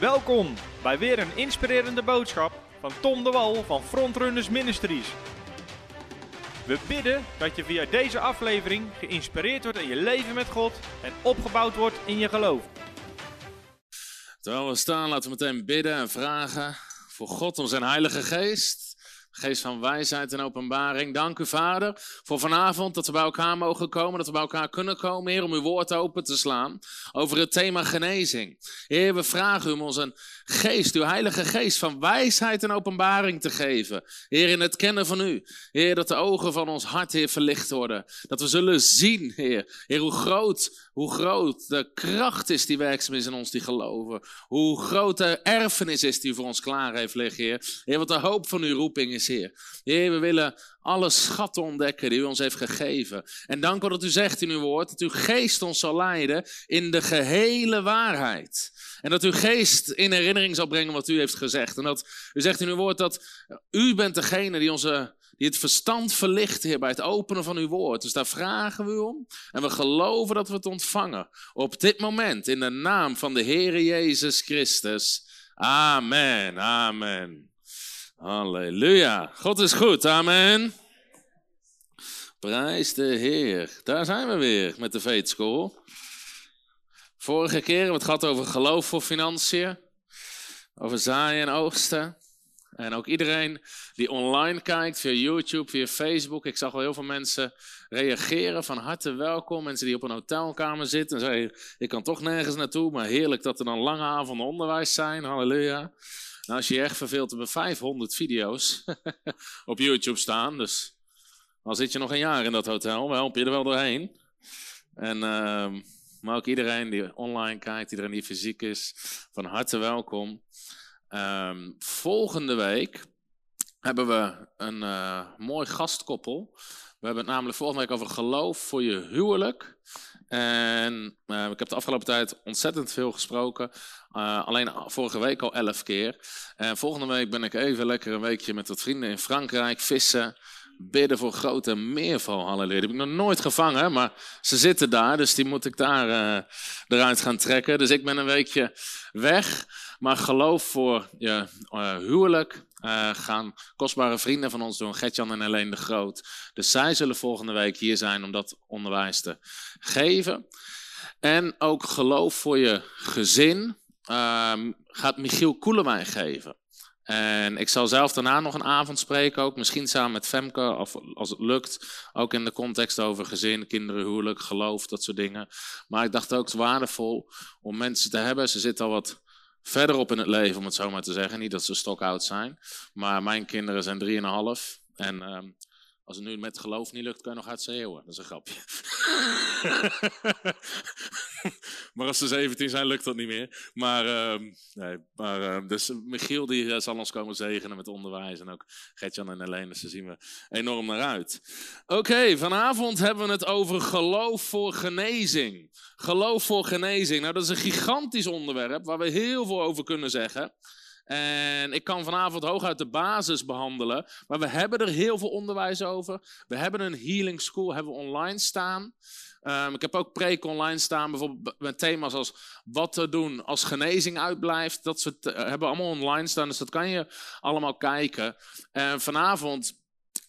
Welkom bij weer een inspirerende boodschap van Tom de Wal van Frontrunners Ministries. We bidden dat je via deze aflevering geïnspireerd wordt in je leven met God en opgebouwd wordt in je geloof. Terwijl we staan, laten we meteen bidden en vragen voor God om zijn Heilige Geest. Geest van wijsheid en openbaring. Dank u, Vader, voor vanavond dat we bij elkaar mogen komen, dat we bij elkaar kunnen komen, Heer, om uw woord open te slaan over het thema genezing. Heer, we vragen u om ons een geest, uw Heilige Geest van wijsheid en openbaring te geven. Heer, in het kennen van u. Heer, dat de ogen van ons hart, Heer, verlicht worden. Dat we zullen zien, Heer. Heer, hoe groot, hoe groot de kracht is die werkzaam is in ons die geloven. Hoe groot de erfenis is die voor ons klaar heeft liggen, Heer. Heer, wat de hoop van uw roeping is, Heer. Heer, we willen alle schatten ontdekken die u ons heeft gegeven. En dank u dat u zegt in uw woord dat uw geest ons zal leiden in de gehele waarheid. En dat uw geest in herinnering zal brengen wat u heeft gezegd. En dat u zegt in uw woord dat u bent degene die, onze, die het verstand verlicht, Heer, bij het openen van uw woord. Dus daar vragen we u om. En we geloven dat we het ontvangen. Op dit moment, in de naam van de Heere Jezus Christus. Amen, amen. Halleluja. God is goed, amen. Prijs de Heer. Daar zijn we weer met de Faith. Vorige keer hebben we het gehad over geloof voor financiën, over zaaien en oogsten. En ook iedereen die online kijkt, via YouTube, via Facebook. Ik zag wel heel veel mensen reageren. Van harte welkom. Mensen die op een hotelkamer zitten en zeggen: Ik kan toch nergens naartoe. Maar heerlijk dat er dan lange avonden onderwijs zijn. Halleluja. Nou, als je je echt verveelt, hebben we 500 video's op YouTube staan. Dus al zit je nog een jaar in dat hotel, we helpen je er wel doorheen. En, uh, maar ook iedereen die online kijkt, iedereen die fysiek is, van harte welkom. Um, volgende week hebben we een uh, mooi gastkoppel. We hebben het namelijk volgende week over geloof voor je huwelijk. En uh, ik heb de afgelopen tijd ontzettend veel gesproken. Uh, alleen vorige week al elf keer. En volgende week ben ik even lekker een weekje met wat vrienden in Frankrijk vissen. Bidden voor grote meerval. Die heb ik nog nooit gevangen, maar ze zitten daar, dus die moet ik daar uh, eruit gaan trekken. Dus ik ben een weekje weg. Maar geloof voor je huwelijk uh, gaan kostbare vrienden van ons doen, Gertjan en Helene de Groot. Dus zij zullen volgende week hier zijn om dat onderwijs te geven. En ook geloof voor je gezin uh, gaat Michiel Koelewijn geven. En ik zal zelf daarna nog een avond spreken, ook misschien samen met Femke, of als het lukt, ook in de context over gezin, kinderen, huwelijk, geloof, dat soort dingen. Maar ik dacht ook het waardevol om mensen te hebben. Ze zitten al wat verderop in het leven, om het zo maar te zeggen. Niet dat ze stokoud zijn, maar mijn kinderen zijn drieënhalf. En um, als het nu met geloof niet lukt, kan je nog hard schreeuwen. Dat is een grapje. maar als ze 17 zijn, lukt dat niet meer. Maar, uh, nee, maar uh, dus Michiel die uh, zal ons komen zegenen met onderwijs. En ook Gertjan en Helene, daar zien we enorm naar uit. Oké, vanavond hebben we het over geloof voor genezing. Geloof voor genezing. Nou, dat is een gigantisch onderwerp waar we heel veel over kunnen zeggen. En ik kan vanavond hooguit de basis behandelen. Maar we hebben er heel veel onderwijs over. We hebben een healing school hebben we online staan. Um, ik heb ook preek online staan, bijvoorbeeld met thema's als wat te doen als genezing uitblijft. Dat soort, uh, hebben we allemaal online staan, dus dat kan je allemaal kijken. En vanavond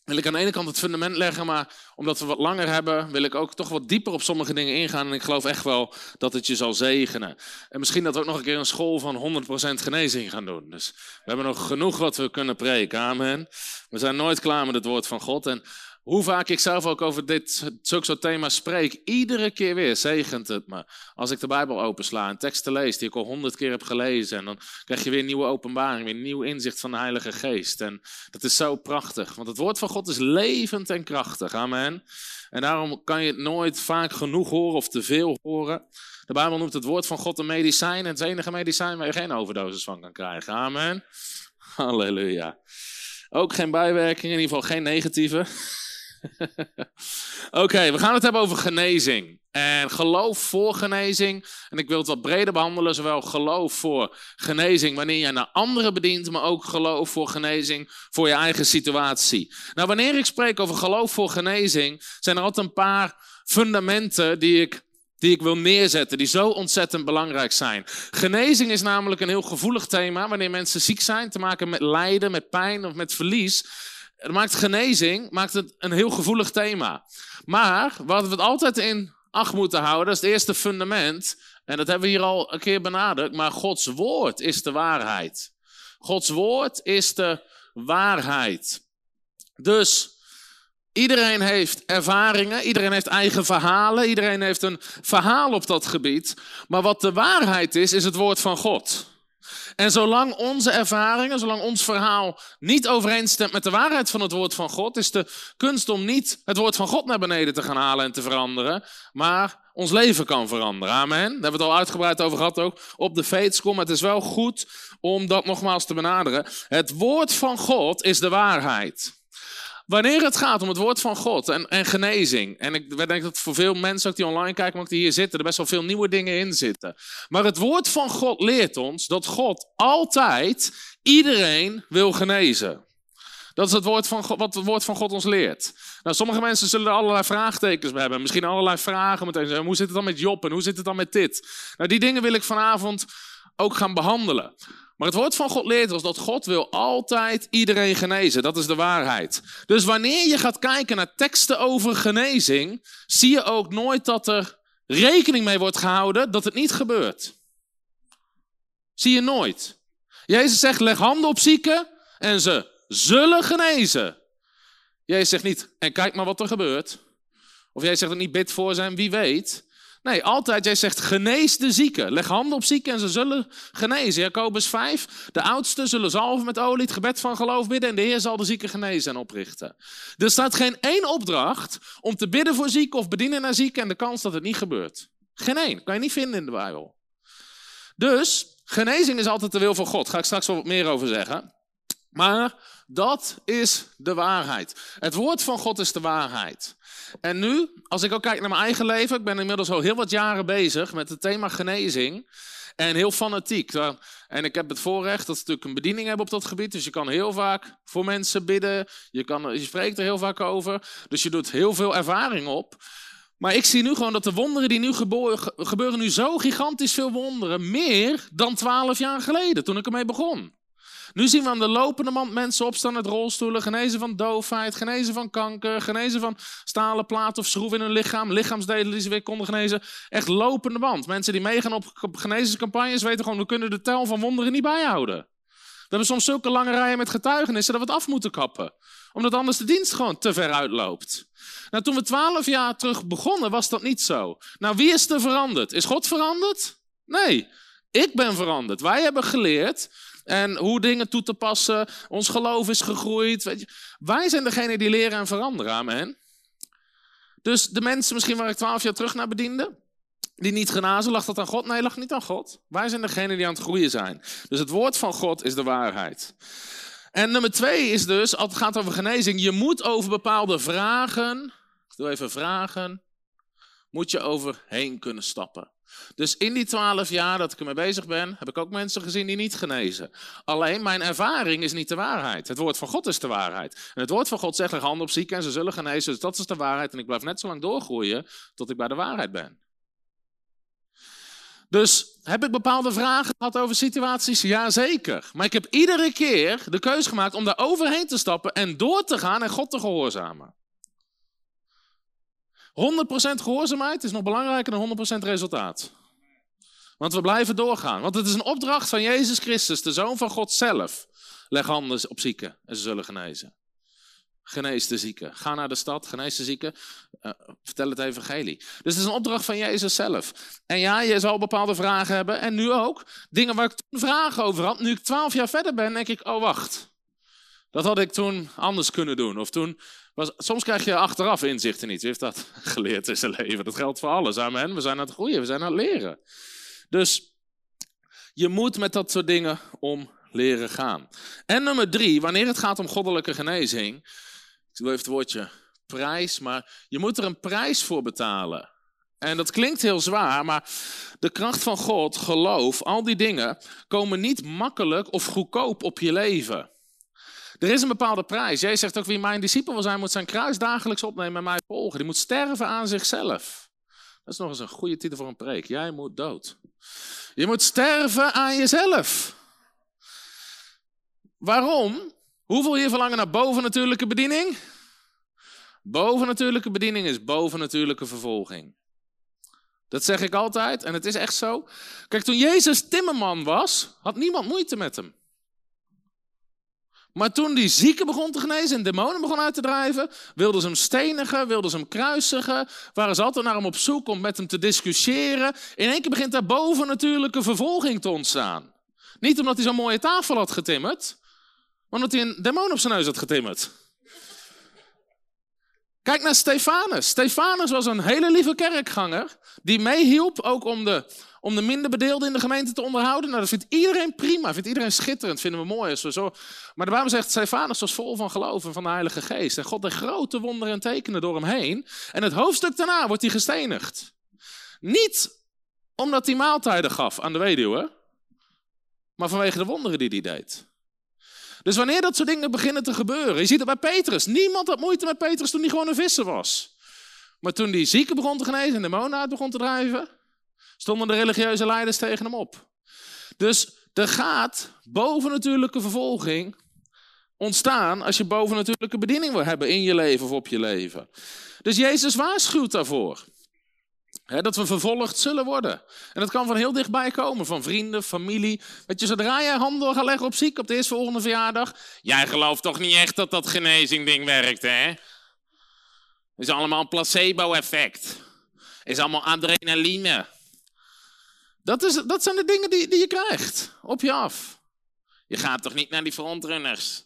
wil ik aan de ene kant het fundament leggen, maar omdat we wat langer hebben, wil ik ook toch wat dieper op sommige dingen ingaan. En ik geloof echt wel dat het je zal zegenen. En misschien dat we ook nog een keer een school van 100% genezing gaan doen. Dus we hebben nog genoeg wat we kunnen preken. Amen. We zijn nooit klaar met het woord van God. En hoe vaak ik zelf ook over dit, zulke soort thema's spreek, iedere keer weer zegent het me. Als ik de Bijbel opensla en teksten lees die ik al honderd keer heb gelezen. En dan krijg je weer nieuwe openbaring, weer nieuw inzicht van de Heilige Geest. En dat is zo prachtig, want het woord van God is levend en krachtig. Amen. En daarom kan je het nooit vaak genoeg horen of te veel horen. De Bijbel noemt het woord van God een medicijn. En het enige medicijn waar je geen overdosis van kan krijgen. Amen. Halleluja. Ook geen bijwerkingen, in ieder geval geen negatieve. Oké, we gaan het hebben over genezing. En geloof voor genezing. En ik wil het wat breder behandelen. Zowel geloof voor genezing wanneer je naar anderen bedient. Maar ook geloof voor genezing voor je eigen situatie. Nou, wanneer ik spreek over geloof voor genezing. Zijn er altijd een paar fundamenten die ik die ik wil neerzetten, die zo ontzettend belangrijk zijn. Genezing is namelijk een heel gevoelig thema. Wanneer mensen ziek zijn, te maken met lijden, met pijn of met verlies. Dat maakt genezing maakt het een heel gevoelig thema. Maar wat we het altijd in acht moeten houden, dat is het eerste fundament. En dat hebben we hier al een keer benadrukt. Maar Gods woord is de waarheid. Gods woord is de waarheid. Dus Iedereen heeft ervaringen, iedereen heeft eigen verhalen, iedereen heeft een verhaal op dat gebied. Maar wat de waarheid is, is het woord van God. En zolang onze ervaringen, zolang ons verhaal niet overeenstemt met de waarheid van het woord van God, is de kunst om niet het woord van God naar beneden te gaan halen en te veranderen, maar ons leven kan veranderen. Amen. Daar hebben we het al uitgebreid over gehad ook op de Faithschool. Maar het is wel goed om dat nogmaals te benaderen. Het woord van God is de waarheid. Wanneer het gaat om het woord van God en, en genezing. En ik denk dat voor veel mensen ook die online kijken, maar ook die hier zitten, er best wel veel nieuwe dingen in zitten. Maar het woord van God leert ons dat God altijd iedereen wil genezen. Dat is het woord van God, wat het woord van God ons leert. Nou, sommige mensen zullen er allerlei vraagtekens bij hebben. Misschien allerlei vragen meteen. Hoe zit het dan met Job en hoe zit het dan met dit? Nou, die dingen wil ik vanavond ook gaan behandelen. Maar het woord van God leert ons dat God wil altijd iedereen genezen. Dat is de waarheid. Dus wanneer je gaat kijken naar teksten over genezing, zie je ook nooit dat er rekening mee wordt gehouden dat het niet gebeurt. Zie je nooit. Jezus zegt, leg handen op zieken en ze zullen genezen. Jezus zegt niet, en kijk maar wat er gebeurt. Of jij zegt ook niet, bid voor zijn, wie weet. Nee, altijd, jij zegt genees de zieken. Leg handen op zieken en ze zullen genezen. Jacobus 5, de oudsten zullen zalven met olie, het gebed van geloof bidden en de Heer zal de zieken genezen en oprichten. Er staat geen één opdracht om te bidden voor zieken of bedienen naar zieken en de kans dat het niet gebeurt. Geen één, kan je niet vinden in de Bijbel. Dus, genezing is altijd de wil van God. Daar ga ik straks wel wat meer over zeggen. Maar dat is de waarheid. Het woord van God is de waarheid. En nu, als ik ook kijk naar mijn eigen leven, ik ben inmiddels al heel wat jaren bezig met het thema genezing. En heel fanatiek. En ik heb het voorrecht dat we natuurlijk een bediening hebben op dat gebied. Dus je kan heel vaak voor mensen bidden. Je, kan, je spreekt er heel vaak over. Dus je doet heel veel ervaring op. Maar ik zie nu gewoon dat de wonderen die nu gebeuren, gebeuren nu zo gigantisch veel wonderen. Meer dan twaalf jaar geleden, toen ik ermee begon. Nu zien we aan de lopende mand mensen opstaan uit rolstoelen, genezen van doofheid, genezen van kanker, genezen van stalen plaat of schroeven in hun lichaam, lichaamsdelen die ze weer konden genezen. Echt lopende band. Mensen die meegaan op genezingscampagnes weten gewoon, we kunnen de tel van wonderen niet bijhouden. We hebben soms zulke lange rijen met getuigenissen dat we het af moeten kappen. Omdat anders de dienst gewoon te ver uitloopt. Nou, toen we twaalf jaar terug begonnen, was dat niet zo. Nou, wie is er veranderd? Is God veranderd? Nee, ik ben veranderd. Wij hebben geleerd en hoe dingen toe te passen. Ons geloof is gegroeid. Weet je. Wij zijn degene die leren en veranderen. Amen. Dus de mensen misschien waar ik twaalf jaar terug naar bediende, die niet genazen, lag dat aan God? Nee, lag niet aan God. Wij zijn degene die aan het groeien zijn. Dus het woord van God is de waarheid. En nummer twee is dus, als het gaat over genezing, je moet over bepaalde vragen, ik doe even vragen, moet je overheen kunnen stappen. Dus in die twaalf jaar dat ik ermee bezig ben, heb ik ook mensen gezien die niet genezen. Alleen mijn ervaring is niet de waarheid. Het woord van God is de waarheid. En het woord van God zegt: leg handen op zieken en ze zullen genezen. Dus dat is de waarheid. En ik blijf net zo lang doorgroeien tot ik bij de waarheid ben. Dus heb ik bepaalde vragen gehad over situaties? Jazeker. Maar ik heb iedere keer de keuze gemaakt om daar overheen te stappen en door te gaan en God te gehoorzamen. 100% gehoorzaamheid is nog belangrijker dan 100% resultaat. Want we blijven doorgaan. Want het is een opdracht van Jezus Christus, de Zoon van God zelf. Leg handen op zieken en ze zullen genezen. Genees de zieken. Ga naar de stad, genees de zieken. Uh, vertel het evangelie. Dus het is een opdracht van Jezus zelf. En ja, je zal bepaalde vragen hebben. En nu ook. Dingen waar ik toen vragen over had. Nu ik twaalf jaar verder ben, denk ik, oh wacht. Dat had ik toen anders kunnen doen. Of toen was, soms krijg je achteraf inzichten niet. Wie heeft dat geleerd in zijn leven? Dat geldt voor alles. Amen. We zijn aan het groeien, we zijn aan het leren. Dus je moet met dat soort dingen om leren gaan. En nummer drie, wanneer het gaat om goddelijke genezing. Ik doe even het woordje prijs, maar je moet er een prijs voor betalen. En dat klinkt heel zwaar, maar de kracht van God, geloof, al die dingen komen niet makkelijk of goedkoop op je leven. Er is een bepaalde prijs. Jij zegt ook wie mijn discipel wil zijn, moet zijn kruis dagelijks opnemen en mij volgen. Die moet sterven aan zichzelf. Dat is nog eens een goede titel voor een preek. Jij moet dood. Je moet sterven aan jezelf. Waarom? Hoeveel hier verlangen naar bovennatuurlijke bediening? Bovennatuurlijke bediening is bovennatuurlijke vervolging. Dat zeg ik altijd en het is echt zo. Kijk, toen Jezus timmerman was, had niemand moeite met hem. Maar toen die zieken begon te genezen en demonen begon uit te drijven, wilden ze hem stenigen, wilden ze hem kruisigen, waren ze altijd naar hem op zoek om met hem te discussiëren. In één keer begint daar boven natuurlijke vervolging te ontstaan. Niet omdat hij zo'n mooie tafel had getimmerd, maar omdat hij een demon op zijn neus had getimmerd. Kijk naar Stefanus. Stefanus was een hele lieve kerkganger die meehielp ook om de, om de minder bedeelden in de gemeente te onderhouden. Nou, dat vindt iedereen prima, vindt iedereen schitterend, vinden we mooi. Zo... Maar de Bijbel zegt, Stefanus was vol van geloof en van de Heilige Geest. En God deed grote wonderen en tekenen door hem heen. En het hoofdstuk daarna wordt hij gestenigd. Niet omdat hij maaltijden gaf aan de weduwe, maar vanwege de wonderen die hij deed. Dus wanneer dat soort dingen beginnen te gebeuren, je ziet het bij Petrus. Niemand had moeite met Petrus toen hij gewoon een visser was. Maar toen die zieken begon te genezen en de demonen uit begon te drijven, stonden de religieuze leiders tegen hem op. Dus er gaat bovennatuurlijke vervolging ontstaan als je bovennatuurlijke bediening wil hebben in je leven of op je leven. Dus Jezus waarschuwt daarvoor. dat we vervolgd zullen worden. En dat kan van heel dichtbij komen, van vrienden, familie. Weet je, zodra jij handen gaat leggen op ziek op de eerstvolgende verjaardag. Jij gelooft toch niet echt dat dat genezing ding werkt, hè? Is allemaal een placebo-effect. Is allemaal adrenaline. Dat, is, dat zijn de dingen die, die je krijgt op je af. Je gaat toch niet naar die frontrunners?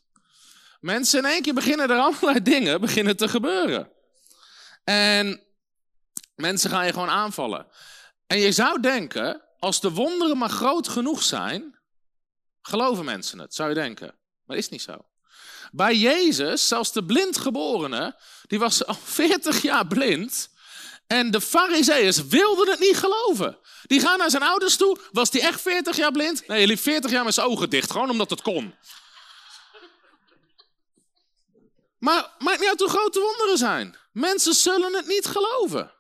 Mensen in één keer beginnen er allerlei dingen beginnen te gebeuren. En mensen gaan je gewoon aanvallen. En je zou denken, als de wonderen maar groot genoeg zijn, geloven mensen het, zou je denken. Maar dat is niet zo. Bij Jezus, zelfs de blindgeborene, die was al 40 jaar blind. En de fariseeërs wilden het niet geloven. Die gaan naar zijn ouders toe. Was die echt 40 jaar blind? Nee, hij liep 40 jaar met zijn ogen dicht. Gewoon omdat het kon. Maar maakt niet uit hoe grote wonderen zijn. Mensen zullen het niet geloven.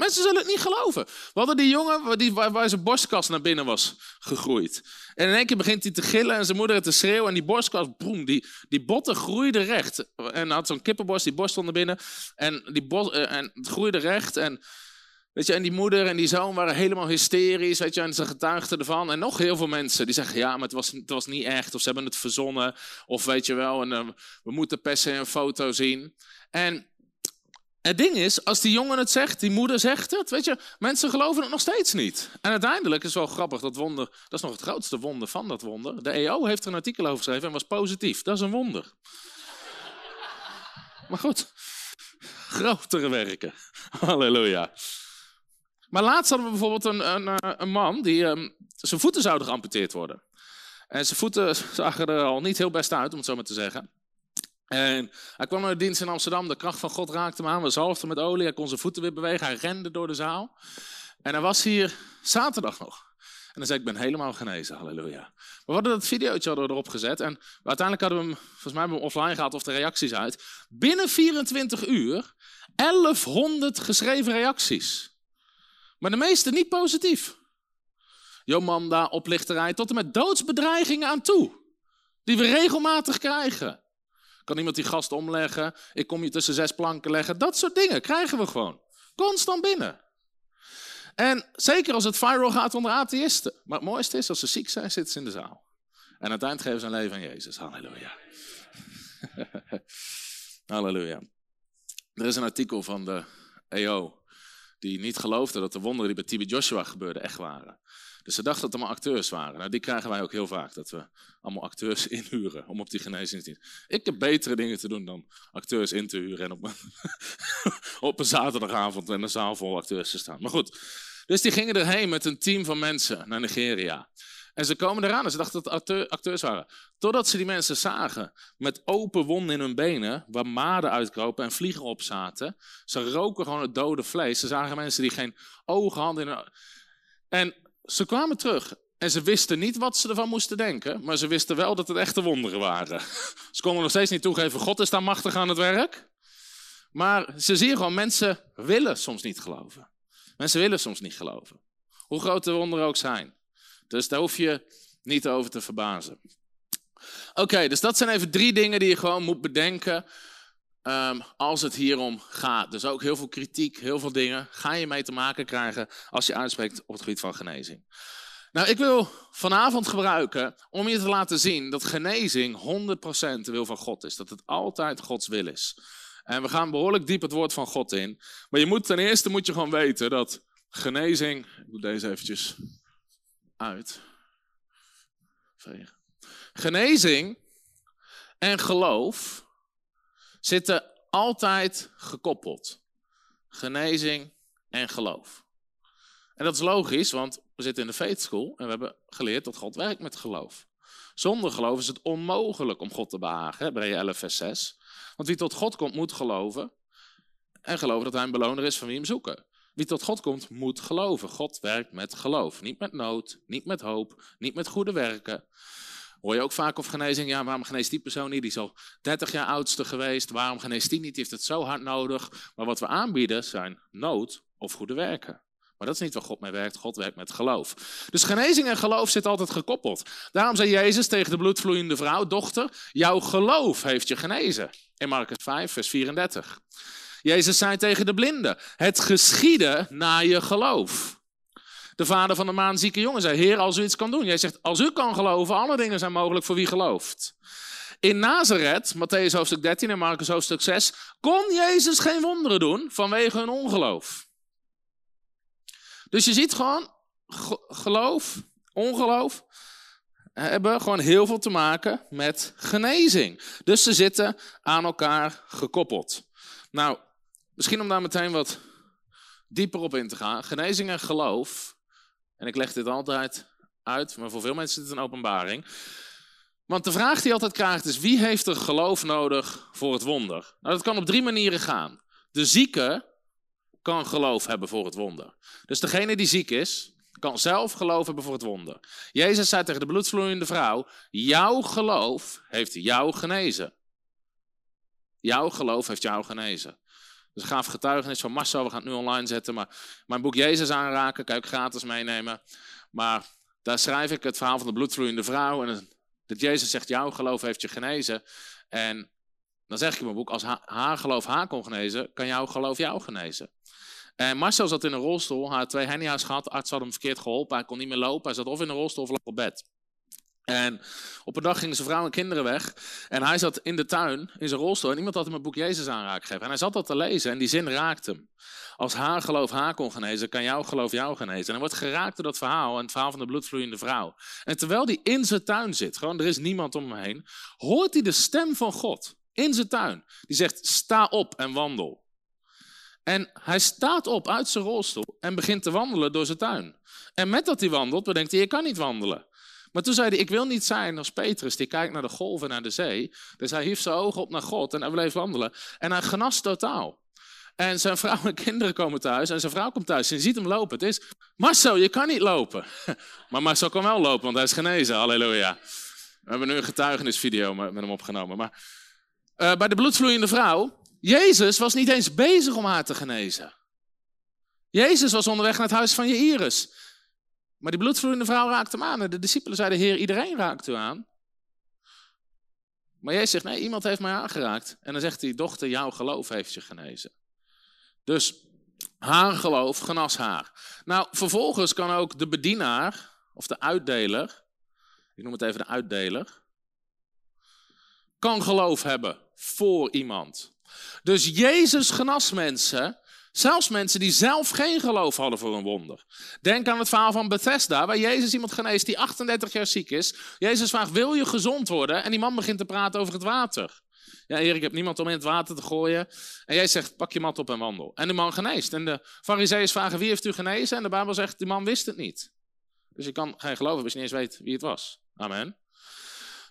Mensen zullen het niet geloven. We hadden die jongen die, waar, zijn borstkas naar binnen was gegroeid. En in één keer begint hij te gillen en zijn moeder te schreeuwen. En die borstkas, boem, die, die botten groeiden recht. En had zo'n kippenborst, die borst naar binnen. En, die eh, en het groeide recht. En, weet je, en die moeder en die zoon waren helemaal hysterisch. Weet je, en ze getuigden ervan. En nog heel veel mensen die zeggen, ja, maar het was, het was niet echt. Of ze hebben het verzonnen. Of weet je wel, en, uh, we moeten per se een foto zien. En het ding is, als die jongen het zegt, die moeder zegt het, weet je, mensen geloven het nog steeds niet. En uiteindelijk is wel grappig, dat wonder, dat is nog het grootste wonder van dat wonder. De EO heeft er een artikel over geschreven en was positief. Dat is een wonder. maar goed, grotere werken. Halleluja. Maar laatst hadden we bijvoorbeeld een, een, eh, een man die um, zijn voeten zouden geamputeerd worden. En zijn voeten zagen er al niet heel best uit, om het zo maar te zeggen. En hij kwam naar de dienst in Amsterdam. De kracht van God raakte hem aan. We zalfden met olie. Hij kon zijn voeten weer bewegen. Hij rende door de zaal. En hij was hier zaterdag nog. En dan zei ik, ben helemaal genezen. Halleluja. We hadden dat videootje hadden we erop gezet. En uiteindelijk hadden we hem, volgens mij hebben we hem offline gehaald of de reacties uit. Binnen 24 uur 1100 geschreven reacties. Maar de meeste niet positief. Jomanda, oplichterij, tot en met doodsbedreigingen aan toe. Die we regelmatig krijgen. Kan iemand die gast omleggen? Ik kom je tussen zes planken leggen. Dat soort dingen krijgen we gewoon. Constant binnen. En zeker als het viral gaat onder atheïsten. Maar het mooiste is, als ze ziek zijn, zitten ze in de zaal. En uiteindelijk geven ze een leven aan Jezus. Halleluja. Halleluja. Er is een artikel van de EO die niet geloofde dat de wonderen die bij Tibi Joshua gebeurden echt waren. Dus ze dachten dat het allemaal acteurs waren. Nou, die krijgen wij ook heel vaak, dat we allemaal acteurs inhuren om op die genezingsdienst. Ik heb betere dingen te doen dan acteurs in te huren en op een, zaterdagavond in een zaal vol acteurs te staan. Maar goed, dus die gingen erheen met een team van mensen naar Nigeria. En ze komen eraan en ze dachten dat het acteurs waren. Totdat ze die mensen zagen met open wonden in hun benen, waar maden uitkropen en vliegen op zaten. Ze roken gewoon het dode vlees. Ze zagen mensen die geen ogen hadden. In En ze kwamen terug en ze wisten niet wat ze ervan moesten denken, maar ze wisten wel dat het echte wonderen waren. Ze konden nog steeds niet toegeven, God is daar machtig aan het werk. Maar ze zien gewoon, mensen willen soms niet geloven. Mensen willen soms niet geloven. Hoe groot de wonderen ook zijn. Dus daar hoef je niet over te verbazen. Oké, dus dat zijn even drie dingen die je gewoon moet bedenken um, als het hierom gaat. Dus ook heel veel kritiek, heel veel dingen ga je mee te maken krijgen als je uitspreekt op het gebied van genezing. Nou, ik wil vanavond gebruiken om je te laten zien dat genezing 100% de wil van God is. Dat het altijd Gods wil is. En we gaan behoorlijk diep het woord van God in. Maar je moet ten eerste moet je gewoon weten dat genezing. Ik doe deze eventjes uit. Vegen. Genezing en geloof zitten altijd gekoppeld. Genezing en geloof. En dat is logisch, want we zitten in de faith school en we hebben geleerd dat God werkt met geloof. Zonder geloof is het onmogelijk om God te behagen, Hebreeën 11 vers 6. Want wie tot God komt, moet geloven. En geloven dat hij een beloner is van wie hem zoeken. Wie tot God komt, moet geloven. God werkt met geloof. Niet met nood, niet met hoop, niet met goede werken. Hoor je ook vaak of genezing? Ja, waarom geneest die persoon niet? Die is al 30 jaar oudste geweest. Waarom geneest die niet? Die heeft het zo hard nodig. Maar wat we aanbieden zijn nood of goede werken. Maar dat is niet waar God mee werkt. God werkt met geloof. Dus genezing en geloof zit altijd gekoppeld. Daarom zei Jezus tegen de bloedvloeiende vrouw: Dochter, jouw geloof heeft je genezen. In Marcus 5, vers 34. Jezus zei tegen de blinde: Het geschieden naar je geloof. De vader van de maanzieke jongen zei: Heer, als u iets kan doen. Jij zegt: Als u kan geloven, alle dingen zijn mogelijk voor wie gelooft. In Nazareth, Matthäus hoofdstuk 13 en Marcus hoofdstuk 6, kon Jezus geen wonderen doen vanwege hun ongeloof. Dus je ziet gewoon, geloof, ongeloof, hebben gewoon heel veel te maken met genezing. Dus ze zitten aan elkaar gekoppeld. Nou, misschien om daar meteen wat dieper op in te gaan. Genezing en geloof, en ik leg dit altijd uit, maar voor veel mensen is het een openbaring. Want de vraag die je altijd krijgt is, wie heeft er geloof nodig voor het wonder? Nou, dat kan op drie manieren gaan. De zieke kan geloof hebben voor het wonder. Dus degene die ziek is, kan zelf geloof hebben voor het wonder. Jezus zei tegen de bloedvloeiende vrouw: Jouw geloof heeft jou genezen. Jouw geloof heeft jou genezen. Dus gaaf getuigenis van Marcel, we gaan het nu online zetten. Maar mijn boek Jezus aanraken, kan ook gratis meenemen. Maar daar schrijf ik het verhaal van de bloedvloeiende vrouw. En dat Jezus zegt, jouw geloof heeft je genezen. En dan zeg ik in mijn boek, als haar geloof haar kon genezen, kan jouw geloof jou genezen. En Marcel zat in een rolstoel, hij had twee hernia's gehad, arts had hem verkeerd geholpen, hij kon niet meer lopen, hij zat of in een rolstoel of lag op bed. En op een dag gingen zijn vrouw en kinderen weg. En hij zat in de tuin, in zijn rolstoel. En iemand had hem een boek Jezus aanraak gegeven. En hij zat dat te lezen en die zin raakte hem. Als haar geloof haar kon genezen, kan jouw geloof jou genezen. En hij wordt geraakt door dat verhaal en het verhaal van de bloedvloeiende vrouw. En terwijl hij in zijn tuin zit, gewoon er is niemand om hem heen, hoort hij de stem van God in zijn tuin. Die zegt, sta op en wandel. En hij staat op uit zijn rolstoel en begint te wandelen door zijn tuin. En met dat hij wandelt, bedenkt hij, je kan niet wandelen. Maar toen zei hij, ik wil niet zijn als Petrus, die kijkt naar de golven, naar de zee. Dus hij hief zijn ogen op naar God en hij bleef wandelen. En hij genast totaal. En zijn vrouw en kinderen komen thuis en zijn vrouw komt thuis en ziet hem lopen. Het is, Marcel, je kan niet lopen. Maar Marcel kan wel lopen, want hij is genezen, halleluja. We hebben nu een getuigenisvideo met hem opgenomen. Maar uh, bij de bloedvloeiende vrouw, Jezus was niet eens bezig om haar te genezen. Jezus was onderweg naar het huis van Jairus. Maar die bloedvloeiende vrouw raakte hem aan. En de discipelen zeiden, Heer, iedereen raakt u aan. Maar Jezus zegt, nee, iemand heeft mij aangeraakt. En dan zegt hij, dochter, jouw geloof heeft je genezen. Dus haar geloof genas haar. Nou, vervolgens kan ook de bedienaar, of de uitdeler, ik noem het even de uitdeler, kan geloof hebben voor iemand. Dus Jezus genas mensen Zelfs mensen die zelf geen geloof hadden voor een wonder. Denk aan het verhaal van Bethesda, waar Jezus iemand geneest die 38 jaar ziek is. Jezus vraagt, wil je gezond worden? En die man begint te praten over het water. Ja, Heer, ik heb niemand om in het water te gooien. En jij zegt, pak je mat op en wandel. En de man geneest. En de fariseeërs vragen, wie heeft u genezen? En de Bijbel zegt, die man wist het niet. Dus je kan geen geloven als je niet eens weet wie het was. Amen.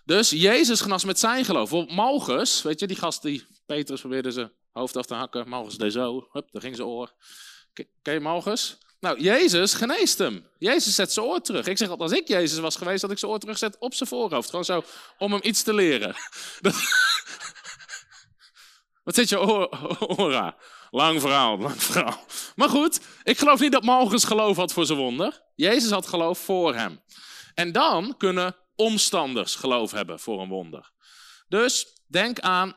Dus Jezus genas met zijn geloof. Malchus, weet je, die gast die Petrus probeerde ze hoofd af te hakken. Malchus deed hup, daar ging zijn oor. Ken je? Nou, Jezus geneest hem. Jezus zet zijn oor terug. Ik zeg altijd, als ik Jezus was geweest, had ik zijn oor terugzet op zijn voorhoofd. Gewoon zo, om hem iets te leren. Wat zit je oor, oor Lang verhaal, lang verhaal. Maar goed, ik geloof niet dat Malchus geloof had voor zijn wonder. Jezus had geloof voor hem. En dan kunnen omstanders geloof hebben voor een wonder. Dus denk aan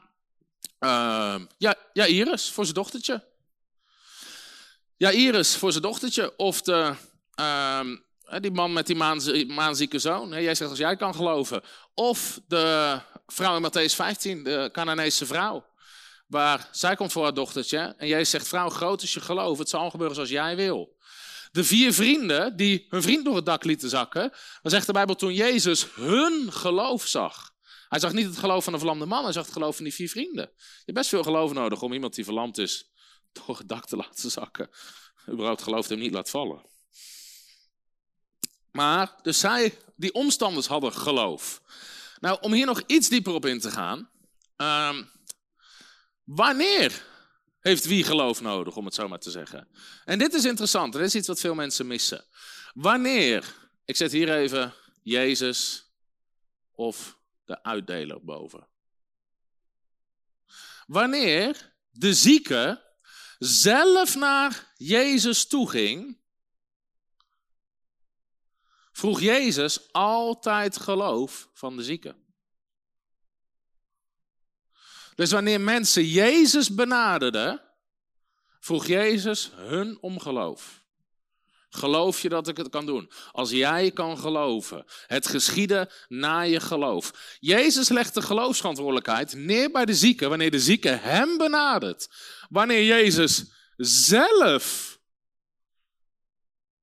uh, ja, ja, Iris voor zijn dochtertje. Ja, Iris voor zijn dochtertje. Of de, uh, die man met die maanzieke zoon. Jij zegt als jij kan geloven. Of de vrouw in Matthäus 15, de Canaanese vrouw. Waar zij komt voor haar dochtertje. En jij zegt, vrouw, groot is je geloof. Het zal gebeuren zoals jij wil. De vier vrienden die hun vriend door het dak lieten zakken. Dan zegt de Bijbel toen Jezus hun geloof zag. Hij zag niet het geloof van een verlamde man, hij zag het geloof van die vier vrienden. Je hebt best veel geloof nodig om iemand die verlamd is door het dak te laten zakken. Überhaupt geloof hem niet laat vallen. Maar, dus zij, die omstanders hadden geloof. Nou, om hier nog iets dieper op in te gaan. Um, wanneer heeft wie geloof nodig, om het zo maar te zeggen? En dit is interessant, dit is iets wat veel mensen missen. Wanneer, ik zet hier even Jezus of de uitdeler boven. Wanneer de zieke zelf naar Jezus toe ging, vroeg Jezus altijd geloof van de zieke. Dus wanneer mensen Jezus benaderden, vroeg Jezus hun om geloof. Geloof je dat ik het kan doen? Als jij kan geloven, het geschieden na je geloof. Jezus legt de geloofsverantwoordelijkheid neer bij de zieke wanneer de zieke hem benadert. Wanneer Jezus zelf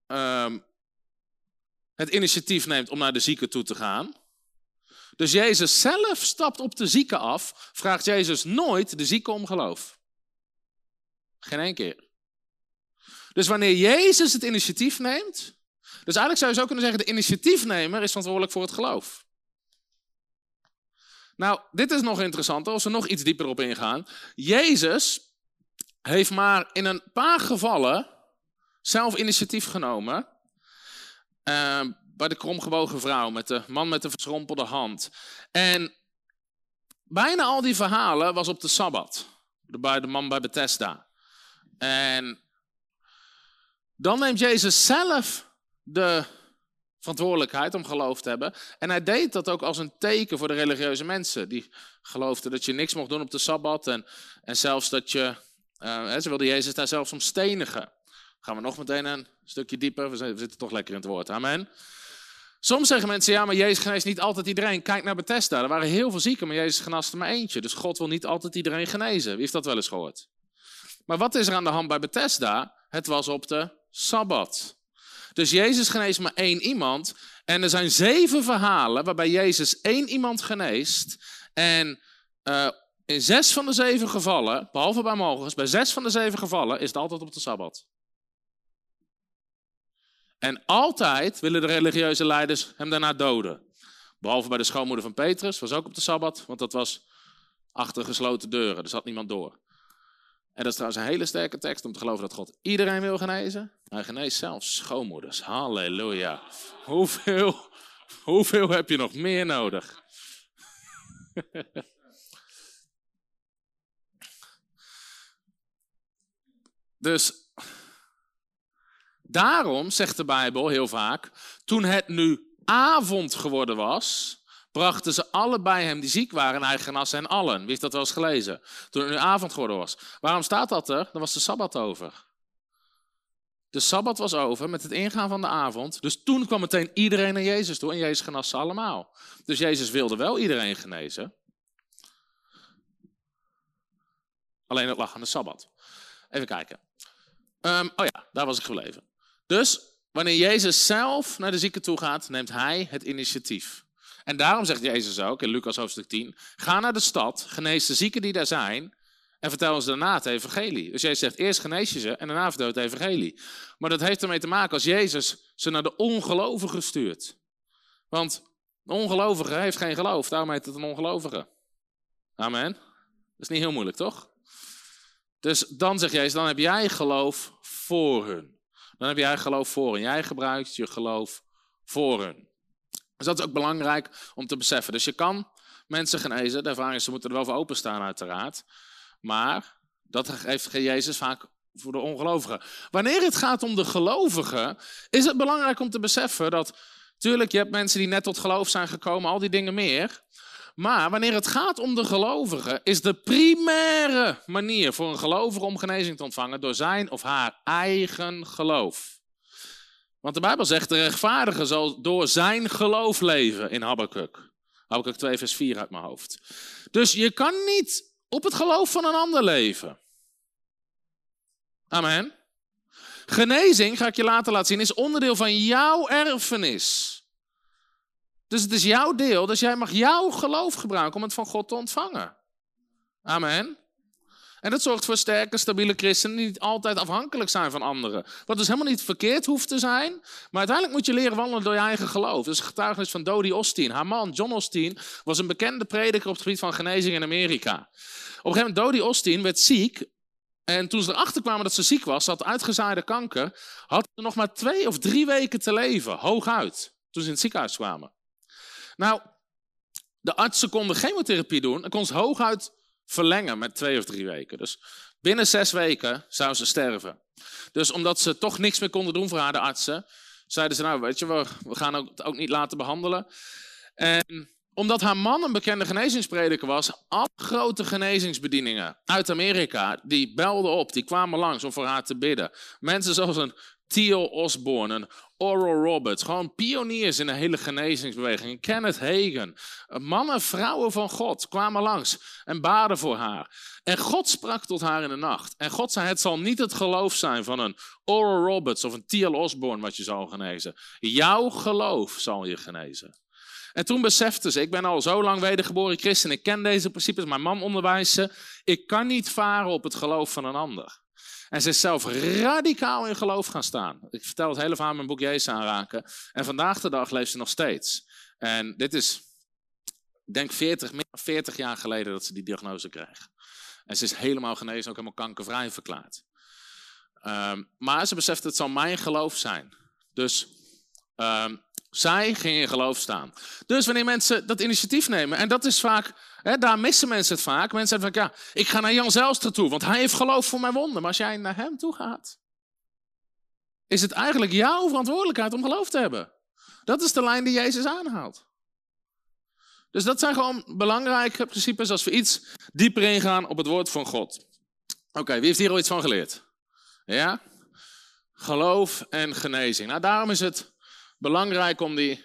um, het initiatief neemt om naar de zieke toe te gaan. Dus Jezus zelf stapt op de zieke af, vraagt Jezus nooit de zieke om geloof. Geen één keer. Dus wanneer Jezus het initiatief neemt, dus eigenlijk zou je zo kunnen zeggen, de initiatiefnemer is verantwoordelijk voor het geloof. Nou, dit is nog interessanter als we nog iets dieper op ingaan. Jezus heeft maar in een paar gevallen zelf initiatief genomen. Uh, bij de kromgebogen vrouw, met de man met de verschrompelde hand. En bijna al die verhalen was op de Sabbat. Bij de man bij Bethesda. En dan neemt Jezus zelf de verantwoordelijkheid om geloof te hebben. En hij deed dat ook als een teken voor de religieuze mensen. Die geloofden dat je niks mocht doen op de Sabbat. En, en zelfs dat je... Uh, ze wilden Jezus daar zelfs om stenigen. Gaan we nog meteen een stukje dieper. We zitten toch lekker in het woord. Amen. Soms zeggen mensen, ja, maar Jezus geneest niet altijd iedereen. Kijk naar Bethesda, er waren heel veel zieken, maar Jezus genaste maar eentje. Dus God wil niet altijd iedereen genezen. Wie heeft dat wel eens gehoord? Maar wat is er aan de hand bij Bethesda? Het was op de Sabbat. Dus Jezus geneest maar één iemand. En er zijn zeven verhalen waarbij Jezus één iemand geneest. En uh, in zes van de zeven gevallen, behalve bij morgens, bij zes van de zeven gevallen is het altijd op de Sabbat. En altijd willen de religieuze leiders hem daarna doden. Behalve bij de schoonmoeder van Petrus, was ook op de Sabbat, want dat was achter gesloten deuren, dus had niemand door. En dat is trouwens een hele sterke tekst om te geloven dat God iedereen wil genezen. Hij geneest zelfs schoonmoeders. Halleluja. Hoeveel, hoeveel heb je nog meer nodig? dus daarom zegt de Bijbel heel vaak, toen het nu avond geworden was, brachten ze allebei hem die ziek waren en hij genas allen. Wie heeft dat wel eens gelezen? Toen het nu avond geworden was. Waarom staat dat er? Dan was de Sabbat over. De Sabbat was over met het ingaan van de avond. Dus toen kwam meteen iedereen naar Jezus toe en Jezus genas ze allemaal. Dus Jezus wilde wel iedereen genezen. Alleen het lag aan de Sabbat. Even kijken. Um, oh ja, daar was ik gebleven. Dus wanneer Jezus zelf naar de zieke toe gaat, neemt hij het initiatief. En daarom zegt Jezus ook in Lucas hoofdstuk 10: Ga naar de stad, genees de zieken die daar zijn. En vertel ons daarna het evangelie. Dus Jezus zegt, eerst genees je ze en daarna vertel het evangelie. Maar dat heeft ermee te maken als Jezus ze naar de ongelovigen stuurt. Want de ongelovige heeft geen geloof, daarom heet het een ongelovige. Amen. Dat is niet heel moeilijk, toch? Dus dan zegt Jezus, dan heb jij geloof voor hun. Dan heb jij geloof voor hun. Jij gebruikt je geloof voor hun. Dus dat is ook belangrijk om te beseffen. Dus je kan mensen genezen. De ervaring is, ze moeten er wel voor openstaan uiteraard. Maar Dat heeft Jezus vaak voor de ongelovigen. Wanneer het gaat om de gelovigen, is het belangrijk om te beseffen dat, tuurlijk, je hebt mensen die net tot geloof zijn gekomen, al die dingen meer. Maar wanneer het gaat om de gelovigen, is de primaire manier voor een gelovige om genezing te ontvangen door zijn of haar eigen geloof. Want de Bijbel zegt, de rechtvaardige zal door zijn geloof leven in Habakkuk. Habakkuk 2 vers 4 uit mijn hoofd. Dus je kan niet op het geloof van een ander leven. Amen. Genezing, ga ik je later laten zien, is onderdeel van jouw erfenis. Dus het is jouw deel, dus jij mag jouw geloof gebruiken om het van God te ontvangen. Amen. En dat zorgt voor sterke, stabiele christenen die niet altijd afhankelijk zijn van anderen. Wat dus helemaal niet verkeerd hoeft te zijn. Maar uiteindelijk moet je leren wandelen door je eigen geloof. Een getuigenis van Dodie Osteen. Haar man, John Osteen, was een bekende prediker op het gebied van genezing in Amerika. Op een gegeven moment, Dodie Osteen werd ziek. En toen ze erachter kwamen dat ze ziek was, had uitgezaaide kanker, had ze nog maar twee of drie weken te leven, hooguit, toen ze in het ziekenhuis kwamen. Nou, de artsen konden chemotherapie doen en kon ze hooguit verlengen met twee of drie weken. Dus binnen zes weken zou ze sterven. Dus omdat ze toch niks meer konden doen voor haar, de artsen, zeiden ze, nou weet je, we, we gaan het ook niet laten behandelen. En omdat haar man een bekende genezingsprediker was, alle grote genezingsbedieningen uit Amerika, die belden op, die kwamen langs om voor haar te bidden. Mensen zoals een Theo Osborne, een Oral Roberts, gewoon pioniers in de hele genezingsbeweging. Kenneth Hagen, mannen en vrouwen van God kwamen langs en baden voor haar. En God sprak tot haar in de nacht. En God zei, het zal niet het geloof zijn van een Oral Roberts of een T.L. Osborne wat je zal genezen. Jouw geloof zal je genezen. En toen besefte ze, ik ben al zo lang wedergeboren christen, ik ken deze principes, mijn man onderwijst ze. Ik kan niet varen op het geloof van een ander. En ze is zelf radicaal in geloof gaan staan. Ik vertel het hele verhaal in mijn boek Jezus aanraken. En vandaag de dag leeft ze nog steeds. En dit is, denk 40, meer dan 40 jaar geleden dat ze die diagnose kreeg. En ze is helemaal genezen, ook helemaal kankervrij verklaard. Um, maar ze beseft, het zal mijn geloof zijn. Dus um, zij ging in geloof staan. Dus wanneer mensen dat initiatief nemen, en dat is vaak, hè, daar missen mensen het vaak. Mensen zeggen van, ja, ik ga naar Jan Zelstra toe, want hij heeft geloof voor mijn wonden. Maar als jij naar hem toe gaat, is het eigenlijk jouw verantwoordelijkheid om geloof te hebben. Dat is de lijn die Jezus aanhaalt. Dus dat zijn gewoon belangrijke principes als we iets dieper ingaan op het woord van God. Oké, wie heeft hier al iets van geleerd? Ja? Geloof en genezing. Nou, daarom is het belangrijk om, die,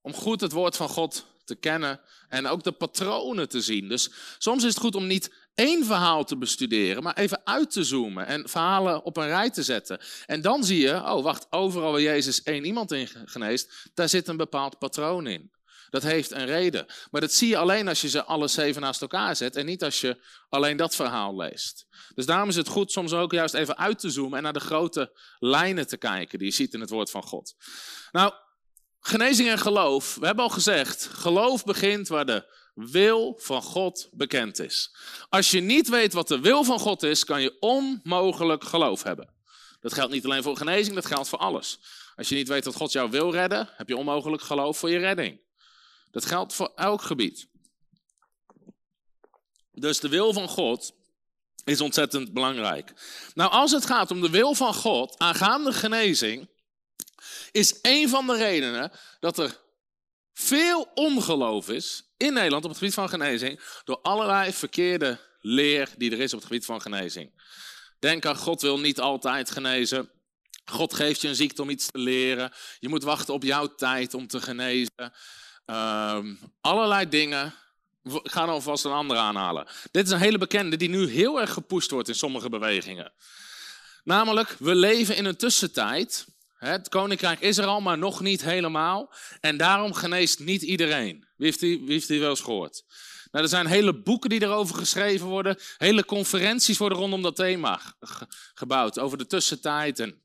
om goed het woord van God te kennen en ook de patronen te zien. Dus soms is het goed om niet één verhaal te bestuderen, maar even uit te zoomen en verhalen op een rij te zetten. En dan zie je, oh wacht, overal waar Jezus één iemand in geneest, daar zit een bepaald patroon in. Dat heeft een reden. Maar dat zie je alleen als je ze alle zeven naast elkaar zet en niet als je alleen dat verhaal leest. Dus daarom is het goed soms ook juist even uit te zoomen en naar de grote lijnen te kijken die je ziet in het woord van God. Nou, genezing en geloof. We hebben al gezegd, geloof begint waar de wil van God bekend is. Als je niet weet wat de wil van God is, kan je onmogelijk geloof hebben. Dat geldt niet alleen voor genezing, dat geldt voor alles. Als je niet weet dat God jou wil redden, heb je onmogelijk geloof voor je redding. Dat geldt voor elk gebied. Dus de wil van God is ontzettend belangrijk. Nou, als het gaat om de wil van God aangaande genezing, is een van de redenen dat er veel ongeloof is in Nederland op het gebied van genezing door allerlei verkeerde leer die er is op het gebied van genezing. Denk aan God wil niet altijd genezen. God geeft je een ziekte om iets te leren. Je moet wachten op jouw tijd om te genezen. Um, allerlei dingen. Ik ga alvast een andere aanhalen. Dit is een hele bekende die nu heel erg gepusht wordt in sommige bewegingen. Namelijk, we leven in een tussentijd. Het koninkrijk is er al, maar nog niet helemaal. En daarom geneest niet iedereen. Wie heeft die, wel eens gehoord? Nou, er zijn hele boeken die erover geschreven worden. Hele conferenties worden rondom dat thema gebouwd. Over de tussentijd en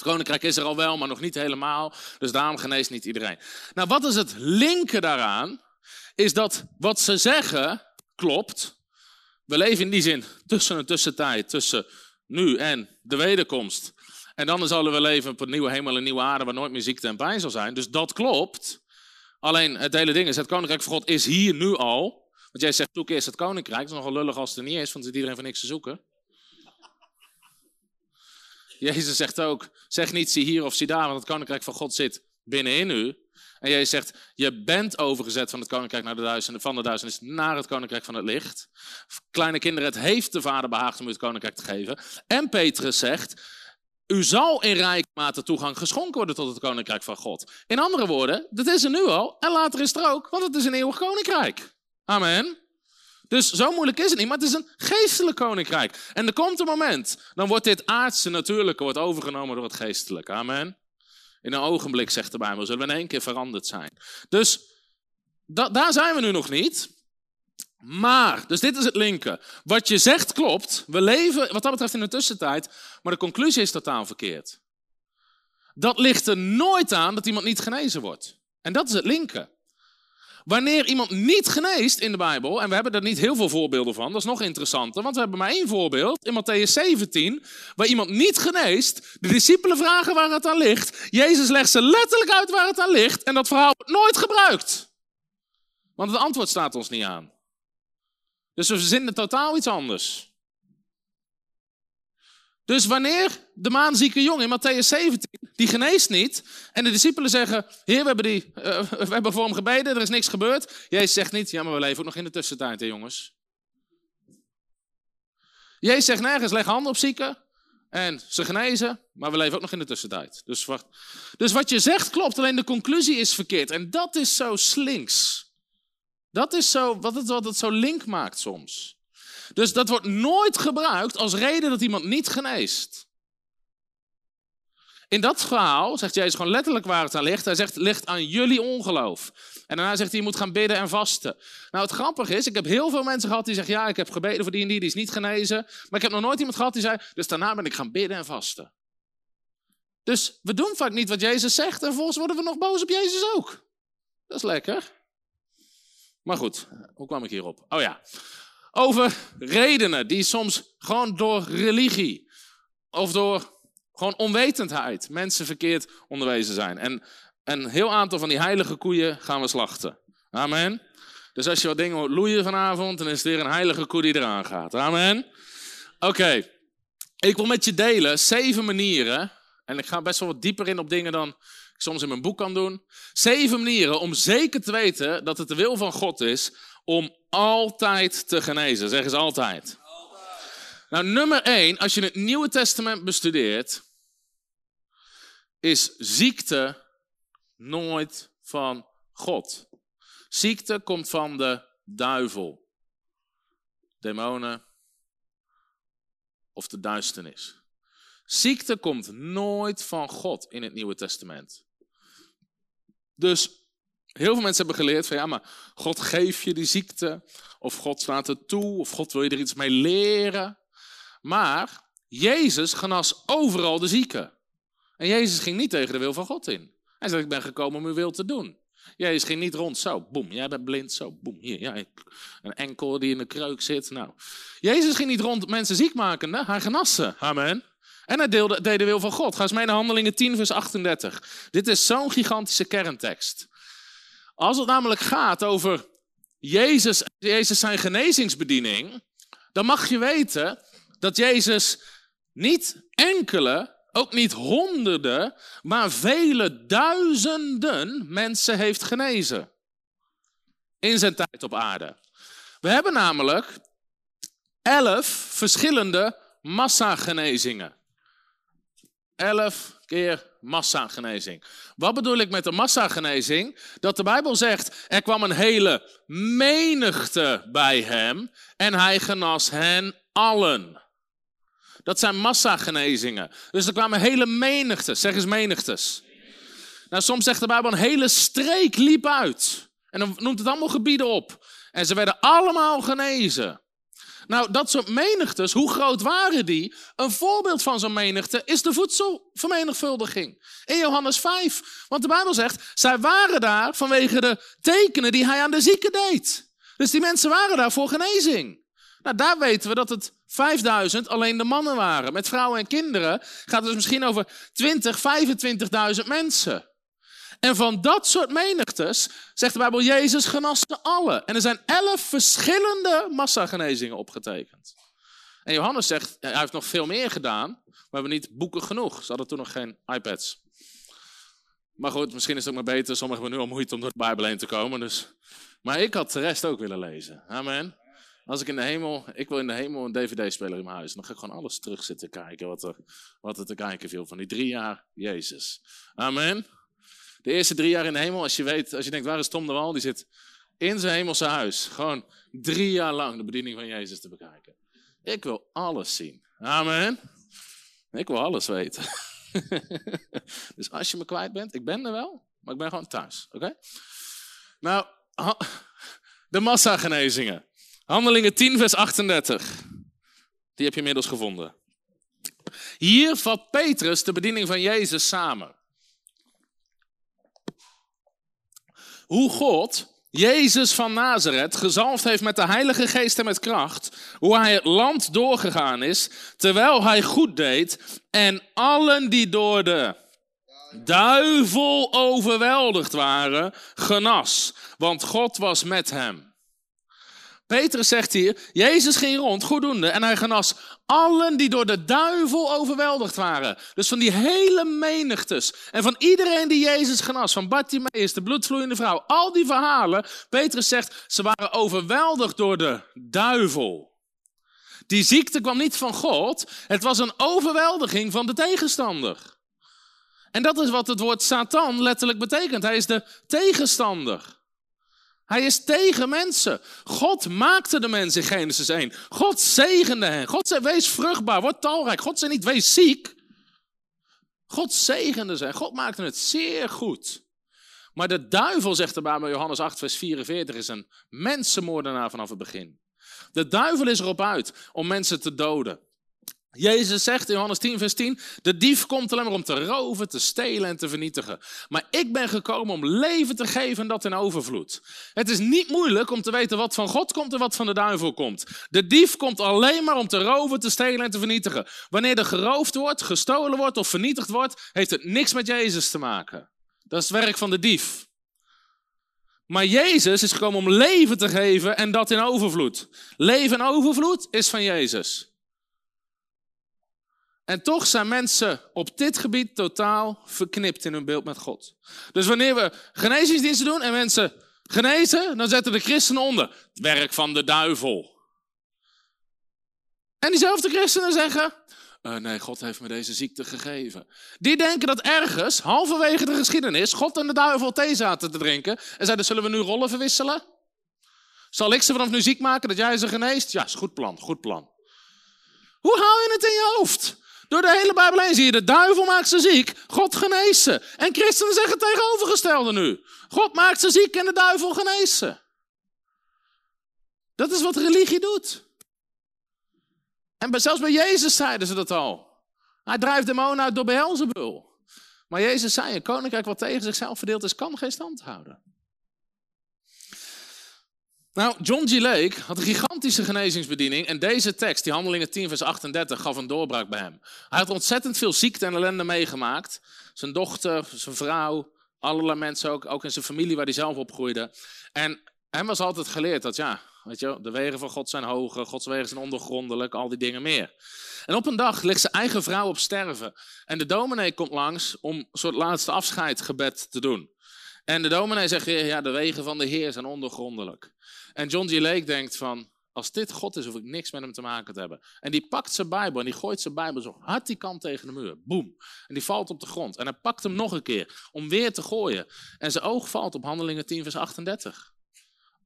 het koninkrijk is er al wel, maar nog niet helemaal. Dus daarom geneest niet iedereen. Nou, wat is het linker daaraan? Is dat wat ze zeggen klopt. We leven in die zin tussen een tussentijd, tussen nu en de wederkomst. En dan zullen we leven op een nieuwe hemel en nieuwe aarde waar nooit meer ziekte en pijn zal zijn. Dus dat klopt. Alleen het hele ding is, het koninkrijk van God is hier nu al. Want jij zegt, zoek eerst het koninkrijk. Dat is nogal lullig als het er niet is, want er zit iedereen voor niks te zoeken. Jezus zegt ook, zeg niet zie hier of zie daar, want het koninkrijk van God zit binnenin u. En jij zegt, je bent overgezet van het koninkrijk naar de duizenden, van de duisternis naar het koninkrijk van het licht. Kleine kinderen, het heeft de vader behaagd om u het koninkrijk te geven. En Petrus zegt, u zal in rijke mate toegang geschonken worden tot het koninkrijk van God. In andere woorden, dat is er nu al en later is er ook, want het is een eeuwig koninkrijk. Amen. Dus zo moeilijk is het niet, maar het is een geestelijk koninkrijk. En er komt een moment, dan wordt dit aardse natuurlijke wordt overgenomen door het geestelijke. Amen. In een ogenblik, zegt de Bijbel, zullen we in één keer veranderd zijn. Dus daar zijn we nu nog niet. Maar, dus dit is het linker. Wat je zegt klopt. We leven wat dat betreft in de tussentijd. Maar de conclusie is totaal verkeerd. Dat ligt er nooit aan dat iemand niet genezen wordt. En dat is het linker. Wanneer iemand niet geneest in de Bijbel, en we hebben er niet heel veel voorbeelden van, dat is nog interessanter, want we hebben maar één voorbeeld in Matthäus 17, waar iemand niet geneest, de discipelen vragen waar het aan ligt, Jezus legt ze letterlijk uit waar het aan ligt, en dat verhaal wordt nooit gebruikt. Want het antwoord staat ons niet aan. Dus we verzinnen totaal iets anders. Dus wanneer de maanzieke jongen in Matthäus 17, die geneest niet, en de discipelen zeggen, heer, we hebben, die, uh, we hebben voor hem gebeden, er is niks gebeurd. Jezus zegt niet, ja, maar we leven ook nog in de tussentijd, hè, jongens. Jezus zegt nergens, leg handen op zieken en ze genezen, maar we leven ook nog in de tussentijd. Dus wat, dus wat je zegt klopt, alleen de conclusie is verkeerd. En dat is zo slinks. Dat is zo, wat het, wat het zo link maakt soms. Dus dat wordt nooit gebruikt als reden dat iemand niet geneest. In dat verhaal zegt Jezus gewoon letterlijk waar het aan ligt. Hij zegt, ligt aan jullie ongeloof. En daarna zegt hij, je moet gaan bidden en vasten. Nou, het grappige is, ik heb heel veel mensen gehad die zeggen, ja, ik heb gebeden voor die en die, die is niet genezen. Maar ik heb nog nooit iemand gehad die zei, dus daarna ben ik gaan bidden en vasten. Dus we doen vaak niet wat Jezus zegt en vervolgens worden we nog boos op Jezus ook. Dat is lekker. Maar goed, hoe kwam ik hierop? Oh ja, over redenen die soms gewoon door religie of door gewoon onwetendheid mensen verkeerd onderwezen zijn. En een heel aantal van die heilige koeien gaan we slachten. Amen. Dus als je wat dingen hoort loeien vanavond, dan is het weer een heilige koe die eraan gaat. Amen. Oké, ik wil met je delen zeven manieren. En ik ga best wel wat dieper in op dingen dan ik soms in mijn boek kan doen. Zeven manieren om zeker te weten dat het de wil van God is om altijd te genezen. Zeg eens altijd. Nou, nummer één, als je het Nieuwe Testament bestudeert, is ziekte nooit van God. Ziekte komt van de duivel, demonen of de duisternis. Ziekte komt nooit van God in het Nieuwe Testament. Dus Heel veel mensen hebben geleerd van ja, maar God geeft je die ziekte, of God slaat het toe, of God wil je er iets mee leren. Maar Jezus genas overal de zieken. En Jezus ging niet tegen de wil van God in. Hij zei, ik ben gekomen om uw wil te doen. Jezus ging niet rond, zo, boem, jij bent blind, zo, boem, hier, een enkel die in de kreuk zit. Nou, Jezus ging niet rond mensen ziek maken, hij genas ze, amen. En hij deed de wil van God. Ga eens mee naar Handelingen 10, vers 38. Dit is zo'n gigantische kerntekst. Als het namelijk gaat over Jezus, Jezus zijn genezingsbediening, dan mag je weten dat Jezus niet enkele, ook niet honderden, maar vele duizenden mensen heeft genezen. In zijn tijd op aarde. We hebben namelijk elf verschillende massagenezingen. Elf keer massagenezing. Wat bedoel ik met de massagenezing? Dat de Bijbel zegt, er kwam een hele menigte bij hem en hij genas hen allen. Dat zijn massagenezingen. Dus er kwamen hele menigtes, zeg eens menigtes. Nou, soms zegt de Bijbel, een hele streek liep uit. En dan noemt het allemaal gebieden op. En ze werden allemaal genezen. Nou, dat soort menigtes, hoe groot waren die? Een voorbeeld van zo'n menigte is de voedselvermenigvuldiging. In Johannes 5. Want de Bijbel zegt, zij waren daar vanwege de tekenen die hij aan de zieken deed. Dus die mensen waren daar voor genezing. Nou, daar weten we dat het 5000 alleen de mannen waren. Met vrouwen en kinderen gaat het dus misschien over 20, 25.000 mensen. En van dat soort menigtes, zegt de Bijbel, Jezus genas ze alle. En er zijn elf verschillende massagenezingen opgetekend. En Johannes zegt, hij heeft nog veel meer gedaan, maar we hebben niet boeken genoeg. Ze hadden toen nog geen iPads. Maar goed, misschien is het ook maar beter. Sommigen hebben nu al moeite om door de Bijbel heen te komen. Dus. Maar ik had de rest ook willen lezen. Amen. Als ik in de hemel, ik wil in de hemel een dvd-speler in mijn huis. Dan ga ik gewoon alles terug zitten kijken wat er, wat er te kijken viel van die drie jaar Jezus. Amen. De eerste drie jaar in de hemel, als je weet, als je denkt, waar is Tom de Wal? Die zit in zijn hemelse huis. Gewoon drie jaar lang de bediening van Jezus te bekijken. Ik wil alles zien. Amen. Ik wil alles weten. dus als je me kwijt bent, ik ben er wel, maar ik ben gewoon thuis. Oké? Nou, de massagenezingen. Handelingen 10, vers 38. Die heb je inmiddels gevonden. Hier vat Petrus de bediening van Jezus samen. Hoe God Jezus van Nazareth gezalfd heeft met de Heilige Geest en met kracht, hoe hij het land doorgegaan is, terwijl hij goed deed en allen die door de duivel overweldigd waren, genas, want God was met hem. Petrus zegt hier, Jezus ging rond, goeddoende, en hij genas allen die door de duivel overweldigd waren. Dus van die hele menigtes. En van iedereen die Jezus genas, van Bartimaeus, de bloedvloeiende vrouw, al die verhalen. Petrus zegt, ze waren overweldigd door de duivel. Die ziekte kwam niet van God, het was een overweldiging van de tegenstander. En dat is wat het woord Satan letterlijk betekent. Hij is de tegenstander. Hij is tegen mensen. God maakte de mens in Genesis 1. God zegende hen. God zei, wees vruchtbaar, word talrijk. God zei niet, wees ziek. God zegende ze. God maakte het zeer goed. Maar de duivel, zegt de bij Johannes 8, vers 44, is een mensenmoordenaar vanaf het begin. De duivel is erop uit om mensen te doden. Jezus zegt in Johannes 10, vers 10: De dief komt alleen maar om te roven, te stelen en te vernietigen. Maar ik ben gekomen om leven te geven en dat in overvloed. Het is niet moeilijk om te weten wat van God komt en wat van de duivel komt. De dief komt alleen maar om te roven, te stelen en te vernietigen. Wanneer er geroofd wordt, gestolen wordt of vernietigd wordt, heeft het niks met Jezus te maken. Dat is het werk van de dief. Maar Jezus is gekomen om leven te geven en dat in overvloed. Leven in overvloed is van Jezus. En toch zijn mensen op dit gebied totaal verknipt in hun beeld met God. Dus wanneer we genezingsdiensten doen en mensen genezen, dan zetten de christenen onder. Het werk van de duivel. En diezelfde christenen zeggen, uh, nee, God heeft me deze ziekte gegeven. Die denken dat ergens, halverwege de geschiedenis, God en de duivel thee zaten te drinken. En zeiden, zullen we nu rollen verwisselen? Zal ik ze vanaf nu ziek maken dat jij ze geneest? Ja, is goed plan, goed plan. Hoe haal je het in je hoofd? Door de hele Bijbel heen zie je, de duivel maakt ze ziek, God geneest ze. En christenen zeggen het tegenovergestelde nu. God maakt ze ziek en de duivel geneest ze. Dat is wat religie doet. En zelfs bij Jezus zeiden ze dat al. Hij drijft demonen uit door Beelzebul. Maar Jezus zei, een koninkrijk wat tegen zichzelf verdeeld is, kan geen stand houden. Nou, John G. Lake had een gigantische genezingsbediening en deze tekst, die handelingen 10 vers 38, gaf een doorbraak bij hem. Hij had ontzettend veel ziekte en ellende meegemaakt. Zijn dochter, zijn vrouw, allerlei mensen ook, ook in zijn familie waar hij zelf opgroeide. En hem was altijd geleerd dat, ja, weet je, de wegen van God zijn hoger, Gods wegen zijn ondergrondelijk, al die dingen meer. En op een dag ligt zijn eigen vrouw op sterven. En de dominee komt langs om een soort laatste afscheidsgebed te doen. En de dominee zegt, ja, de wegen van de Heer zijn ondergrondelijk. En John G. Lake denkt van, als dit God is, hoef ik niks met hem te maken te hebben. En die pakt zijn Bijbel en die gooit zijn Bijbel zo hard die kan tegen de muur. Boom. En die valt op de grond. En hij pakt hem nog een keer om weer te gooien. En zijn oog valt op Handelingen 10, vers 38.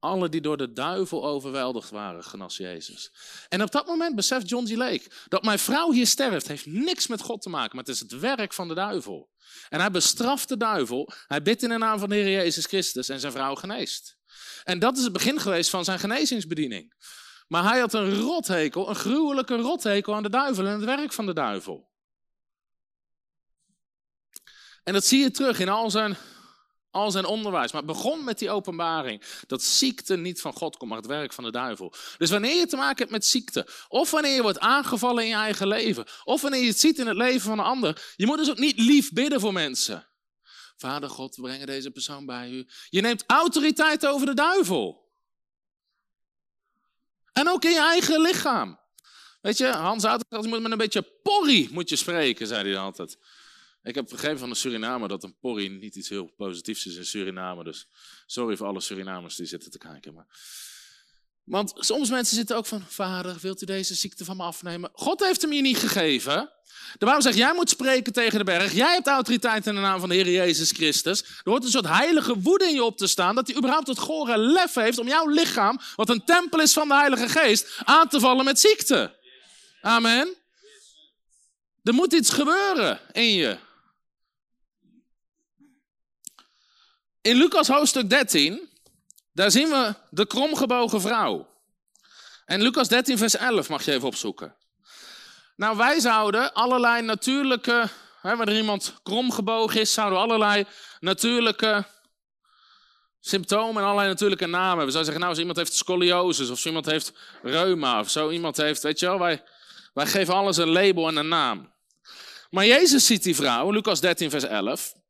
Alle die door de duivel overweldigd waren, genas Jezus. En op dat moment beseft John G. Lake dat mijn vrouw hier sterft, heeft niks met God te maken, maar het is het werk van de duivel. En hij bestraft de duivel, hij bidt in de naam van de Heer Jezus Christus en zijn vrouw geneest. En dat is het begin geweest van zijn genezingsbediening. Maar hij had een rothekel, een gruwelijke rothekel aan de duivel en het werk van de duivel. En dat zie je terug in al zijn, al zijn onderwijs. Maar het begon met die openbaring. Dat ziekte niet van God komt, maar het werk van de duivel. Dus wanneer je te maken hebt met ziekte, of wanneer je wordt aangevallen in je eigen leven, of wanneer je het ziet in het leven van een ander, je moet dus ook niet lief bidden voor mensen. Vader God, we brengen deze persoon bij u. Je neemt autoriteit over de duivel. En ook in je eigen lichaam. Weet je, Hans altijd je moet met een beetje porrie moet je spreken, zei hij altijd. Ik heb begrepen van de Suriname dat een porrie niet iets heel positiefs is in Suriname. Dus sorry voor alle Surinamers die zitten te kijken. Maar... Want soms mensen zitten ook van, vader, wilt u deze ziekte van me afnemen? God heeft hem je niet gegeven. De Bijbel zegt, jij moet spreken tegen de berg. Jij hebt autoriteit in de naam van de Heer Jezus Christus. Er wordt een soort heilige woede in je op te staan. Dat hij überhaupt het gore lef heeft om jouw lichaam, wat een tempel is van de Heilige Geest, aan te vallen met ziekte. Amen. Er moet iets gebeuren in je. In Lucas hoofdstuk 13, daar zien we de kromgebogen vrouw. En Lucas 13, vers 11 mag je even opzoeken. Nou, wij zouden allerlei natuurlijke, hè, wanneer iemand kromgebogen is, zouden we allerlei natuurlijke symptomen en allerlei natuurlijke namen. We zouden zeggen, nou, als iemand heeft scoliosis, of iemand heeft reuma, of zo iemand heeft, weet je wel, wij, wij geven alles een label en een naam. Maar Jezus ziet die vrouw, Lucas 13, vers 11.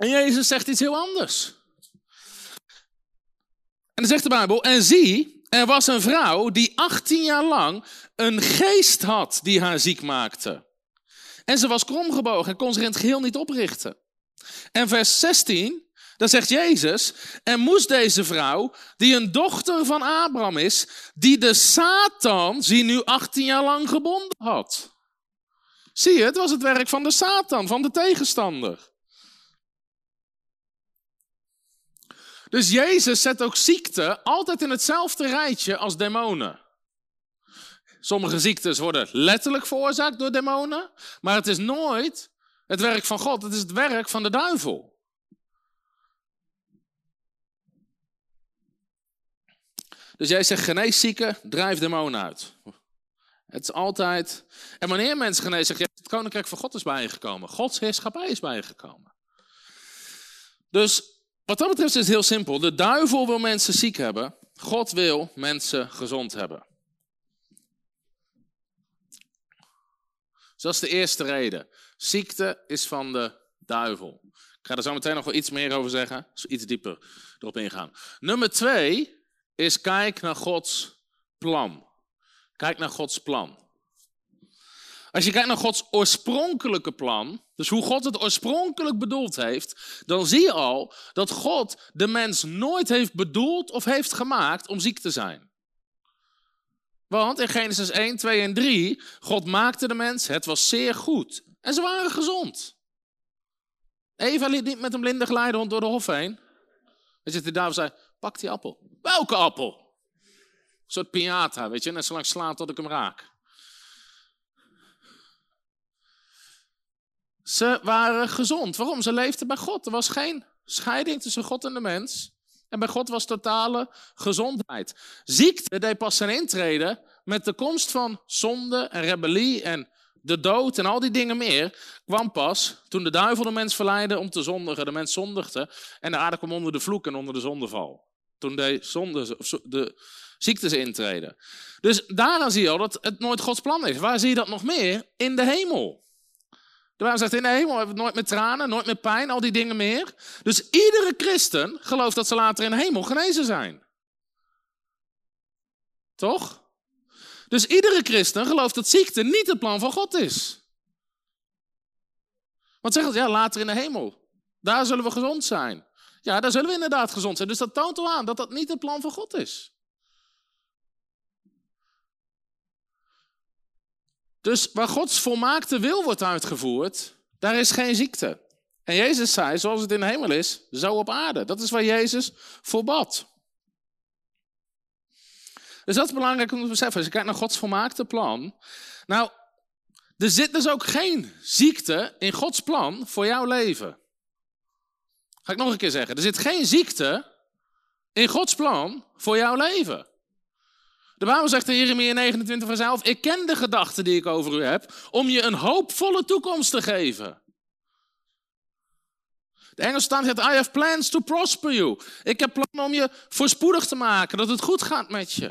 En Jezus zegt iets heel anders. En dan zegt de Bijbel, en zie, er was een vrouw die 18 jaar lang een geest had die haar ziek maakte. En ze was kromgebogen en kon zich in het geheel niet oprichten. En vers 16, dan zegt Jezus, en moest deze vrouw, die een dochter van Abraham is, die de Satan, zie nu 18 jaar lang gebonden had. Zie je, het was het werk van de Satan, van de tegenstander. Dus Jezus zet ook ziekte altijd in hetzelfde rijtje als demonen. Sommige ziektes worden letterlijk veroorzaakt door demonen, maar het is nooit het werk van God, het is het werk van de duivel. Dus jij zegt genees zieken, drijf demonen uit. Het is altijd. En wanneer mensen genezen, zeg het koninkrijk van God is bijgekomen. Gods heerschappij is bijgekomen. Dus wat dat betreft is het heel simpel. De duivel wil mensen ziek hebben. God wil mensen gezond hebben. Dat is de eerste reden. Ziekte is van de duivel. Ik ga er zo meteen nog wel iets meer over zeggen. Iets dieper erop ingaan. Nummer twee is kijk naar Gods plan. Kijk naar Gods plan. Als je kijkt naar Gods oorspronkelijke plan, dus hoe God het oorspronkelijk bedoeld heeft, dan zie je al dat God de mens nooit heeft bedoeld of heeft gemaakt om ziek te zijn. Want in Genesis 1, 2 en 3, God maakte de mens, het was zeer goed. En ze waren gezond. Eva liet niet met een blinde geleidehond door de hof heen. Weet je, de duivel zei, pak die appel. Welke appel? Een soort piñata, weet je, net zo lang slaan tot ik hem raak. Ze waren gezond. Waarom? Ze leefden bij God. Er was geen scheiding tussen God en de mens. En bij God was totale gezondheid. Ziekte deed pas zijn intreden met de komst van zonde en rebellie en de dood en al die dingen meer. kwam pas toen de duivel de mens verleidde om te zondigen. De mens zondigde en de aarde kwam onder de vloek en onder de zondeval. Toen de, zonde, de ziektes intreden. Dus daaraan zie je al dat het nooit Gods plan is. Waar zie je dat nog meer? In de hemel. De Bijbel zegt in de hemel nooit met tranen, nooit met pijn, al die dingen meer. Dus iedere christen gelooft dat ze later in de hemel genezen zijn. Toch? Dus iedere christen gelooft dat ziekte niet het plan van God is. Want zegt het, ja, later in de hemel. Daar zullen we gezond zijn. Ja, daar zullen we inderdaad gezond zijn. Dus dat toont al aan dat dat niet het plan van God is. Dus waar Gods volmaakte wil wordt uitgevoerd, daar is geen ziekte. En Jezus zei, zoals het in de hemel is, zo op aarde. Dat is waar Jezus voor bad. Dus dat is belangrijk om te beseffen. Als je kijkt naar Gods volmaakte plan. Nou, er zit dus ook geen ziekte in Gods plan voor jouw leven. Ga ik nog een keer zeggen. Er zit geen ziekte in Gods plan voor jouw leven. De Bijbel zegt in Jeremia 29 vers 11, ik ken de gedachten die ik over u heb, om je een hoopvolle toekomst te geven. De Engelse staat zegt, I have plans to prosper you. Ik heb plannen om je voorspoedig te maken, dat het goed gaat met je.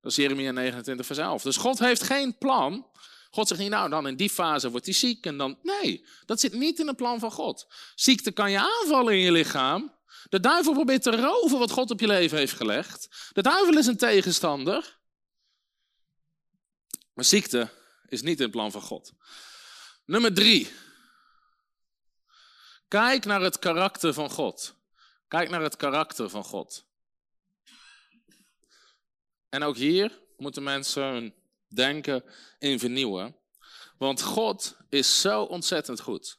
Dat is Jeremia 29 vers 11. Dus God heeft geen plan God zegt niet, nou dan in die fase wordt hij ziek en dan... Nee, dat zit niet in het plan van God. Ziekte kan je aanvallen in je lichaam. De duivel probeert te roven wat God op je leven heeft gelegd. De duivel is een tegenstander. Maar ziekte is niet in plan van God. Nummer drie. Kijk naar het karakter van God. Kijk naar het karakter van God. En ook hier moeten mensen hun denken in vernieuwen. Want God is zo ontzettend goed.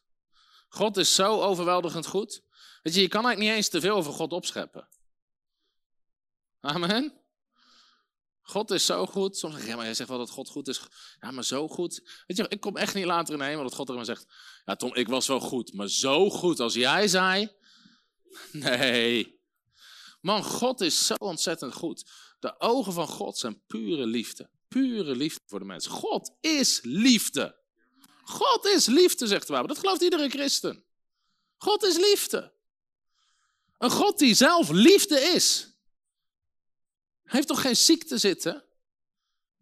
God is zo overweldigend goed. Weet je, je kan eigenlijk niet eens te veel over God opscheppen. Amen. God is zo goed. Soms zeg maar jij zegt wel dat God goed is. Ja, maar zo goed. Weet je, ik kom echt niet later in de hemel dat God tegen me zegt, ja Tom, ik was wel goed, maar zo goed als jij zei. Nee. Man, God is zo ontzettend goed. De ogen van God zijn pure liefde. Pure liefde voor de mensen. God is liefde. God is liefde, zegt de Bijbel. Dat gelooft iedere christen. God is liefde. Een God die zelf liefde is. heeft toch geen ziekte zitten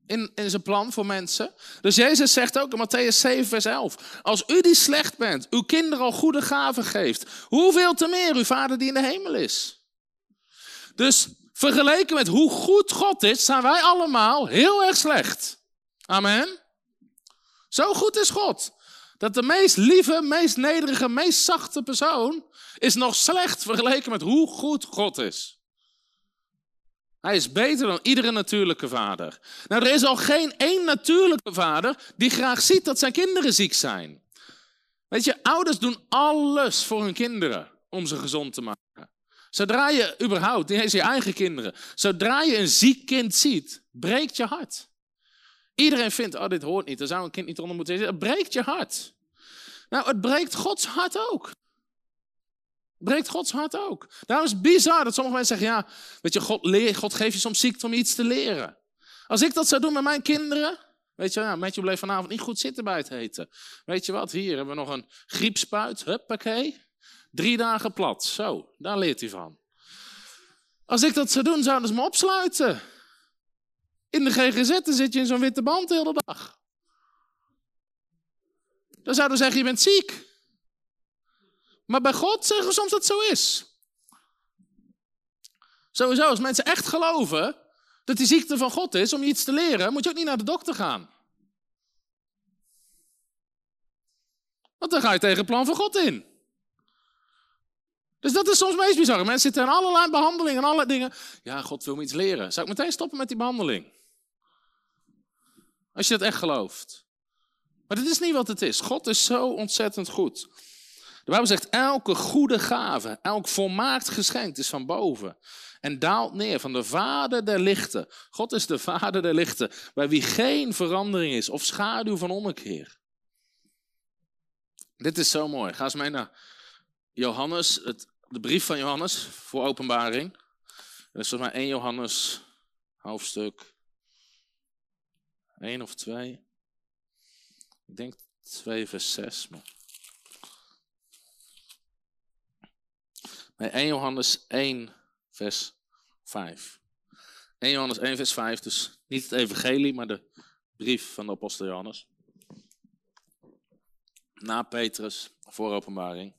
in, in zijn plan voor mensen? Dus Jezus zegt ook in Matthäus 7, vers 11. Als u die slecht bent, uw kinderen al goede gaven geeft, hoeveel te meer uw vader die in de hemel is? Dus vergeleken met hoe goed God is, zijn wij allemaal heel erg slecht. Amen. Zo goed is God. Dat de meest lieve, meest nederige, meest zachte persoon is nog slecht vergeleken met hoe goed God is. Hij is beter dan iedere natuurlijke vader. Nou, er is al geen één natuurlijke vader die graag ziet dat zijn kinderen ziek zijn. Weet je, ouders doen alles voor hun kinderen om ze gezond te maken. Zodra je überhaupt, niet eens je eigen kinderen, zodra je een ziek kind ziet, breekt je hart. Iedereen vindt, oh dit hoort niet, er zou een kind niet onder moeten zitten. Het breekt je hart. Nou, het breekt Gods hart ook. Breekt Gods hart ook. Daarom is bizar dat sommige mensen zeggen, ja, weet je, God, leer, God geeft je soms ziekte om iets te leren. Als ik dat zou doen met mijn kinderen, weet je, ja, Matthew bleef vanavond niet goed zitten bij het eten. Weet je wat, hier hebben we nog een griepspuit, huppakee. Drie dagen plat, zo, daar leert hij van. Als ik dat zou doen, zouden ze me opsluiten. In de GGZ zit je in zo'n witte band de hele dag. Dan zouden we zeggen, je bent ziek. Maar bij God zeggen we soms dat het zo is. Sowieso, als mensen echt geloven dat die ziekte van God is om je iets te leren, moet je ook niet naar de dokter gaan. Want dan ga je tegen het plan van God in. Dus dat is soms meest bizar. Mensen zitten in allerlei behandelingen en allerlei dingen. Ja, God wil me iets leren. Zou ik meteen stoppen met die behandeling? Als je dat echt gelooft. Maar dat is niet wat het is. God is zo ontzettend goed. De Bijbel zegt, elke goede gave, elk volmaakt geschenk is van boven. En daalt neer van de vader der lichten. God is de vader der lichten, bij wie geen verandering is of schaduw van ommekeer. Dit is zo mooi. Ga eens mee naar Johannes, het, de brief van Johannes voor openbaring. Dat is volgens mij 1 Johannes, hoofdstuk 1 of 2. Ik denk 2 vers 6. Maar... Nee, 1 Johannes 1 vers 5. 1 Johannes 1 vers 5, dus niet het evangelie, maar de brief van de apostel Johannes. Na Petrus, voor openbaring.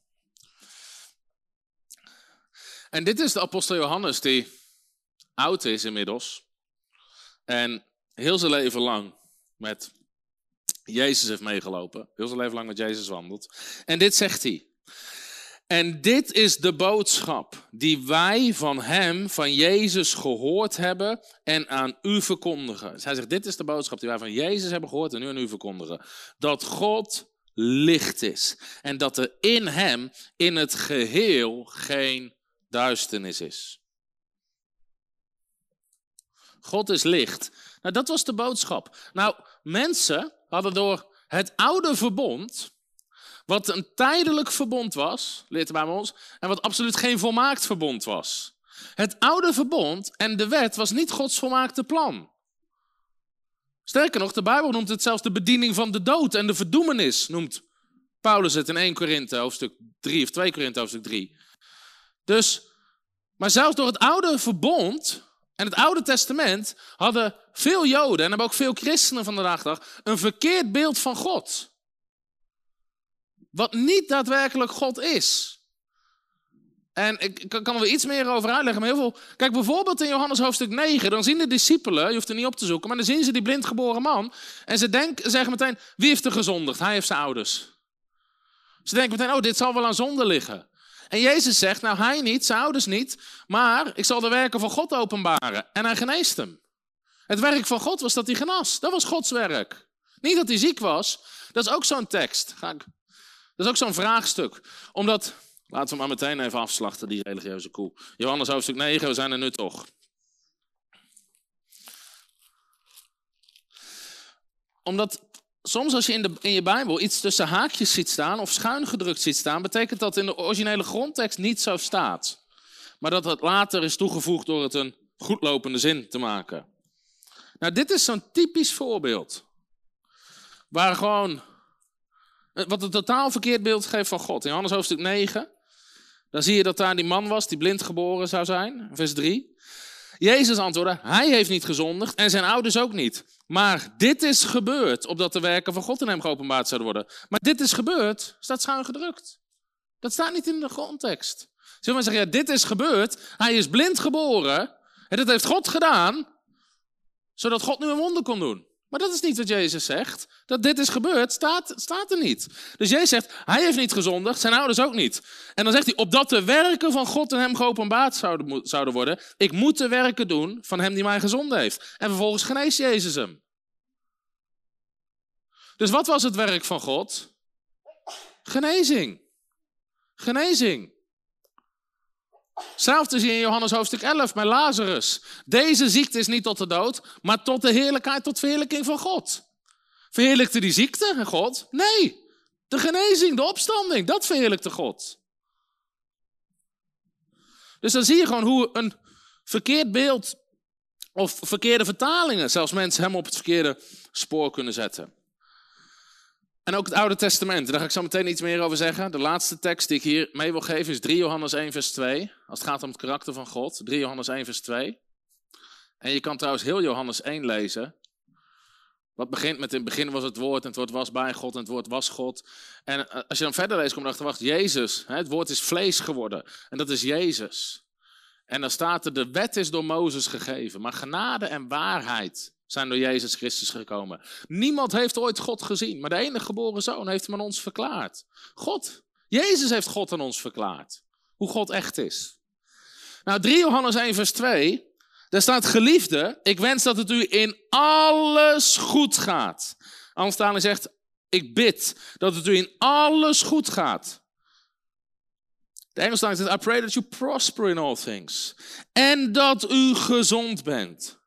En dit is de apostel Johannes die oud is inmiddels. En heel zijn leven lang met Jezus heeft meegelopen. Heel zijn leven lang met Jezus wandelt. En dit zegt hij. En dit is de boodschap die wij van Hem, van Jezus, gehoord hebben en aan u verkondigen. Dus hij zegt, dit is de boodschap die wij van Jezus hebben gehoord en nu aan u verkondigen. Dat God licht is en dat er in Hem, in het geheel, geen duisternis is. God is licht. Nou, dat was de boodschap. Nou, mensen hadden door het oude verbond, wat een tijdelijk verbond was, leert de bij ons, en wat absoluut geen volmaakt verbond was. Het oude verbond en de wet was niet Gods volmaakte plan. Sterker nog, de Bijbel noemt het zelfs de bediening van de dood en de verdoemenis, noemt Paulus het in 1 Korinthe hoofdstuk 3 of 2 Korinthe hoofdstuk 3. Dus, maar zelfs door het oude verbond En het Oude Testament hadden veel Joden en hebben ook veel christenen van de dag een verkeerd beeld van God. Wat niet daadwerkelijk God is. En ik kan er iets meer over uitleggen. Maar heel veel... Kijk, bijvoorbeeld in Johannes hoofdstuk 9, dan zien de discipelen, je hoeft er niet op te zoeken, maar dan zien ze die blindgeboren man. En ze denken, zeggen meteen, wie heeft er gezondigd? Hij heeft zijn ouders. Ze denken meteen, oh, dit zal wel aan zonde liggen. En Jezus zegt, nou hij niet, zijn ouders niet, maar ik zal de werken van God openbaren. En hij geneest hem. Het werk van God was dat hij genas. Dat was Gods werk. Niet dat hij ziek was. Dat is ook zo'n tekst. Dat is ook zo'n vraagstuk. Omdat, laten we maar meteen even afslachten, die religieuze koe. Johannes hoofdstuk 9, we zijn er nu toch. Omdat soms als je in, de, in je Bijbel iets tussen haakjes ziet staan of schuin gedrukt ziet staan, betekent dat in de originele grondtekst niet zo staat. Maar dat het later is toegevoegd door het een goedlopende zin te maken. Nou, dit is zo'n typisch voorbeeld. Waar gewoon, wat een totaal verkeerd beeld geeft van God. In Johannes hoofdstuk 9, dan zie je dat daar die man was die blind geboren zou zijn, vers 3. Jezus antwoordde, hij heeft niet gezondigd en zijn ouders ook niet. Maar dit is gebeurd, opdat de werken van God in hem geopenbaard zouden worden. Maar dit is gebeurd, staat schuin gedrukt. Dat staat niet in de grondtekst. Zullen we zeggen, ja, dit is gebeurd, hij is blind geboren en dat heeft God gedaan, zodat God nu een wonder kon doen. Maar dat is niet wat Jezus zegt. Dat dit is gebeurd, staat, staat er niet. Dus Jezus zegt, hij heeft niet gezondigd, zijn ouders ook niet. En dan zegt hij, opdat de werken van God in hem geopenbaard zouden, zouden worden, ik moet de werken doen van hem die mij gezonden heeft. En vervolgens geneest Jezus hem. Dus wat was het werk van God? Genezing. Genezing. Hetzelfde zie je in Johannes hoofdstuk 11 met Lazarus. Deze ziekte is niet tot de dood, maar tot de heerlijkheid, tot verheerlijking van God. Verheerlijkte die ziekte God? Nee, de genezing, de opstanding, dat verheerlijkte God. Dus dan zie je gewoon hoe een verkeerd beeld of verkeerde vertalingen zelfs mensen hem op het verkeerde spoor kunnen zetten. En ook het Oude Testament, daar ga ik zo meteen iets meer over zeggen. De laatste tekst die ik hier mee wil geven is 3 Johannes 1, vers 2. Als het gaat om het karakter van God. 3 Johannes 1, vers 2. En je kan trouwens heel Johannes 1 lezen. Wat begint met in het begin was het woord en het woord was bij God en het woord was God. En eh, als je dan verder leest, kom je erachter, wacht, Jezus, het woord is vlees geworden. En dat is Jezus. En dan staat er, de wet is door Mozes gegeven, maar genade en waarheid zijn door Jezus Christus gekomen. Niemand heeft ooit God gezien, maar de enige geboren zoon heeft hem aan ons verklaard. God, Jezus heeft God aan ons verklaard. Hoe God echt is. Nou, 3 Johannes 1 vers 2, daar staat geliefde, ik wens dat het u in alles goed gaat. Anders zegt, ik bid dat het u in alles goed gaat. De Engelse zegt, I pray that you prosper in all things. En dat u gezond bent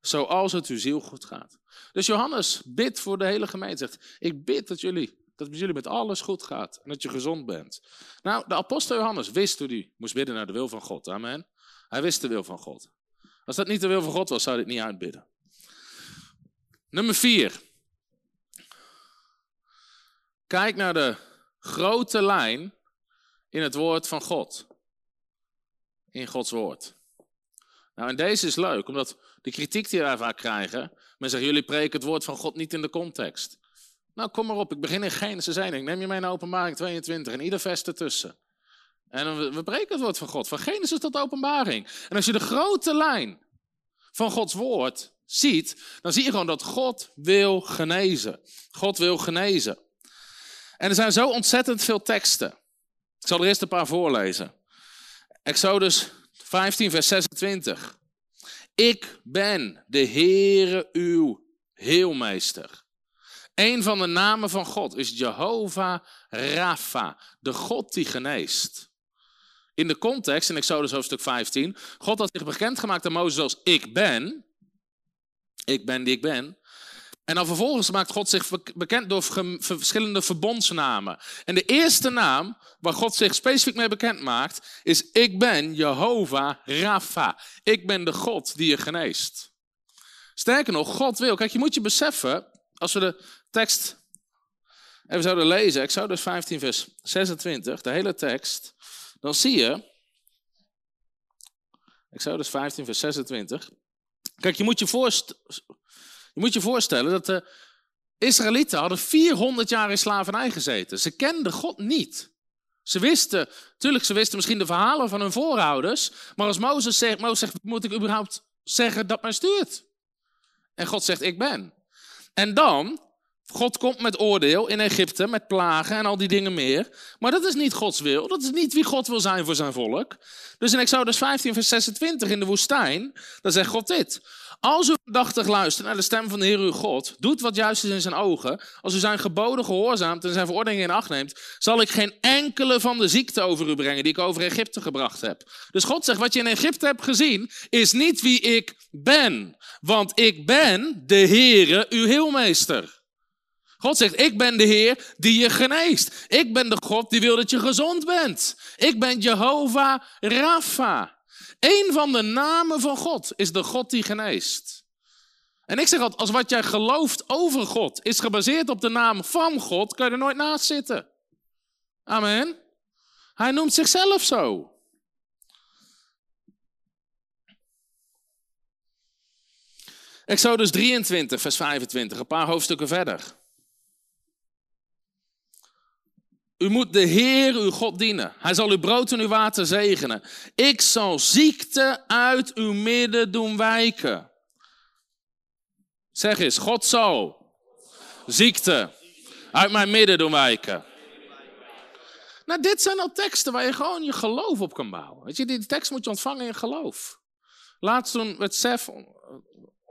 zoals het uw ziel goed gaat. Dus Johannes bidt voor de hele gemeente. Zegt, ik bid dat jullie, dat het jullie met alles goed gaat en dat je gezond bent. Nou, de apostel Johannes wist hoe hij moest bidden naar de wil van God. Amen. Hij wist de wil van God. Als dat niet de wil van God was, zou hij het niet uitbidden. Nummer vier. Kijk naar de grote lijn in het woord van God. In Gods woord. Nou, en deze is leuk, omdat de kritiek die wij vaak krijgen, men zegt, jullie preken het woord van God niet in de context. Nou, kom maar op, ik begin in Genesis 1, ik neem je mee naar openbaring 22 en ieder vers ertussen. En we, preken het woord van God, van Genesis tot openbaring. En als je de grote lijn van Gods woord ziet, dan zie je gewoon dat God wil genezen. God wil genezen. En er zijn zo ontzettend veel teksten. Ik zal er eerst een paar voorlezen. Exodus 15, vers 26. Ik ben de Heere uw heelmeester. Een van de namen van God is Jehovah Rapha, de God die geneest. In de context, in Exodus hoofdstuk 15, God had zich bekendgemaakt aan Mozes als ik ben. Ik ben die ik ben. En dan vervolgens maakt God zich bekend door verschillende verbondsnamen. En de eerste naam waar God zich specifiek mee bekend maakt, is ik ben Jehovah Rapha. Ik ben de God die je geneest. Sterker nog, God wil. Kijk, je moet je beseffen, als we de tekst even zouden lezen, Exodus 15 vers 26, de hele tekst, dan zie je, Exodus 15 vers 26, Kijk, je moet je, voorst je moet je voorstellen dat de Israëlieten hadden 400 jaar in slavernij gezeten. Ze kenden God niet. Ze wisten, tuurlijk, ze wisten misschien de verhalen van hun voorouders. Maar als Mozes zegt, Mozes zegt, moet ik überhaupt zeggen dat mij stuurt? En God zegt, ik ben. En dan, God komt met oordeel in Egypte, met plagen en al die dingen meer. Maar dat is niet Gods wil. Dat is niet wie God wil zijn voor zijn volk. Dus in Exodus 15, vers 26 in de woestijn, dan zegt God dit. Als u aandachtig luistert naar de stem van de Heer uw God, doet wat juist is in zijn ogen, als u zijn geboden gehoorzaamt en zijn verordeningen in acht neemt, zal ik geen enkele van de ziekte over u brengen die ik over Egypte gebracht heb. Dus God zegt, wat je in Egypte hebt gezien, is niet wie ik ben, want ik ben de Heere, uw heelmeester. God zegt, ik ben de Heer die je geneest. Ik ben de God die wil dat je gezond bent. Ik ben Jehovah Rapha. Een van de namen van God is de God die geneest. En ik zeg altijd, als wat jij gelooft over God is gebaseerd op de naam van God, kan je er nooit naast zitten. Amen. Hij noemt zichzelf zo. Exodus 23, vers 25, een paar hoofdstukken verder. U moet de Heer, uw God, dienen. Hij zal uw brood en uw water zegenen. Ik zal ziekte uit uw midden doen wijken. Zeg eens, God zal ziekte uit mijn midden doen wijken. Nou, dit zijn al teksten waar je gewoon je geloof op kan bouwen. Weet je, die tekst moet je ontvangen in geloof. Laatst toen het Sef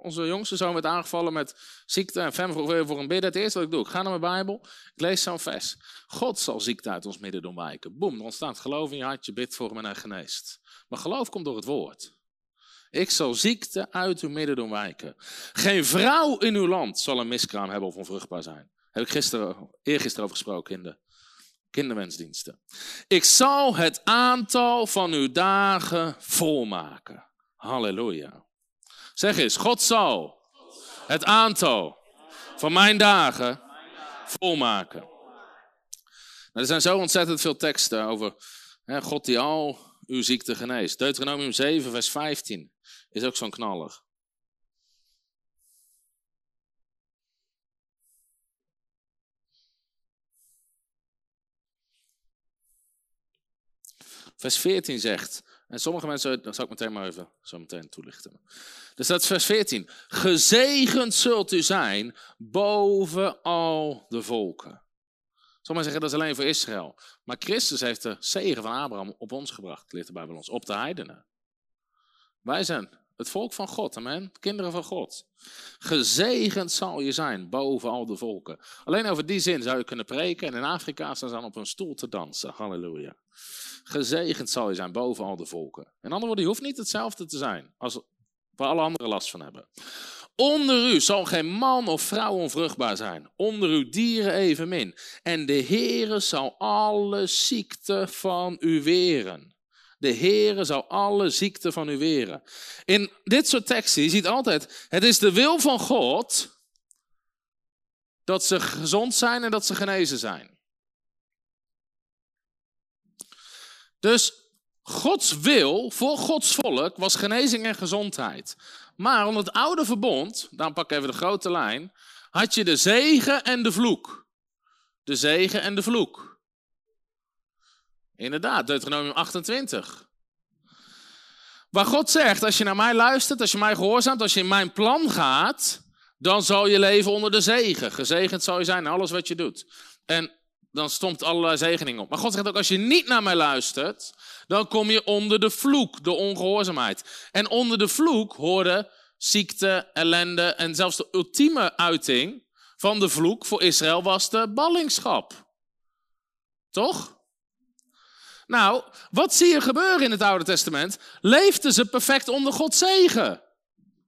onze jongste zoon werd aangevallen met ziekte en fem voor, voor een bidden. Het eerste wat ik doe, ik ga naar mijn Bijbel, ik lees zo'n vers. God zal ziekte uit ons midden doen wijken. Boem, er ontstaat geloof in je hart, je bidt voor hem en hij geneest. Maar geloof komt door het woord. Ik zal ziekte uit uw midden doen wijken. Geen vrouw in uw land zal een miskraam hebben of onvruchtbaar zijn. Heb ik gisteren, eergisteren over gesproken in de kinderwensdiensten. Ik zal het aantal van uw dagen volmaken. Halleluja. Zeg eens, God zal het aantal van mijn dagen volmaken. Nou, er zijn zo ontzettend veel teksten over hè, God die al uw ziekte geneest. Deuteronomium 7, vers 15 is ook zo'n knaller. Vers 14 zegt, en sommige mensen, dat zal ik meteen maar even zo meteen toelichten. Dus dat is vers 14. Gezegend zult u zijn boven al de volken. Sommigen zeggen dat is alleen voor Israël. Maar Christus heeft de zegen van Abraham op ons gebracht, leert de Bijbel ons, op de heidenen. Wij zijn het volk van God, amen. Kinderen van God. Gezegend zal je zijn boven al de volken. Alleen over die zin zou je kunnen preken en in Afrika staan ze op een stoel te dansen. Halleluja. Gezegend zal je zijn boven al de volken. In andere woorden, je hoeft niet hetzelfde te zijn als waar alle anderen last van hebben. Onder u zal geen man of vrouw onvruchtbaar zijn. Onder uw dieren evenmin. En de Heere zal alle ziekte van u weren. De Heere zal alle ziekte van u weren. In dit soort teksten, je ziet altijd, het is de wil van God dat ze gezond zijn en dat ze genezen zijn. Dus Gods wil voor Gods volk was genezing en gezondheid. Maar onder het oude verbond, dan pak ik even de grote lijn, had je de zegen en de vloek. De zegen en de vloek. Inderdaad, Deuteronomium 28. Waar God zegt, als je naar mij luistert, als je mij gehoorzaamt, als je in mijn plan gaat, dan zal je leven onder de zegen. Gezegend zal je zijn in alles wat je doet. En dan stomt allerlei zegeningen op. Maar God zegt ook, als je niet naar mij luistert, dan kom je onder de vloek, de ongehoorzaamheid. En onder de vloek hoorde ziekte, ellende en zelfs de ultieme uiting van de vloek voor Israël was de ballingschap. Toch? Nou, wat zie je gebeuren in het Oude Testament? Leefden ze perfect onder Gods zegen?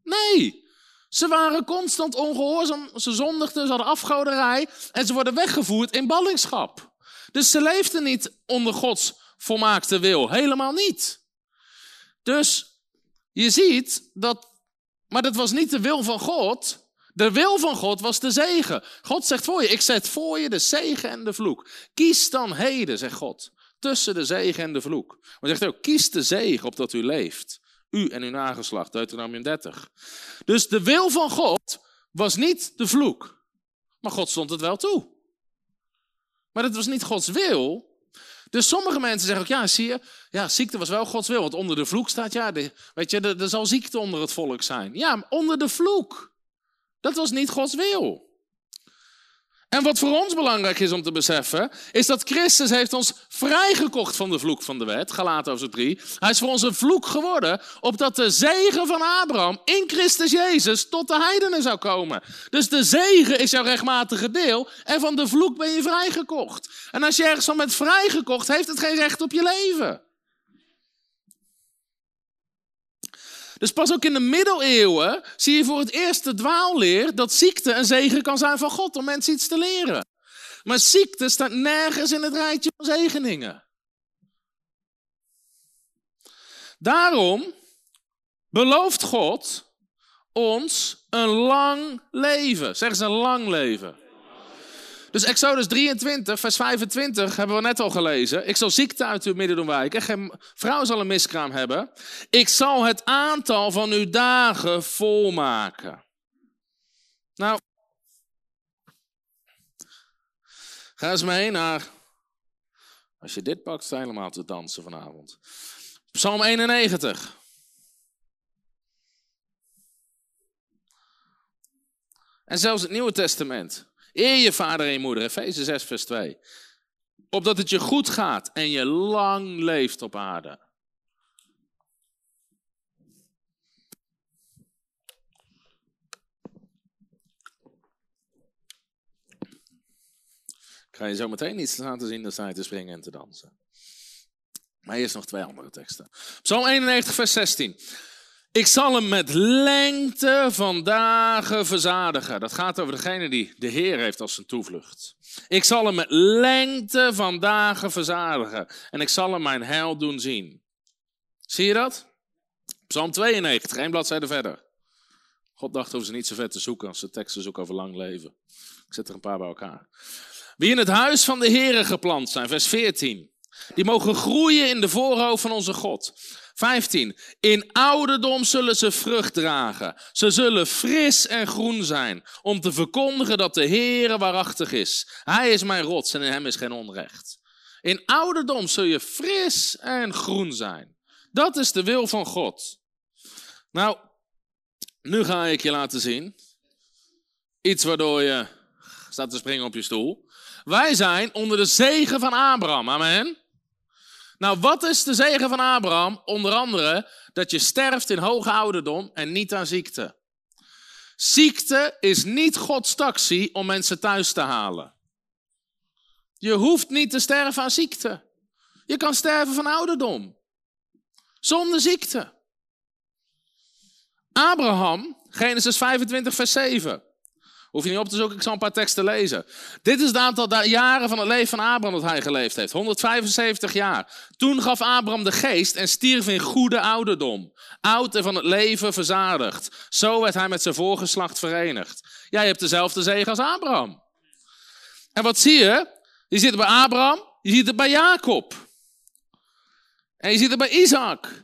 Nee. Ze waren constant ongehoorzaam, ze zondigden, ze hadden afgoderij en ze worden weggevoerd in ballingschap. Dus ze leefden niet onder Gods volmaakte wil, helemaal niet. Dus je ziet dat, maar dat was niet de wil van God. De wil van God was de zegen. God zegt voor je, ik zet voor je de zegen en de vloek. Kies dan heden, zegt God, tussen de zegen en de vloek. Maar zegt ook, kies de zegen opdat u leeft U en uw nageslacht, Deuteronomium 30. Dus de wil van God was niet de vloek. Maar God stond het wel toe. Maar het was niet Gods wil. Dus sommige mensen zeggen ook, ja, zie je, ja, ziekte was wel Gods wil. Want onder de vloek staat, ja, weet je, er, er zal ziekte onder het volk zijn. Ja, onder de vloek. Dat was niet Gods wil. En wat voor ons belangrijk is om te beseffen, is dat Christus heeft ons vrijgekocht van de vloek van de wet, Galaten over 3. Hij is voor ons een vloek geworden, opdat de zegen van Abraham in Christus Jezus tot de heidenen zou komen. Dus de zegen is jouw rechtmatige deel en van de vloek ben je vrijgekocht. En als je ergens van bent vrijgekocht, heeft het geen recht op je leven. Dus pas ook in de middeleeuwen zie je voor het eerst de dwaalleer dat ziekte een zegen kan zijn van God om mensen iets te leren. Maar ziekte staat nergens in het rijtje van zegeningen. Daarom belooft God ons een lang leven. Zeg eens een lang leven. Dus Exodus 23, vers 25 hebben we net al gelezen. Ik zal ziekte uit uw midden doen wijken. Geen vrouw zal een miskraam hebben. Ik zal het aantal van uw dagen volmaken. Nou, ga eens mee naar. Als je dit pakt, sta helemaal te dansen vanavond. Psalm 91. En zelfs het Nieuwe Testament. Eer je vader en je moeder, Efeze 6, vers 2. Opdat het je goed gaat en je lang leeft op aarde. Ik ga je zo meteen iets laten zien, dan je te springen en te dansen. Maar eerst nog twee andere teksten. Psalm 91, vers 16. Ik zal hem met lengte van dagen verzadigen. Dat gaat over degene die de Heer heeft als zijn toevlucht. Ik zal hem met lengte van dagen verzadigen. En ik zal hem mijn heil doen zien. Zie je dat? Psalm 92, één bladzijde verder. God dacht over ze niet zo ver te zoeken als de teksten zoeken over lang leven. Ik zet er een paar bij elkaar. Wie in het huis van de Heer geplant zijn, vers 14. Die mogen groeien in de voorhoofd van onze God. 15. In ouderdom zullen ze vrucht dragen. Ze zullen fris en groen zijn. Om te verkondigen dat de Heere waarachtig is. Hij is mijn rots en in hem is geen onrecht. In ouderdom zul je fris en groen zijn. Dat is de wil van God. Nou, nu ga ik je laten zien. Iets waardoor je staat te springen op je stoel. Wij zijn onder de zegen van Abraham. Amen. Nou, wat is de zegen van Abraham? Onder andere dat je sterft in hoge ouderdom en niet aan ziekte. Ziekte is niet Gods taxi om mensen thuis te halen. Je hoeft niet te sterven aan ziekte. Je kan sterven van ouderdom. Zonder ziekte. Abraham, Genesis 25, vers 7. Hoef je niet op te zoeken, ik zal een paar teksten lezen. Dit is het aantal jaren van het leven van Abraham dat hij geleefd heeft. 175 jaar. Toen gaf Abraham de geest en stierf in goede ouderdom. Oud en van het leven verzadigd. Zo werd hij met zijn voorgeslacht verenigd. Jij hebt dezelfde zegen als Abraham. En wat zie je? Je het bij Abraham, je ziet het bij Jacob. En je ziet het bij Isaac.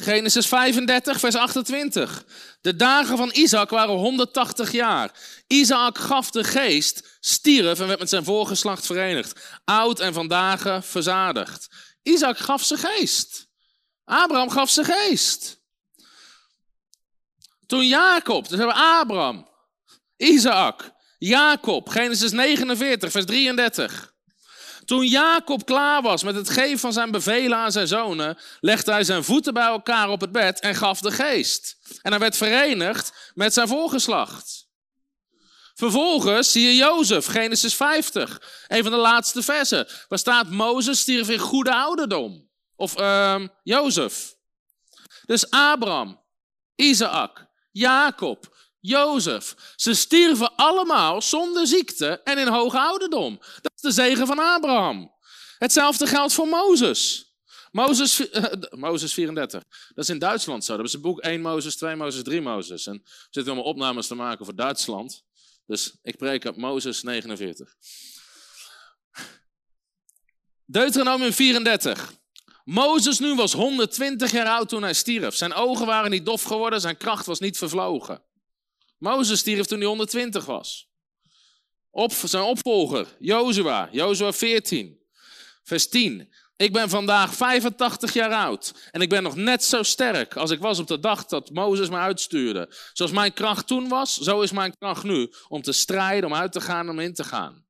Genesis 35, vers 28. De dagen van Isaac waren 180 jaar. Isaac gaf de geest, stierf en werd met zijn voorgeslacht verenigd. Oud en vandaag verzadigd. Isaac gaf zijn geest. Abraham gaf zijn geest. Toen Jacob, dus hebben we Abraham, Isaac, Jacob, Genesis 49, vers 33. Toen Jacob klaar was met het geven van zijn bevelen aan zijn zonen, legde hij zijn voeten bij elkaar op het bed en gaf de geest. En hij werd verenigd met zijn voorgeslacht. Vervolgens zie je Jozef, Genesis 50, een van de laatste versen. Waar staat Mozes stierf in goede ouderdom. Of uh, Jozef. Dus Abraham, Isaac, Jacob, Jozef. Ze stierven allemaal zonder ziekte en in hoge ouderdom. De zegen van Abraham. Hetzelfde geldt voor Mozes. Mozes, Mozes 34. Dat is in Duitsland zo. Dat is een boek 1 Mozes, 2 Mozes, 3 Mozes. En er zitten allemaal opnames te maken voor Duitsland. Dus ik preek op Mozes 49. Deuteronomium 34. Mozes nu was 120 jaar oud toen hij stierf. Zijn ogen waren niet dof geworden, zijn kracht was niet vervlogen. Mozes stierf toen hij 120 was. Op, zijn opvolger, Jozua, Jozua 14, vers 10. Ik ben vandaag 85 jaar oud en ik ben nog net zo sterk als ik was op de dag dat Mozes me uitstuurde. Zoals mijn kracht toen was, zo is mijn kracht nu om te strijden, om uit te gaan, om in te gaan.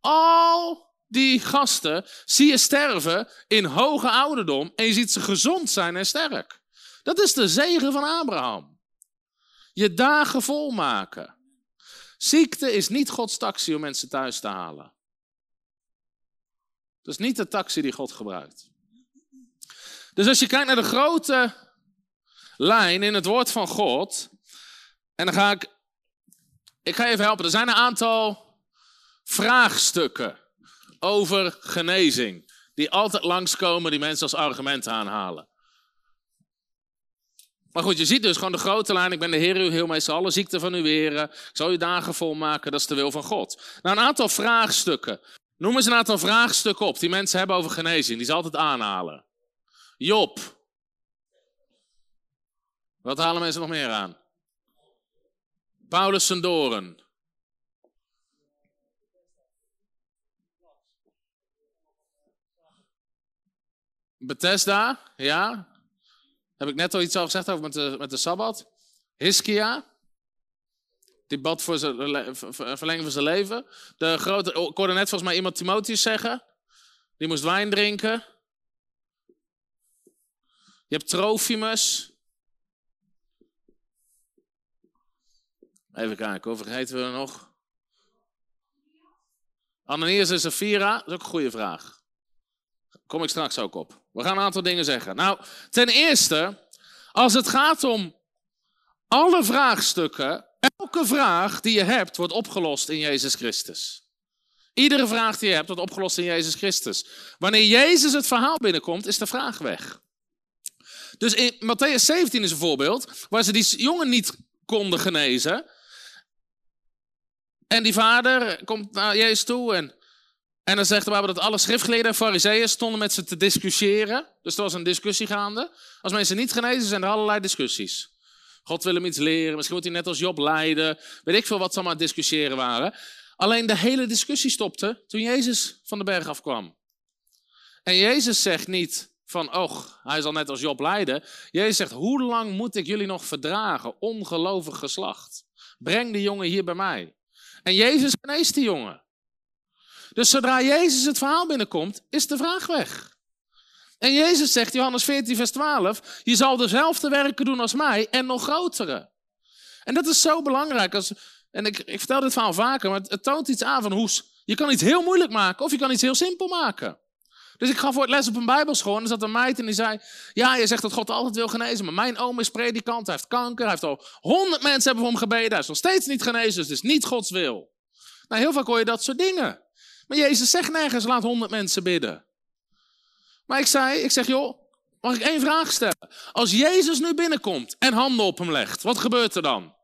Al die gasten zie je sterven in hoge ouderdom en je ziet ze gezond zijn en sterk. Dat is de zegen van Abraham. Je dagen volmaken. Ziekte is niet Gods taxi om mensen thuis te halen. Dat is niet de taxi die God gebruikt. Dus als je kijkt naar de grote lijn in het woord van God, en dan ga ik, ik ga je even helpen. Er zijn een aantal vraagstukken over genezing, die altijd langskomen, die mensen als argument aanhalen. Maar goed, je ziet dus gewoon de grote lijn. Ik ben de Heer, uw heel meestal alle ziekten van u weren. Ik zal uw dagen volmaken, dat is de wil van God. Nou, een aantal vraagstukken. Noem eens een aantal vraagstukken op die mensen hebben over genezing, die ze altijd aanhalen. Job. Wat halen mensen nog meer aan? Paulus Sendoren. Bethesda, ja. Heb ik net al iets al gezegd over met de, met de Sabbat. Hiskia. Die bad voor zijn verlengen van zijn leven. De grote, ik hoorde net volgens mij iemand Timotheus zeggen. Die moest wijn drinken. Je hebt Trofimus. Even kijken, hoe vergeten we er nog? Ananias en Safira, dat is ook een goede vraag. Kom ik straks ook op. We gaan een aantal dingen zeggen. Nou, ten eerste, als het gaat om alle vraagstukken, elke vraag die je hebt, wordt opgelost in Jezus Christus. Iedere vraag die je hebt, wordt opgelost in Jezus Christus. Wanneer Jezus het verhaal binnenkomt, is de vraag weg. Dus in Matthäus 17 is een voorbeeld, waar ze die jongen niet konden genezen. En die vader komt naar Jezus toe en en dan zegt de Bijbel dat alle schriftgeleerden en fariseeën stonden met ze te discussiëren. Dus er was een discussie gaande. Als mensen niet genezen zijn er allerlei discussies. God wil hem iets leren, misschien moet hij net als Job lijden. Weet ik veel wat ze allemaal discussiëren waren. Alleen de hele discussie stopte toen Jezus van de berg afkwam. En Jezus zegt niet van, och, hij zal net als Job lijden. Jezus zegt, hoe lang moet ik jullie nog verdragen, ongelovig geslacht? Breng de jongen hier bij mij. En Jezus geneest die jongen. Dus zodra Jezus het verhaal binnenkomt, is de vraag weg. En Jezus zegt, Johannes 14, vers 12, je zal dezelfde werken doen als mij en nog grotere. En dat is zo belangrijk. Als, en ik, ik vertel dit verhaal vaker, maar het, toont iets aan van hoe je kan iets heel moeilijk maken of je kan iets heel simpel maken. Dus ik gaf voor het les op een bijbelschool en er zat een meid en die zei... Ja, je zegt dat God altijd wil genezen, maar mijn oom is predikant, hij heeft kanker, hij heeft al honderd mensen hebben voor hem gebeden, hij is nog steeds niet genezen, dus het is niet Gods wil. Nou, heel vaak hoor je dat soort dingen. Maar Jezus zegt nergens, laat honderd mensen bidden. Maar ik zei, ik zeg, joh, mag ik één vraag stellen? Als Jezus nu binnenkomt en handen op hem legt, wat gebeurt er dan?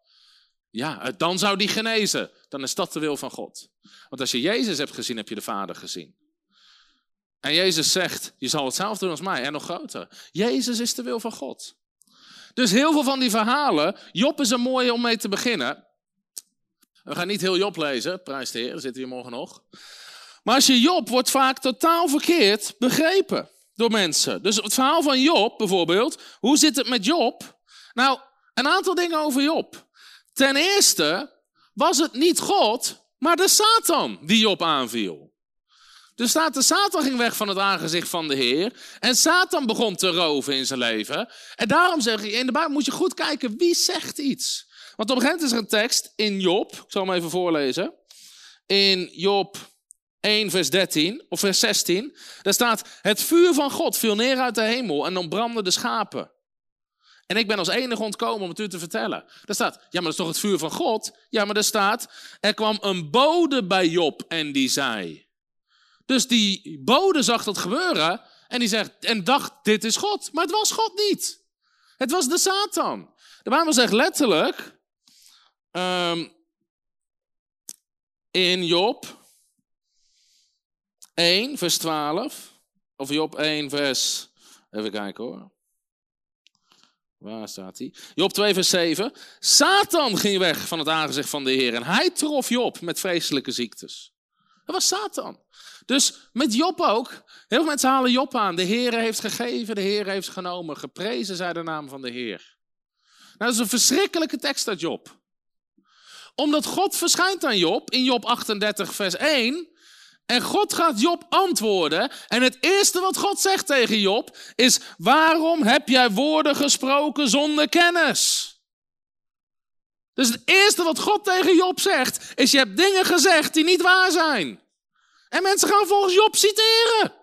Ja, dan zou die genezen. Dan is dat de wil van God. Want als je Jezus hebt gezien, heb je de Vader gezien. En Jezus zegt, je zal hetzelfde doen als mij en nog groter. Jezus is de wil van God. Dus heel veel van die verhalen, Job is een mooie om mee te beginnen. We gaan niet heel Job lezen, prijs de Heer, daar zitten we morgen nog. Maar als je Job wordt vaak totaal verkeerd begrepen door mensen. Dus het verhaal van Job bijvoorbeeld, hoe zit het met Job? Nou, een aantal dingen over Job. Ten eerste was het niet God, maar de Satan die Job aanviel. Dus staat de Satan ging weg van het aangezicht van de Heer. En Satan begon te roven in zijn leven. En daarom zeg ik, in de Bijbel moet je goed kijken wie zegt iets. Want op een gegeven moment is er een tekst in Job. Ik zal hem even voorlezen. In Job 1, vers 13 of vers 16. Daar staat: Het vuur van God viel neer uit de hemel en ontbrandde de schapen. En ik ben als enige ontkomen om het u te vertellen. Daar staat: Ja, maar dat is toch het vuur van God? Ja, maar er staat: Er kwam een bode bij Job en die zei. Dus die bode zag dat gebeuren en die zegt en dacht: Dit is God. Maar het was God niet. Het was de Satan. De Bijbel zegt letterlijk um, in Job 1, vers 12. Of Job 1, vers Even kijken hoor. Waar staat hij? Job 2, vers 7. Satan ging weg van het aangezicht van de Heer en hij trof Job met vreselijke ziektes. Dat was Satan. Dus met Job ook. Heel veel mensen halen Job aan. De Heer heeft gegeven, de Heer heeft genomen. Geprezen zij de naam van de Heer. Nou, dat is een verschrikkelijke tekst uit Job. Omdat God verschijnt aan Job in Job 38, vers 1. En God gaat Job antwoorden. En het eerste wat God zegt tegen Job is: Waarom heb jij woorden gesproken zonder kennis? Dus het eerste wat God tegen Job zegt is: Je hebt dingen gezegd die niet waar zijn. En mensen gaan volgens Job citeren.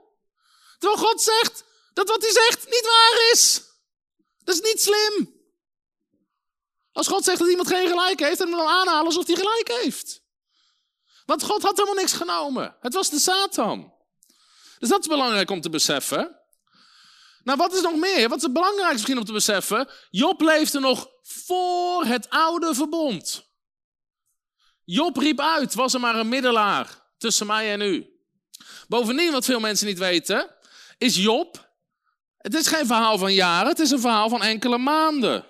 Terwijl God zegt dat wat hij zegt niet waar is. Dat is niet slim. Als God zegt dat iemand geen gelijk heeft, dan dan aanhalen alsof hij gelijk heeft. Want God had helemaal niks genomen. Het was de Satan. Dus dat is belangrijk om te beseffen. Nou, wat is nog meer? Wat is het belangrijkste misschien om te beseffen? Job leefde nog voor het oude verbond. Job riep uit, was er maar een middelaar tussen mij en u. Bovendien, wat veel mensen niet weten, is Job. Het is geen verhaal van jaren, het is een verhaal van enkele maanden.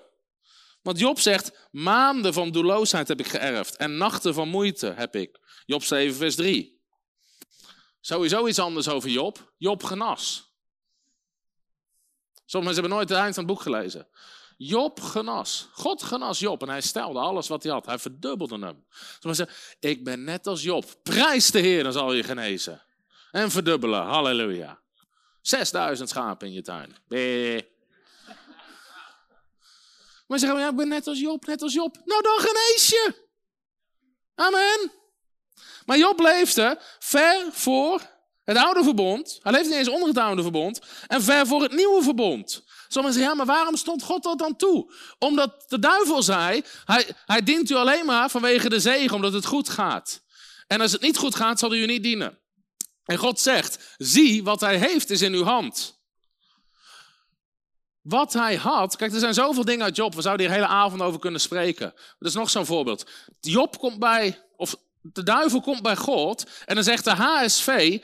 Want Job zegt: Maanden van doelloosheid heb ik geërfd en nachten van moeite heb ik. Job 7, vers 3. Sowieso iets anders over Job. Job genas. Sommige mensen hebben nooit het eind van het boek gelezen. Job genas. God genas Job en hij stelde alles wat hij had. Hij verdubbelde hem. Sommigen zeggen, ik ben net als Job. Prijs de Heer, dan zal je genezen. En verdubbelen, halleluja. 6000 schapen in je tuin. Bee. Maar zeggen, ja, ik ben net als Job, net als Job. Nou, dan genees je. Amen. Maar Job leefde ver voor het oude verbond. Hij leefde niet eens onder het oude verbond. En ver voor het nieuwe verbond. Sommigen zeggen, ja, maar waarom stond God dat dan toe? Omdat de duivel zei, hij, hij dient u alleen maar vanwege de zegen, omdat het goed gaat. En als het niet goed gaat, zal hij u niet dienen. En God zegt, zie, wat hij heeft is in uw hand. Wat hij had, kijk, er zijn zoveel dingen uit Job, we zouden hier hele avond over kunnen spreken. Dat is nog zo'n voorbeeld. Job komt bij, of de duivel komt bij God en dan zegt de HSV,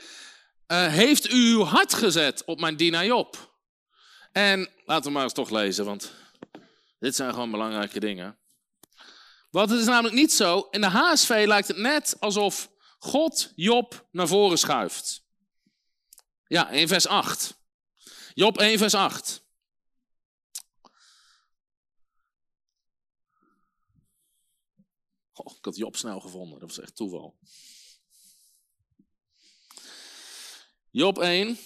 uh, heeft u uw hart gezet op mijn dienaar Job? En laten we maar eens toch lezen, want dit zijn gewoon belangrijke dingen. Want het is namelijk niet zo, in de HSV lijkt het net alsof God Job naar voren schuift. Ja, 1 vers 8. Job 1 vers 8. Oh, ik had Job snel gevonden, dat was echt toeval. Job 1,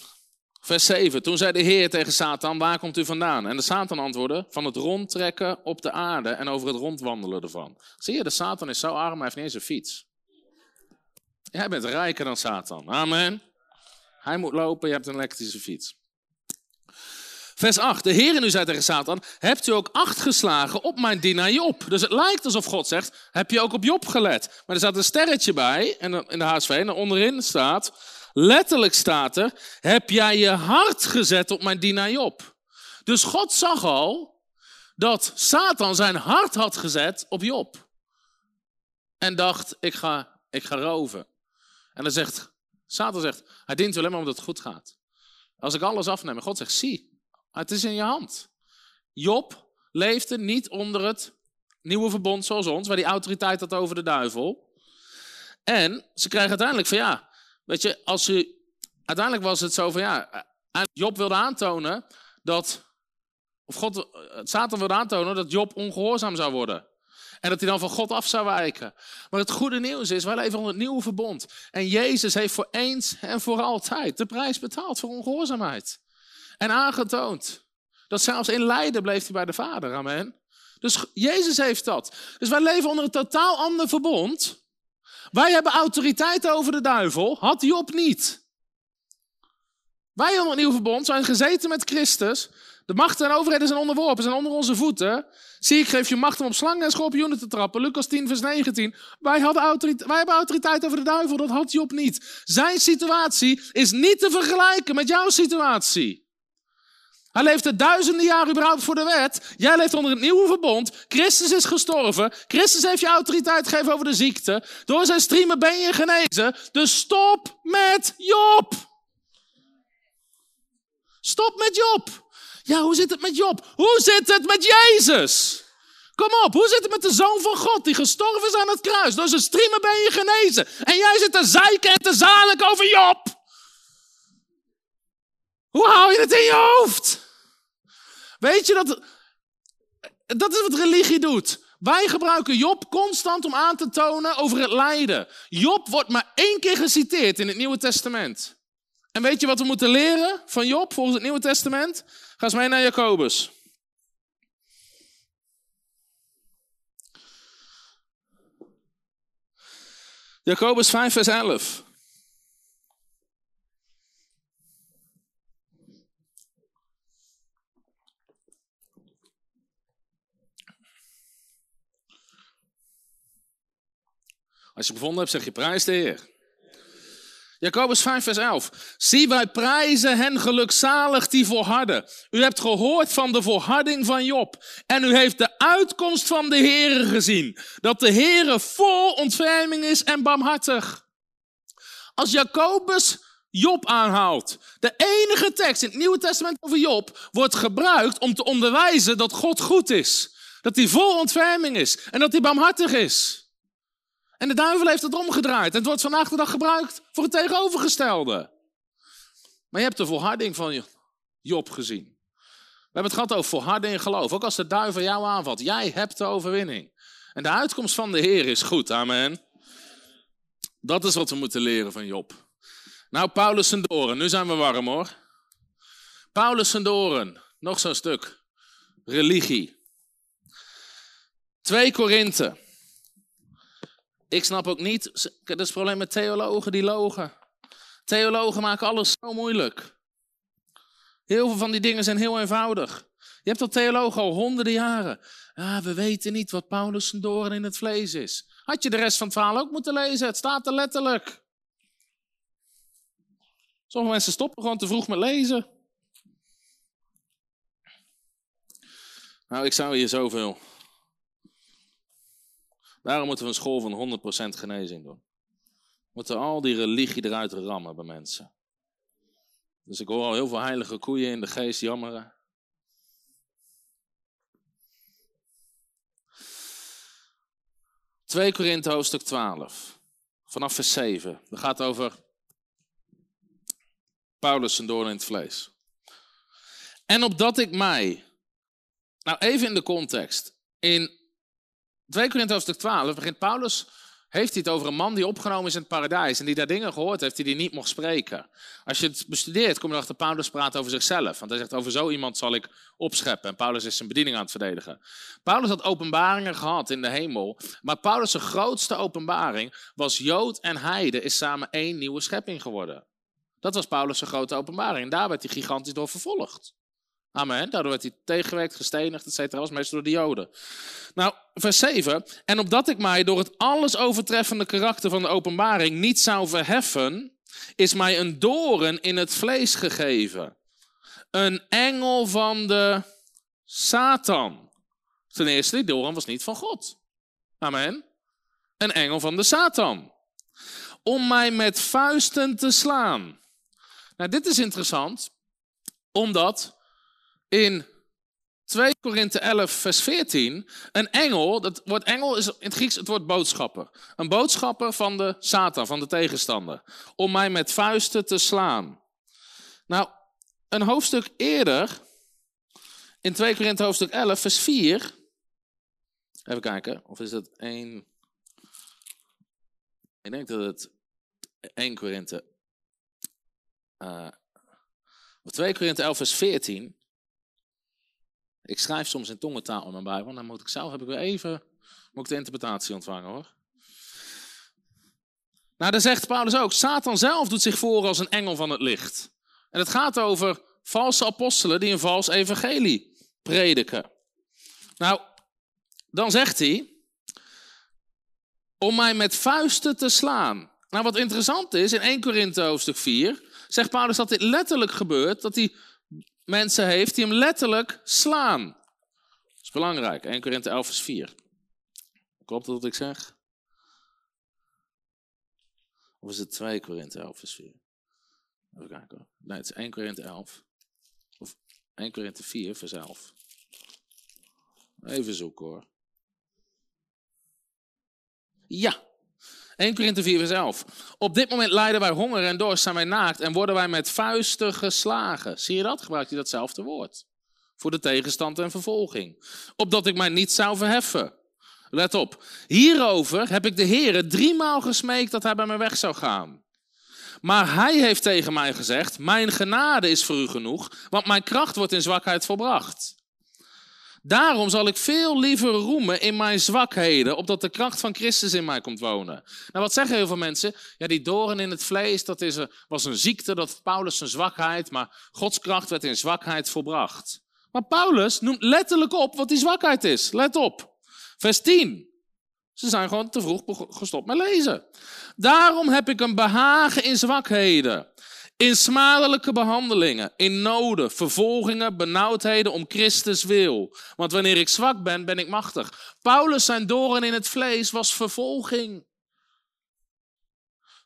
vers 7. Toen zei de Heer tegen Satan, waar komt u vandaan? En de Satan antwoordde, van het rondtrekken op de aarde en over het rondwandelen ervan. Zie je, de Satan is zo arm, hij heeft niet eens een fiets. Jij bent rijker dan Satan. Amen. Hij moet lopen, je hebt een elektrische fiets. Vers 8. De Heer nu zei tegen Satan, hebt u ook acht geslagen op mijn dienaar Job? Dus het lijkt alsof God zegt, heb je ook op Job gelet? Maar er staat een sterretje bij, in de HSV, en onderin staat, letterlijk staat er, heb jij je hart gezet op mijn dienaar Job? Dus God zag al dat Satan zijn hart had gezet op Job. En dacht, ik ga, ik ga roven. En dan zegt, Satan zegt, hij dient alleen maar omdat het goed gaat. Als ik alles afneem, God zegt, zie, het is in je hand. Job leefde niet onder het nieuwe verbond zoals ons, waar die autoriteit had over de duivel. En ze krijgen uiteindelijk van ja, weet je, als ze. Uiteindelijk was het zo van ja, Job wilde aantonen dat. Of God, Satan wilde aantonen dat Job ongehoorzaam zou worden. En dat hij dan van God af zou wijken. Maar het goede nieuws is, wij leven onder het nieuwe verbond. En Jezus heeft voor eens en voor altijd de prijs betaald voor ongehoorzaamheid. En aangetoond dat zelfs in lijden bleef hij bij de Vader. Amen. Dus Jezus heeft dat. Dus wij leven onder een totaal ander verbond. Wij hebben autoriteit over de duivel, had Job niet. Wij onder het nieuwe verbond zijn gezeten met Christus. De machten en overheden zijn onderworpen, zijn onder onze voeten. Zie, ik geef je macht om op slangen en schorpioenen te trappen. Lucas 10, vers 19. Wij, hadden wij hebben autoriteit over de duivel, dat had Job niet. Zijn situatie is niet te vergelijken met jouw situatie. Hij leefde duizenden jaren überhaupt voor de wet. Jij leeft onder het nieuwe verbond. Christus is gestorven. Christus heeft je autoriteit gegeven over de ziekte. Door zijn streamen ben je genezen. Dus stop met Job. Stop met Job. Ja, hoe zit het met Job? Hoe zit het met Jezus? Kom op, hoe zit het met de Zoon van God die gestorven is aan het kruis? Door zijn striemen ben je genezen. En jij zit te zeiken en te zalen over Job. Hoe hou je het in je hoofd? Weet je dat. Dat is wat religie doet. Wij gebruiken Job constant om aan te tonen over het lijden. Job wordt maar één keer geciteerd in het Nieuwe Testament. En weet je wat we moeten leren van Job volgens het Nieuwe Testament? Ga eens mee naar Jacobus. Jacobus 5, vers 11. Als je bevonden hebt, zeg je prijs de Heer. Jacobus 5, vers 11. Zie, wij prijzen hen gelukzalig die volharden. U hebt gehoord van de volharding van Job. En u heeft de uitkomst van de Heere gezien. Dat de Heere vol ontferming is en barmhartig. Als Jacobus Job aanhaalt, de enige tekst in het Nieuwe Testament over Job wordt gebruikt om te onderwijzen dat God goed is. Dat hij vol ontferming is en dat hij barmhartig is. En de duivel heeft het omgedraaid. En het wordt vandaag de dag gebruikt voor het tegenovergestelde. Maar je hebt de volharding van Job gezien. We hebben het gehad over volharding en geloof. Ook als de duivel jou aanvalt. Jij hebt de overwinning. En de uitkomst van de Heer is goed. Amen. Dat is wat we moeten leren van Job. Nou, Paulus en Doren. Nu zijn we warm hoor. Paulus en Doren. Nog zo'n stuk. Religie. 2 Korinthe. Ik snap ook niet, dat is het probleem met theologen die logen. Theologen maken alles zo moeilijk. Heel veel van die dingen zijn heel eenvoudig. Je hebt dat theologen al honderden jaren. We weten niet wat Paulus een doorn in het vlees is. Had je de rest van het verhaal ook moeten lezen? Het staat er letterlijk. Sommige mensen stoppen gewoon te vroeg met lezen. Nou, ik zou hier zoveel Daarom moeten we een school van 100% genezing doen. We moeten al die religie eruit rammen bij mensen. Dus ik hoor al heel veel heilige koeien in de geest jammeren. ...2 Korinthe hoofdstuk 12, vanaf vers 7. Dat gaat over Paulus en doorn in het vlees. En opdat ik mij... Nou, even in de context. In 2 Korinthe hoofdstuk 12 begint Paulus, heeft hij het over een man die opgenomen is in het paradijs en die daar dingen gehoord heeft die hij niet mocht spreken. Als je het bestudeert, kom je erachter Paulus praat over zichzelf. Want hij zegt, over zo iemand zal ik opscheppen. En Paulus is zijn bediening aan het verdedigen. Paulus had openbaringen gehad in de hemel. Maar Paulus' grootste openbaring was Jood en Heide is samen één nieuwe schepping geworden. Dat was Paulus' grote openbaring. En daar werd hij gigantisch door vervolgd. Amen. Daardoor werd hij tegengewerkt, gestenigd, et cetera. was meestal door de Joden. Nou, vers 7. En opdat ik mij door het alles overtreffende karakter van de openbaring niet zou verheffen, is mij een doren in het vlees gegeven. Een engel van de Satan. Ten eerste, die doren was niet van God. Amen. Een engel van de Satan. Om mij met vuisten te slaan. Nou, dit is interessant, omdat in 2 Korinthe 11, vers 14, een engel, dat woord engel is in het Grieks het woord boodschapper. Een boodschapper van de Satan, van de tegenstander. Om mij met vuisten te slaan. Nou, een hoofdstuk eerder, in 2 Korinthe hoofdstuk 11, vers 4. Even kijken, of is het 1. Ik denk dat het 1 Korinthe. Uh, of 2 Korinthe 11, vers 14. Ik schrijf soms in tongentaal in mijn Bijbel. Dan moet ik zelf, heb ik weer even, moet ik de interpretatie ontvangen hoor. Nou, dan zegt Paulus ook, Satan zelf doet zich voor als een engel van het licht. En het gaat over valse apostelen die een vals evangelie prediken. Nou, dan zegt hij, om mij met vuisten te slaan. Nou, wat interessant is, in 1 Korinthe hoofdstuk 4, zegt Paulus dat dit letterlijk gebeurt, dat hij mensen heeft die hem letterlijk slaan. Dat is belangrijk. 1 Korinthe 11 vers 4. Klopt dat wat ik zeg? Of is het 2 Korinthe 11 vers 4? Even kijken. Nee, het is 1 Korinthe 11. Of 1 Korinthe 4, vers 11. Even zoeken hoor. Ja, 1 Korinthe 4 vers 11. Op dit moment lijden wij honger en dorst, zijn wij naakt en worden wij met vuisten geslagen. Zie je dat? Gebruikt hij datzelfde woord. Voor de tegenstand en vervolging. Opdat ik mij niet zou verheffen. Let op. Hierover heb ik de Heer driemaal gesmeekt dat hij bij mij weg zou gaan. Maar hij heeft tegen mij gezegd: Mijn genade is voor u genoeg, want mijn kracht wordt in zwakheid volbracht. Daarom zal ik veel liever roemen in mijn zwakheden, opdat de kracht van Christus in mij komt wonen. Nou, wat zeggen heel veel mensen? Ja, die doren in het vlees, dat is een, was een ziekte, dat Paulus zijn zwakheid, maar Gods kracht werd in zwakheid volbracht. Maar Paulus noemt letterlijk op wat die zwakheid is. Let op. Vers 10. Ze zijn gewoon te vroeg gestopt met lezen. Daarom heb ik een behagen in zwakheden, in smadelijke behandelingen, in noden, vervolgingen, benauwdheden om Christus wil. Want wanneer ik zwak ben, ben ik machtig. Paulus zijn doren in het vlees was vervolging.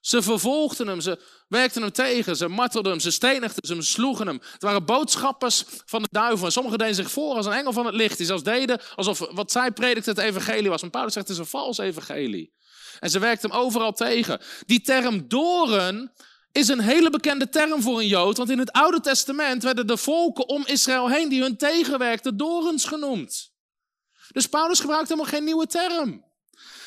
Ze vervolgden hem, ze werkten hem tegen, ze martelden hem, ze stenigden hem, ze sloegen hem. Het waren boodschappers van de duivel. En sommigen deden zich voor als een engel van het licht. Die zelfs deden alsof wat zij predikten het evangelie was. Maar Paulus zegt het is een vals evangelie. En ze werkten hem overal tegen. Die term doren is een hele bekende term voor een Jood. Want in het Oude Testament werden de volken om Israël heen die hun tegenwerkten dorens genoemd. Dus Paulus gebruikt helemaal geen nieuwe term.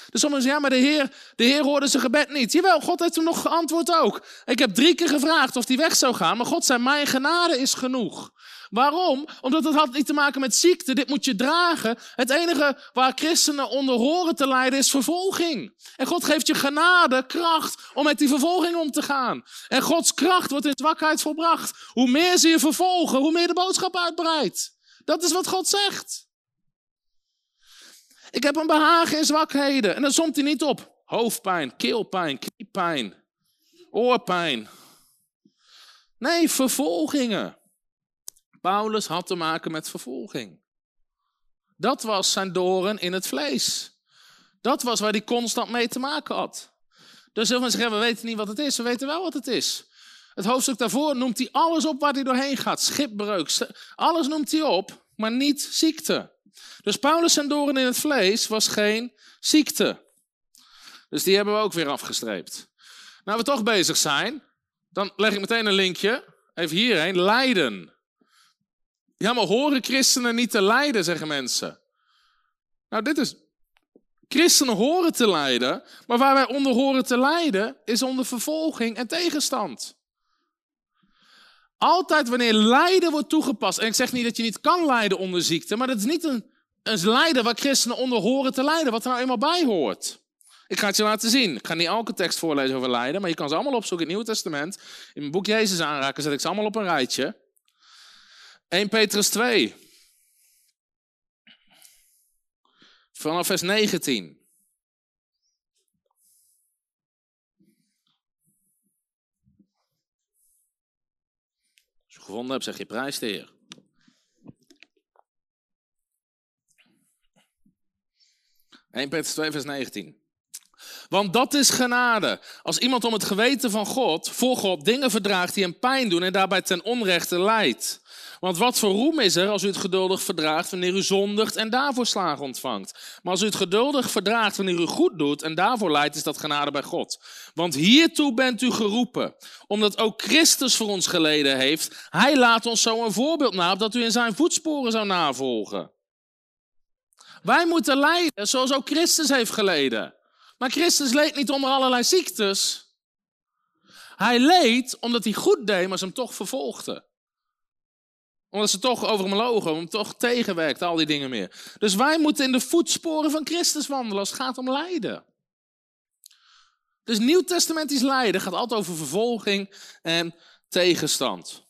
Dus sommigen zeggen, ja, maar de Heer, de Heer hoorde zijn gebed niet. Jawel, God heeft hem nog geantwoord ook. Ik heb drie keer gevraagd of hij weg zou gaan, maar God zei, mijn genade is genoeg. Waarom? Omdat het had niet te maken met ziekte. Dit moet je dragen. Het enige waar christenen onder horen te lijden is vervolging. En God geeft je genade, kracht om met die vervolging om te gaan. En Gods kracht wordt in zwakheid volbracht. Hoe meer ze je vervolgen, hoe meer de boodschap uitbreidt. Dat is wat God zegt. Ik heb een behagen in zwakheden. En dan somt hij niet op. Hoofdpijn, keelpijn, kniepijn, oorpijn. Nee, vervolgingen. Paulus had te maken met vervolging. Dat was zijn doren in het vlees. Dat was waar hij constant mee te maken had. Dus heel veel zeggen, we weten niet wat het is. We weten wel wat het is. Het hoofdstuk daarvoor noemt hij alles op waar hij doorheen gaat. Schipbreuk, alles noemt hij op, maar niet ziekte. Dus Paulus zijn doren in het vlees was geen ziekte. Dus die hebben we ook weer afgestreept. Nou, we toch bezig zijn, dan leg ik meteen een linkje. Even hierheen, lijden. Ja, maar horen christenen niet te lijden, zeggen mensen. Nou, dit is. Christenen horen te lijden, maar waar wij onder horen te lijden, is onder vervolging en tegenstand. Altijd wanneer lijden wordt toegepast, en ik zeg niet dat je niet kan lijden onder ziekte, maar dat is niet een, een lijden waar christenen onder horen te lijden, wat er nou eenmaal bij hoort. Ik ga het je laten zien. Ik ga niet elke tekst voorlezen over lijden, maar je kan ze allemaal opzoeken in het Nieuwe Testament. In mijn boek Jezus aanraken zet ik ze allemaal op een rijtje. 1 Petrus 2. Vanaf vers 19. Als je gevonden hebt, zeg je prijs de Heer. Petrus 2 vers 19. Want dat is genade. Als iemand om het geweten van God, voor God, dingen verdraagt die hem pijn doen en daarbij ten onrechte lijdt. Want wat voor roem is er als u het geduldig verdraagt wanneer u zondigt en daarvoor slagen ontvangt? Maar als u het geduldig verdraagt wanneer u goed doet en daarvoor leidt, is dat genade bij God. Want hiertoe bent u geroepen, omdat ook Christus voor ons geleden heeft. Hij laat ons zo een voorbeeld na, dat u in zijn voetsporen zou navolgen. Wij moeten lijden zoals ook Christus heeft geleden. Maar Christus leed niet onder allerlei ziektes. Hij leed omdat hij goed deed, maar ze hem toch vervolgden omdat ze toch over hem logen, om toch tegenwerkt, al die dingen meer. Dus wij moeten in de voetsporen van Christus wandelen als het gaat om lijden. Dus nieuwtestamentisch lijden gaat altijd over vervolging en tegenstand.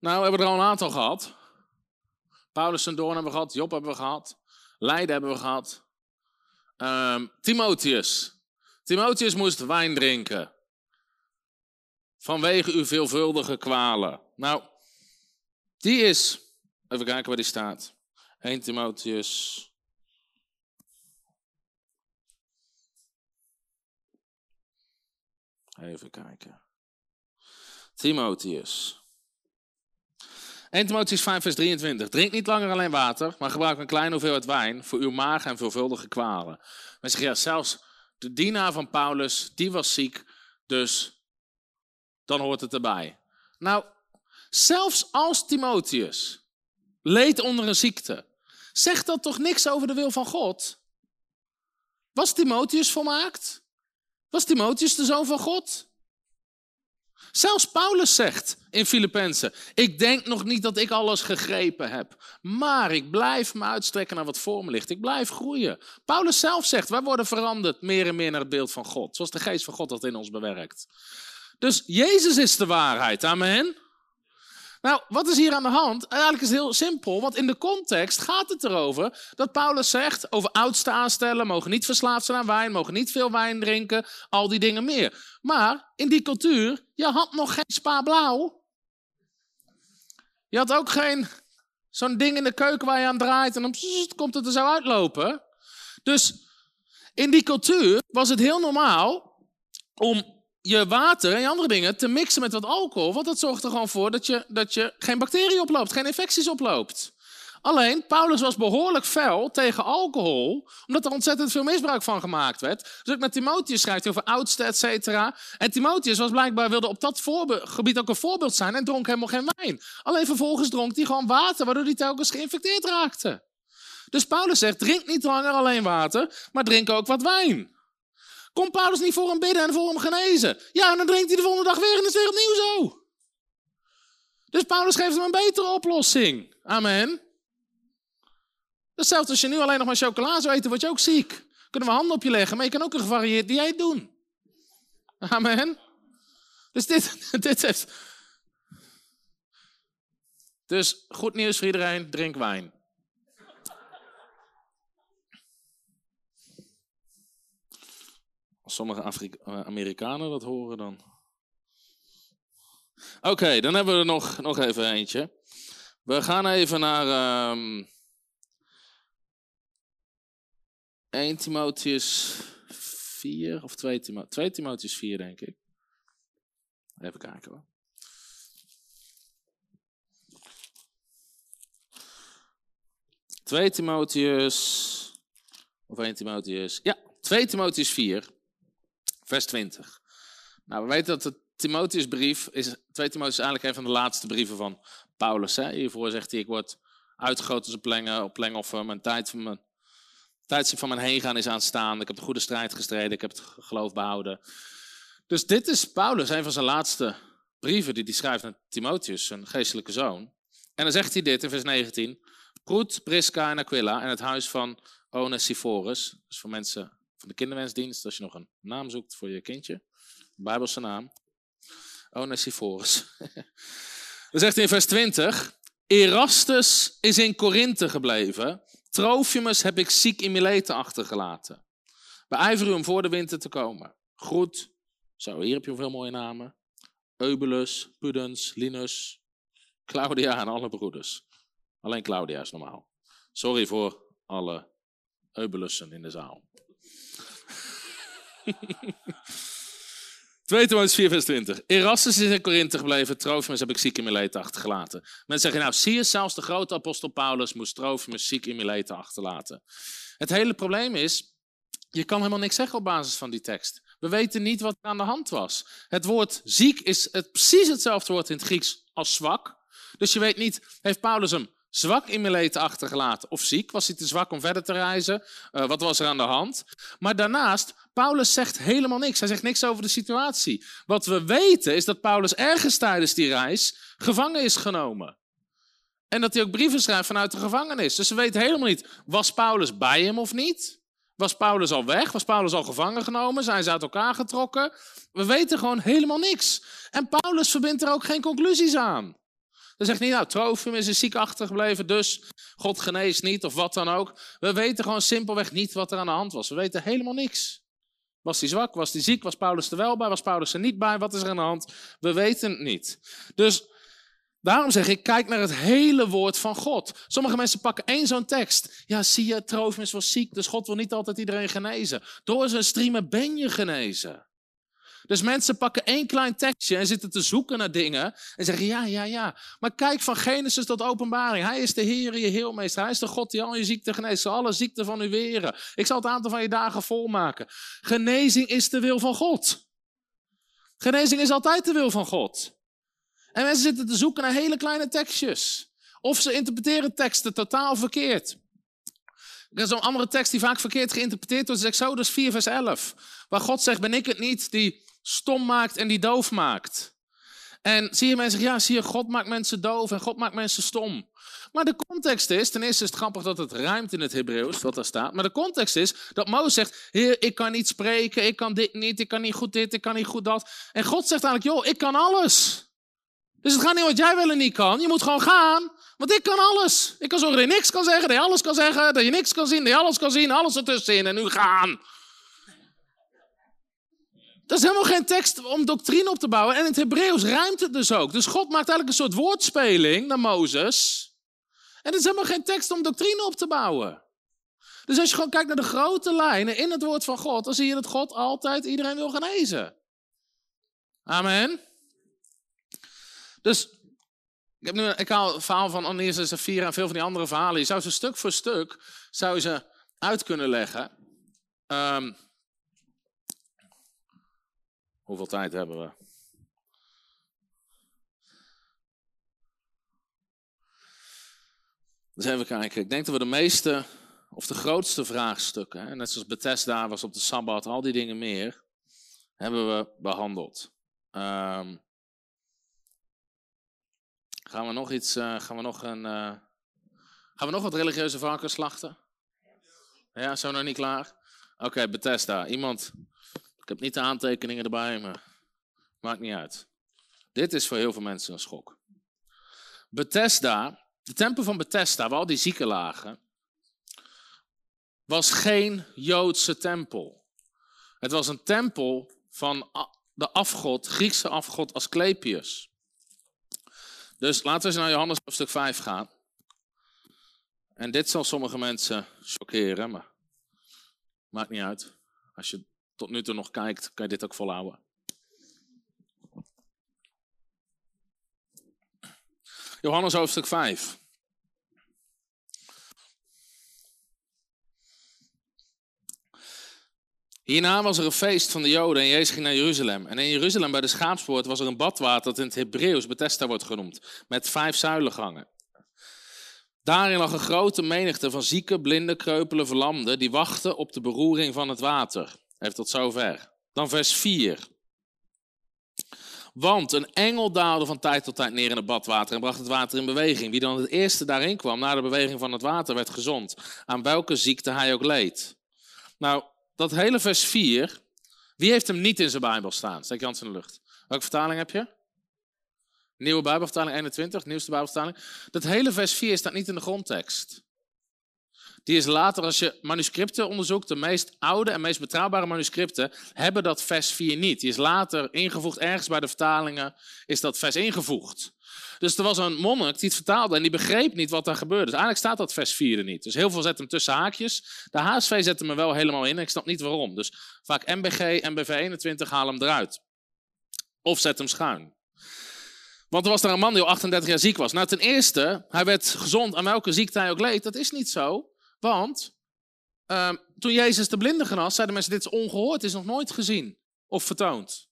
Nou, we hebben er al een aantal gehad. Paulus en Doorn hebben we gehad, Job hebben we gehad, Lijden hebben we gehad. Um, Timotheus. Timotheus moest wijn drinken vanwege uw veelvuldige kwalen. Nou, die is, even kijken waar die staat. 1 Timotheus. Even kijken. Timotheus. 1 Timotheus 5, vers 23. Drink niet langer alleen water, maar gebruik een kleine hoeveelheid wijn voor uw maag en veelvuldige kwalen. Men zegt, ja, zelfs de dienaar van Paulus, die was ziek, dus dan hoort het erbij. Nou, zelfs als Timotheus leed onder een ziekte, zegt dat toch niks over de wil van God? Was Timotheus volmaakt? Was Timotheus de zoon van God? Zelfs Paulus zegt in Filippenzen: Ik denk nog niet dat ik alles gegrepen heb, maar ik blijf me uitstrekken naar wat voor me ligt. Ik blijf groeien. Paulus zelf zegt: Wij worden veranderd meer en meer naar het beeld van God, zoals de geest van God dat in ons bewerkt. Dus Jezus is de waarheid. Amen. Nou, wat is hier aan de hand? Eigenlijk is het heel simpel, want in de context gaat het erover dat Paulus zegt over oudste aanstellen, mogen niet verslaafd zijn aan wijn, mogen niet veel wijn drinken, al die dingen meer. Maar in die cultuur, je had nog geen spa blauw. Je had ook geen zo'n ding in de keuken waar je aan draait en dan komt het er zo uitlopen. Dus in die cultuur was het heel normaal om je water en je andere dingen te mixen met wat alcohol. Want dat zorgt er gewoon voor dat je, dat je geen bacteriën oploopt, geen infecties oploopt. Alleen, Paulus was behoorlijk fel tegen alcohol, omdat er ontzettend veel misbruik van gemaakt werd. Dus ook met Timotheus schrijft over oudste, et cetera. En Timotheus was blijkbaar, wilde op dat gebied ook een voorbeeld zijn en dronk helemaal geen wijn. Alleen vervolgens dronk hij gewoon water, waardoor hij telkens geïnfecteerd raakte. Dus Paulus zegt, drink niet langer alleen water, maar drink ook wat wijn. Komt Paulus niet voor hem bidden en voor hem genezen? Ja, en dan drinkt hij de volgende dag weer en is weer opnieuw zo. Dus Paulus geeft hem een betere oplossing. Amen. Hetzelfde als je nu alleen nog maar chocola zou eten, word je ook ziek. Kunnen we handen op je leggen, maar je kan ook een gevarieerd dieet doen. Amen. Dus dit, dit heeft... Dus goed nieuws voor iedereen, drink wijn. Als sommige eh, Amerikanen dat horen dan. Oké, dan hebben we er nog, nog even eentje. We gaan even naar um, ehm, 1 Timotheus 4 of 2, Timo 2 Timotheus 4, denk ik. Even kijken hoor. Twee Timotheus, of 1 Timotheus, ja, 2 Timotheus 4 vers 20. Nou, we weten dat de Timotheusbrief is, 2 Timotheus is eigenlijk een van de laatste brieven van Paulus. Hè? Hiervoor zegt hij, ik word uitgegoten een plengen, op plengoffer, mijn tijd van mijn tijdstip van mijn heen gaan is aanstaan. Ik heb de goede strijd gestreden, ik heb het geloof behouden. Dus dit is Paulus, een van zijn laatste brieven die hij schrijft aan Timotheus, zijn geestelijke zoon. En dan zegt hij dit in vers 19. Groet Prisca en Aquila en het huis van Onesiphorus. Dus voor mensen van de kinderwensdienst, als je nog een naam zoekt voor je kindje. Bijbelse naam. Onesiphorus. Dan zegt hij in vers 20. Erastus is in Korinthe gebleven. Trofimus heb ik ziek in Mileten achtergelaten. Beijver u om voor de winter te komen. Groet. Zo, hier heb je veel mooie namen. Eubulus, Pudens, Linus, Claudia en alle broeders. Alleen Claudia is normaal. Sorry voor alle Eubulussen in de zaal. 2 Timotheus 4 vers 20. Erastus is in Korinthe gebleven, Trofimus heb ik ziek in Mileten achtergelaten. Mensen zeggen, nou zie je, zelfs de grote apostel Paulus moest Trofimus ziek in Mileten achterlaten. Het hele probleem is, je kan helemaal niks zeggen op basis van die tekst. We weten niet wat er aan de hand was. Het woord ziek is het, precies hetzelfde woord in het Grieks als zwak. Dus je weet niet, heeft Paulus hem zwak in Mileten achtergelaten of ziek? Was hij te zwak om verder te reizen? Uh, wat was er aan de hand? Maar daarnaast Paulus zegt helemaal niks. Hij zegt niks over de situatie. Wat we weten is dat Paulus ergens tijdens die reis gevangen is genomen. En dat hij ook brieven schrijft vanuit de gevangenis. Dus we weten helemaal niet, was Paulus bij hem of niet? Was Paulus al weg? Was Paulus al gevangen genomen? Zijn ze uit elkaar getrokken? We weten gewoon helemaal niks. En Paulus verbindt er ook geen conclusies aan. Dan zegt niet, nou, Trofimus is ziek achtergebleven, dus God geneest niet of wat dan ook. We weten gewoon simpelweg niet wat er aan de hand was. We weten helemaal niks. Was hij zwak? Was hij ziek? Was Paulus er wel bij? Was Paulus er niet bij? Wat is er aan de hand? We weten het niet. Dus daarom zeg ik, kijk naar het hele woord van God. Sommige mensen pakken één zo'n tekst. Ja, zie je, Trofimus was ziek, dus God wil niet altijd iedereen genezen. Door zijn streamen ben je genezen. Dus mensen pakken één klein tekstje en zitten te zoeken naar dingen en zeggen ja, ja, ja. Maar kijk van Genesis tot openbaring. Hij is de Heer, je heelmeester. Hij is de God die al je ziekte geneest, zal alle ziekte van u weren. Ik zal het aantal van je dagen volmaken. Genezing is de wil van God. Genezing is altijd de wil van God. En mensen zitten te zoeken naar hele kleine tekstjes. Of ze interpreteren teksten totaal verkeerd. Er is een andere tekst die vaak verkeerd geïnterpreteerd wordt, is Exodus 4, vers 11. Waar God zegt, ben ik het niet die stom maakt en die doof maakt. En zie je mensen zeggen, ja, zie je, God maakt mensen doof en God maakt mensen stom. Maar de context is, ten eerste is het grappig dat het ruimt in het Hebreeuws, wat daar staat. Maar de context is dat Mozes zegt, heer, ik kan niet spreken, ik kan dit niet, ik kan niet goed dit, ik kan niet goed dat. En God zegt eigenlijk, joh, ik kan alles. Dus het gaat niet wat jij wel en niet kan, je moet gewoon gaan. Want ik kan alles. Ik kan zorgen dat je niks kan zeggen, dat je alles kan zeggen, dat je niks kan zien, dat je alles kan zien, alles ertussenin en nu gaan. Dat is helemaal geen tekst om doctrine op te bouwen. En in het Hebreeuws ruimt het dus ook. Dus God maakt eigenlijk een soort woordspeling naar Mozes. En het is helemaal geen tekst om doctrine op te bouwen. Dus als je gewoon kijkt naar de grote lijnen in het woord van God, dan zie je dat God altijd iedereen wil genezen. Amen. Dus ik, heb nu, ik haal het verhaal van Ananias en Safira en veel van die andere verhalen. Je zou ze stuk voor stuk zou ze uit kunnen leggen. Um, hoeveel tijd hebben we? Dus even kijken. Ik denk dat we de meeste, of de grootste vraagstukken, net zoals Bethesda was op de Sabbat, al die dingen meer, hebben we behandeld. Um, Gaan we nog iets, uh, gaan we nog een, uh, gaan we nog wat religieuze varkens slachten? Ja, zo nog niet klaar? Oké, okay, Bethesda. Iemand, ik heb niet de aantekeningen erbij, maar maakt niet uit. Dit is voor heel veel mensen een schok. Bethesda, de tempel van Bethesda, waar al die zieken lagen, was geen Joodse tempel. Het was een tempel van de afgod, Griekse afgod Asclepius. Dus laten we eens naar Johannes hoofdstuk 5 gaan. En dit zal sommige mensen chockeren, maar maakt niet uit. Als je tot nu toe nog kijkt, kan je dit ook volhouden. Johannes hoofdstuk 5. Hierna was er een feest van de Joden en Jezus ging naar Jeruzalem. En in Jeruzalem bij de schaapspoort was er een badwater dat in het Hebreeuws Bethesda wordt genoemd, met vijf zuilengangen. Daarin lag een grote menigte van zieke, blinde, kreupelen, verlamden, die wachten op de beroering van het water. Even tot zover. Dan vers 4. Want een engel daalde van tijd tot tijd neer in het badwater en bracht het water in beweging. Wie dan het eerste daarin kwam, na de beweging van het water, werd gezond. Aan welke ziekte hij ook leed. Nou, dat hele vers 4, wie heeft hem niet in zijn Bijbel staan? Steek je hand in de lucht. Welke vertaling heb je? Nieuwe Bijbelvertaling 21, nieuwste Bijbelvertaling. Dat hele vers 4 staat niet in de grondtekst. Die is later, als je manuscripten onderzoekt, de meest oude en meest betrouwbare manuscripten hebben dat vers 4 niet. Die is later ingevoegd, ergens bij de vertalingen is dat vers ingevoegd. Dus er was een monnik die het vertaalde en die begreep niet wat daar gebeurde. Dus eigenlijk staat dat vers 4 er niet. Dus heel veel zetten hem tussen haakjes. De HSV zet hem wel helemaal in. Ik snap niet waarom. Dus vaak MBG en BV 21 halen hem eruit. Of zet hem schuin. Want er was daar een man die al 38 jaar ziek was. Nou, ten eerste, hij werd gezond aan welke ziekte hij ook leed. Dat is niet zo. Want uh, toen Jezus de blinde genas, zeiden mensen: Dit is ongehoord, is nog nooit gezien of vertoond.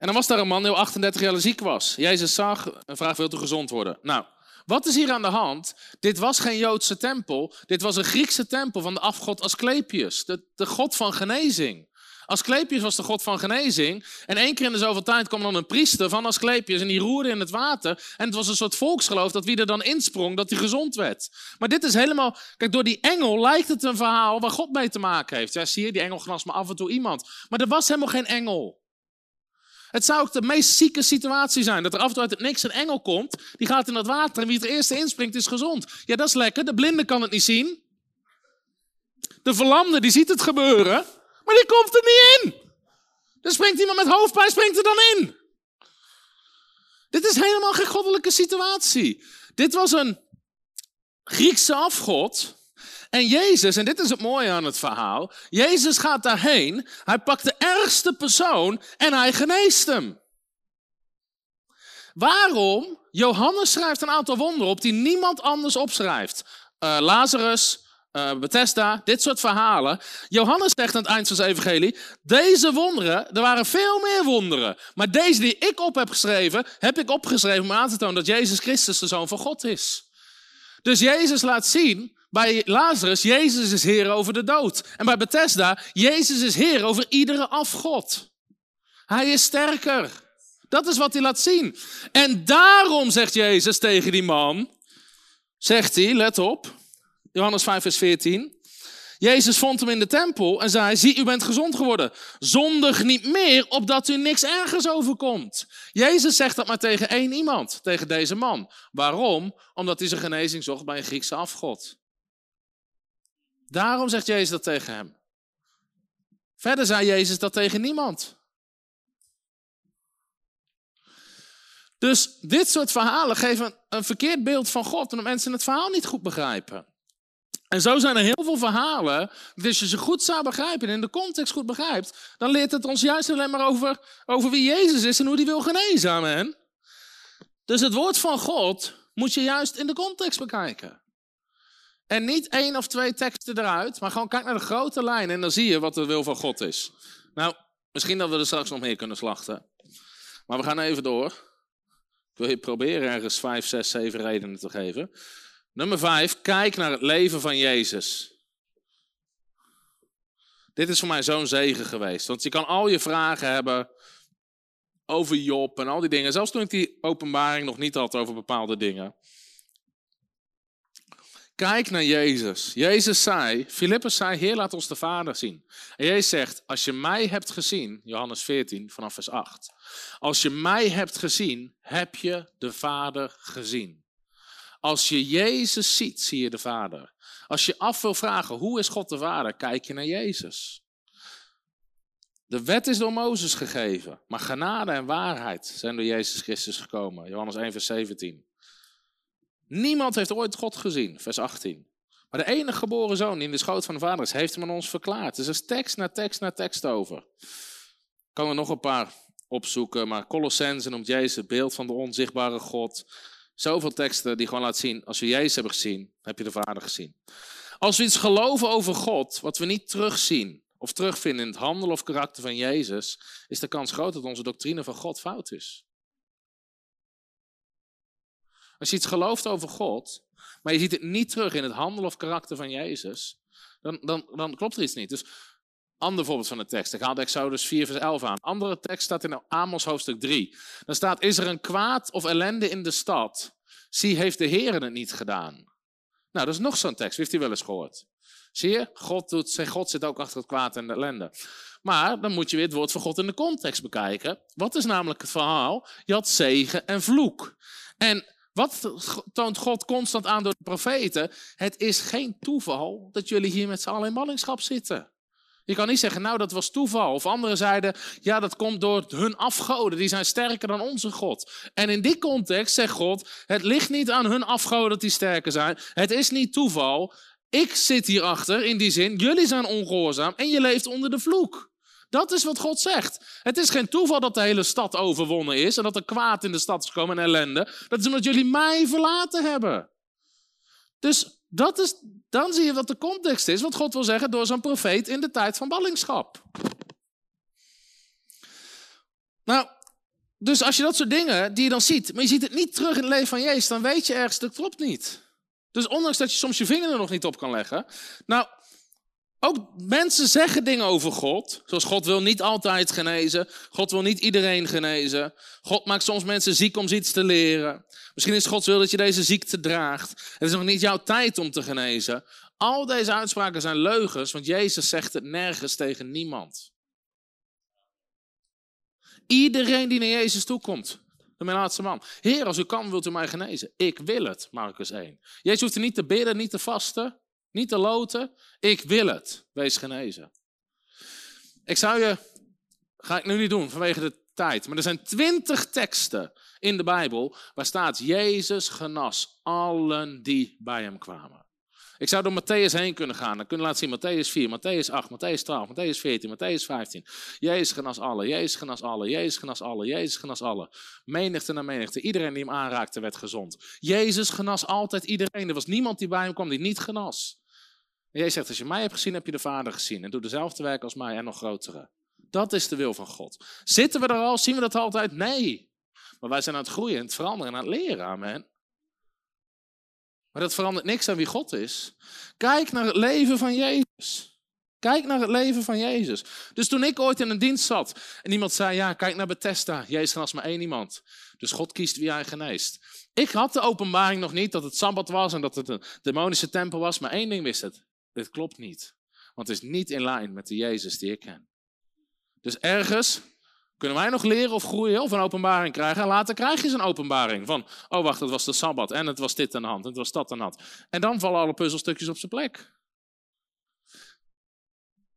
En dan was daar een man die al 38 jaar ziek was. Jezus zag en vraagt, wilt u gezond worden? Nou, wat is hier aan de hand? Dit was geen Joodse tempel. Dit was een Griekse tempel van de afgod Asclepius. De, de god van genezing. Asclepius was de god van genezing. En één keer in de zoveel tijd kwam dan een priester van Asclepius en die roerde in het water. En het was een soort volksgeloof dat wie er dan insprong, dat hij gezond werd. Maar dit is helemaal, kijk, door die engel lijkt het een verhaal waar God mee te maken heeft. Ja, zie je, die engel genas maar af en toe iemand. Maar er was helemaal geen engel. Het zou ook de meest zieke situatie zijn. Dat er af en toe uit het niks een engel komt. Die gaat in dat water en wie het eerste inspringt is gezond. Ja, dat is lekker. De blinde kan het niet zien. De verlamde die ziet het gebeuren. Maar die komt er niet in. Er springt iemand met hoofdpijn, springt er dan in. Dit is helemaal geen goddelijke situatie. Dit was een Griekse afgod. En Jezus, en dit is het mooie aan het verhaal, Jezus gaat daarheen, hij pakt de ergste persoon en hij geneest hem. Waarom? Johannes schrijft een aantal wonderen op die niemand anders opschrijft. Uh, Lazarus, uh, Bethesda, dit soort verhalen. Johannes zegt aan het eind van zijn evangelie, deze wonderen, er waren veel meer wonderen. Maar deze die ik op heb geschreven, heb ik opgeschreven om aan te tonen dat Jezus Christus de Zoon van God is. Dus Jezus laat zien, bij Lazarus, Jezus is Heer over de dood. En bij Bethesda, Jezus is Heer over iedere afgod. Hij is sterker. Dat is wat hij laat zien. En daarom zegt Jezus tegen die man, zegt hij, let op, Johannes 5, vers 14. Jezus vond hem in de tempel en zei, zie, u bent gezond geworden. Zondig niet meer, opdat u niks ergens overkomt. Jezus zegt dat maar tegen één iemand, tegen deze man. Waarom? Omdat hij zijn genezing zocht bij een Griekse afgod. Daarom zegt Jezus dat tegen hem. Verder zei Jezus dat tegen niemand. Dus dit soort verhalen geven een verkeerd beeld van God, omdat mensen het verhaal niet goed begrijpen. En zo zijn er heel veel verhalen. Dus als je ze goed zou begrijpen en in de context goed begrijpt, dan leert het ons juist alleen maar over, over wie Jezus is en hoe hij wil genezen. Amen. Dus het woord van God moet je juist in de context bekijken. En niet één of twee teksten eruit, maar gewoon kijk naar de grote lijn en dan zie je wat de wil van God is. Nou, misschien dat we er straks nog meer kunnen slachten. Maar we gaan even door. Ik wil je proberen ergens vijf, zes, zeven redenen te geven. Nummer vijf, kijk naar het leven van Jezus. Dit is voor mij zo'n zegen geweest. Want je kan al je vragen hebben over Job en al die dingen. Zelfs toen ik die openbaring nog niet had over bepaalde dingen. Kijk naar Jezus. Jezus zei, Filippus zei, Heer laat ons de Vader zien. En Jezus zegt, als je mij hebt gezien, Johannes 14 vanaf vers 8. Als je mij hebt gezien, heb je de Vader gezien. Als je Jezus ziet, zie je de Vader. Als je af wil vragen, hoe is God de Vader, kijk je naar Jezus. De wet is door Mozes gegeven, maar genade en waarheid zijn door Jezus Christus gekomen. Johannes 1, vers 17. Niemand heeft ooit God gezien, vers 18. Maar de enige geboren zoon die in de schoot van de vader is, heeft hem aan ons verklaard. Dus er is tekst na tekst na tekst over. Kan er nog een paar opzoeken, maar Colossense noemt Jezus het beeld van de onzichtbare God. Zoveel teksten die gewoon laten zien, als we Jezus hebben gezien, heb je de Vader gezien. Als we iets geloven over God, wat we niet terugzien of terugvinden in het handel of karakter van Jezus, is de kans groot dat onze doctrine van God fout is. Als je iets gelooft over God, maar je ziet het niet terug in het handel of karakter van Jezus, dan, dan, dan klopt er iets niet. Dus Ander voorbeeld van de tekst. Ik de Exodus 4 vers 11 aan. Andere tekst staat in Amos hoofdstuk 3. Dan staat, is er een kwaad of ellende in de stad? Zie, heeft de Heer het niet gedaan? Nou, dat is nog zo'n tekst. Heeft u wel eens gehoord? Zie je? God, doet, God zit ook achter het kwaad en de ellende. Maar dan moet je weer het woord van God in de context bekijken. Wat is namelijk het verhaal? Je had zegen en vloek. En wat toont God constant aan door de profeten? Het is geen toeval dat jullie hier met z'n allen in ballingschap zitten. Je kan niet zeggen, nou dat was toeval. Of anderen zeiden, ja dat komt door hun afgoden, die zijn sterker dan onze God. En in die context zegt God, het ligt niet aan hun afgoden dat die sterker zijn. Het is niet toeval. Ik zit hierachter in die zin, jullie zijn ongehoorzaam en je leeft onder de vloek. Dat is wat God zegt. Het is geen toeval dat de hele stad overwonnen is en dat er kwaad in de stad is gekomen en ellende. Dat is omdat jullie mij verlaten hebben. Dus dat is, dan zie je wat de context is, wat God wil zeggen door zijn profeet in de tijd van ballingschap. Nou, dus als je dat soort dingen die je dan ziet, maar je ziet het niet terug in het leven van Jezus, dan weet je ergens, dat klopt niet. Dus ondanks dat je soms je vinger er nog niet op kan leggen. Nou, ook mensen zeggen dingen over God. Zoals God wil niet altijd genezen. God wil niet iedereen genezen. God maakt soms mensen ziek om iets te leren. Misschien is Gods wil dat je deze ziekte draagt. Het is nog niet jouw tijd om te genezen. Al deze uitspraken zijn leugens, want Jezus zegt het nergens tegen niemand. Iedereen die naar Jezus toekomt, de laatste man. Heer, als u kan, wilt u mij genezen. Ik wil het, Marcus 1. Jezus hoeft niet te bidden, niet te vasten. Niet te loten. Ik wil het. Wees genezen. Ik zou je, ga ik nu niet doen vanwege de tijd, maar er zijn twintig teksten in de Bijbel waar staat Jezus genas allen die bij hem kwamen. Ik zou door Matthäus heen kunnen gaan. Dan kunnen laten zien Matthäus 4, Matthäus 8, Matthäus 12, Matthäus 14, Matthäus 15. Jezus genas alle, Jezus genas alle, Jezus genas alle, Jezus genas alle. Menigte na menigte. Iedereen die hem aanraakte werd gezond. Jezus genas altijd iedereen. Er was niemand die bij hem kwam die niet genas. En Jezus zegt, als je mij hebt gezien, heb je de Vader gezien. En doe dezelfde werk als mij en nog grotere. Dat is de wil van God. Zitten we er al? Zien we dat altijd? Nee. Maar wij zijn aan het groeien, aan het veranderen en aan het leren. Amen. Maar dat verandert niks aan wie God is. Kijk naar het leven van Jezus. Kijk naar het leven van Jezus. Dus toen ik ooit in een dienst zat en iemand zei: Ja, kijk naar Bethesda. Jezus als maar één iemand. Dus God kiest wie hij geneest. Ik had de openbaring nog niet dat het sabbat was en dat het een demonische tempel was. Maar één ding wist het: dit klopt niet. Want het is niet in lijn met de Jezus die ik ken. Dus ergens kunnen wij nog leren of groeien of een openbaring krijgen. En later krijg je zo'n openbaring van, oh wacht, het was de Sabbat en het was dit aan de hand en het was dat aan de hand. En dan vallen alle puzzelstukjes op zijn plek.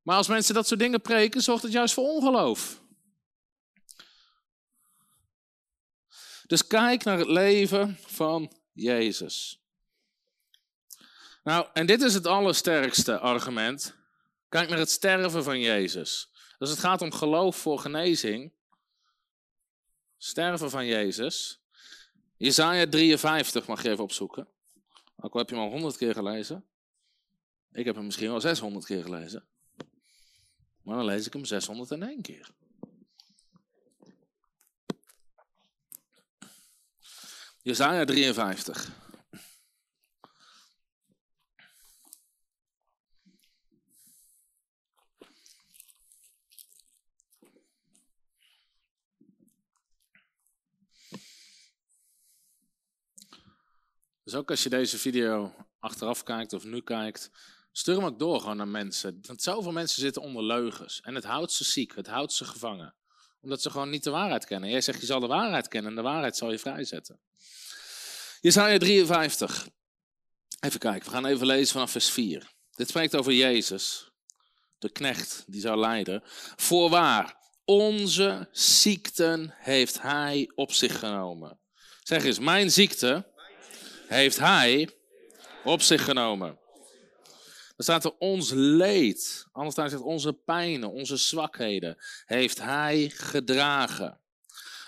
Maar als mensen dat soort dingen preken, zorgt het juist voor ongeloof. Dus kijk naar het leven van Jezus. Nou, en dit is het allersterkste argument. Kijk naar het sterven van Jezus. Dus het gaat om geloof voor genezing. Sterven van Jezus. Jezaja 53 mag je even opzoeken. Ook al heb je hem al 100 keer gelezen. Ik heb hem misschien wel 600 keer gelezen. Maar dan lees ik hem 601 keer. Jezaja 53. Dus ook als je deze video achteraf kijkt of nu kijkt, stuur hem ook door gewoon naar mensen. Want zoveel mensen zitten onder leugens. En het houdt ze ziek, het houdt ze gevangen. Omdat ze gewoon niet de waarheid kennen. Jij zegt je zal de waarheid kennen en de waarheid zal je vrijzetten. Jesaja 53. Even kijken, we gaan even lezen vanaf vers 4. Dit spreekt over Jezus, de knecht die zou lijden. Voorwaar, onze ziekten heeft hij op zich genomen. Zeg eens, mijn ziekte heeft hij op zich genomen. Dan staat er ons leed, anders staat onze pijnen, onze zwakheden, heeft hij gedragen.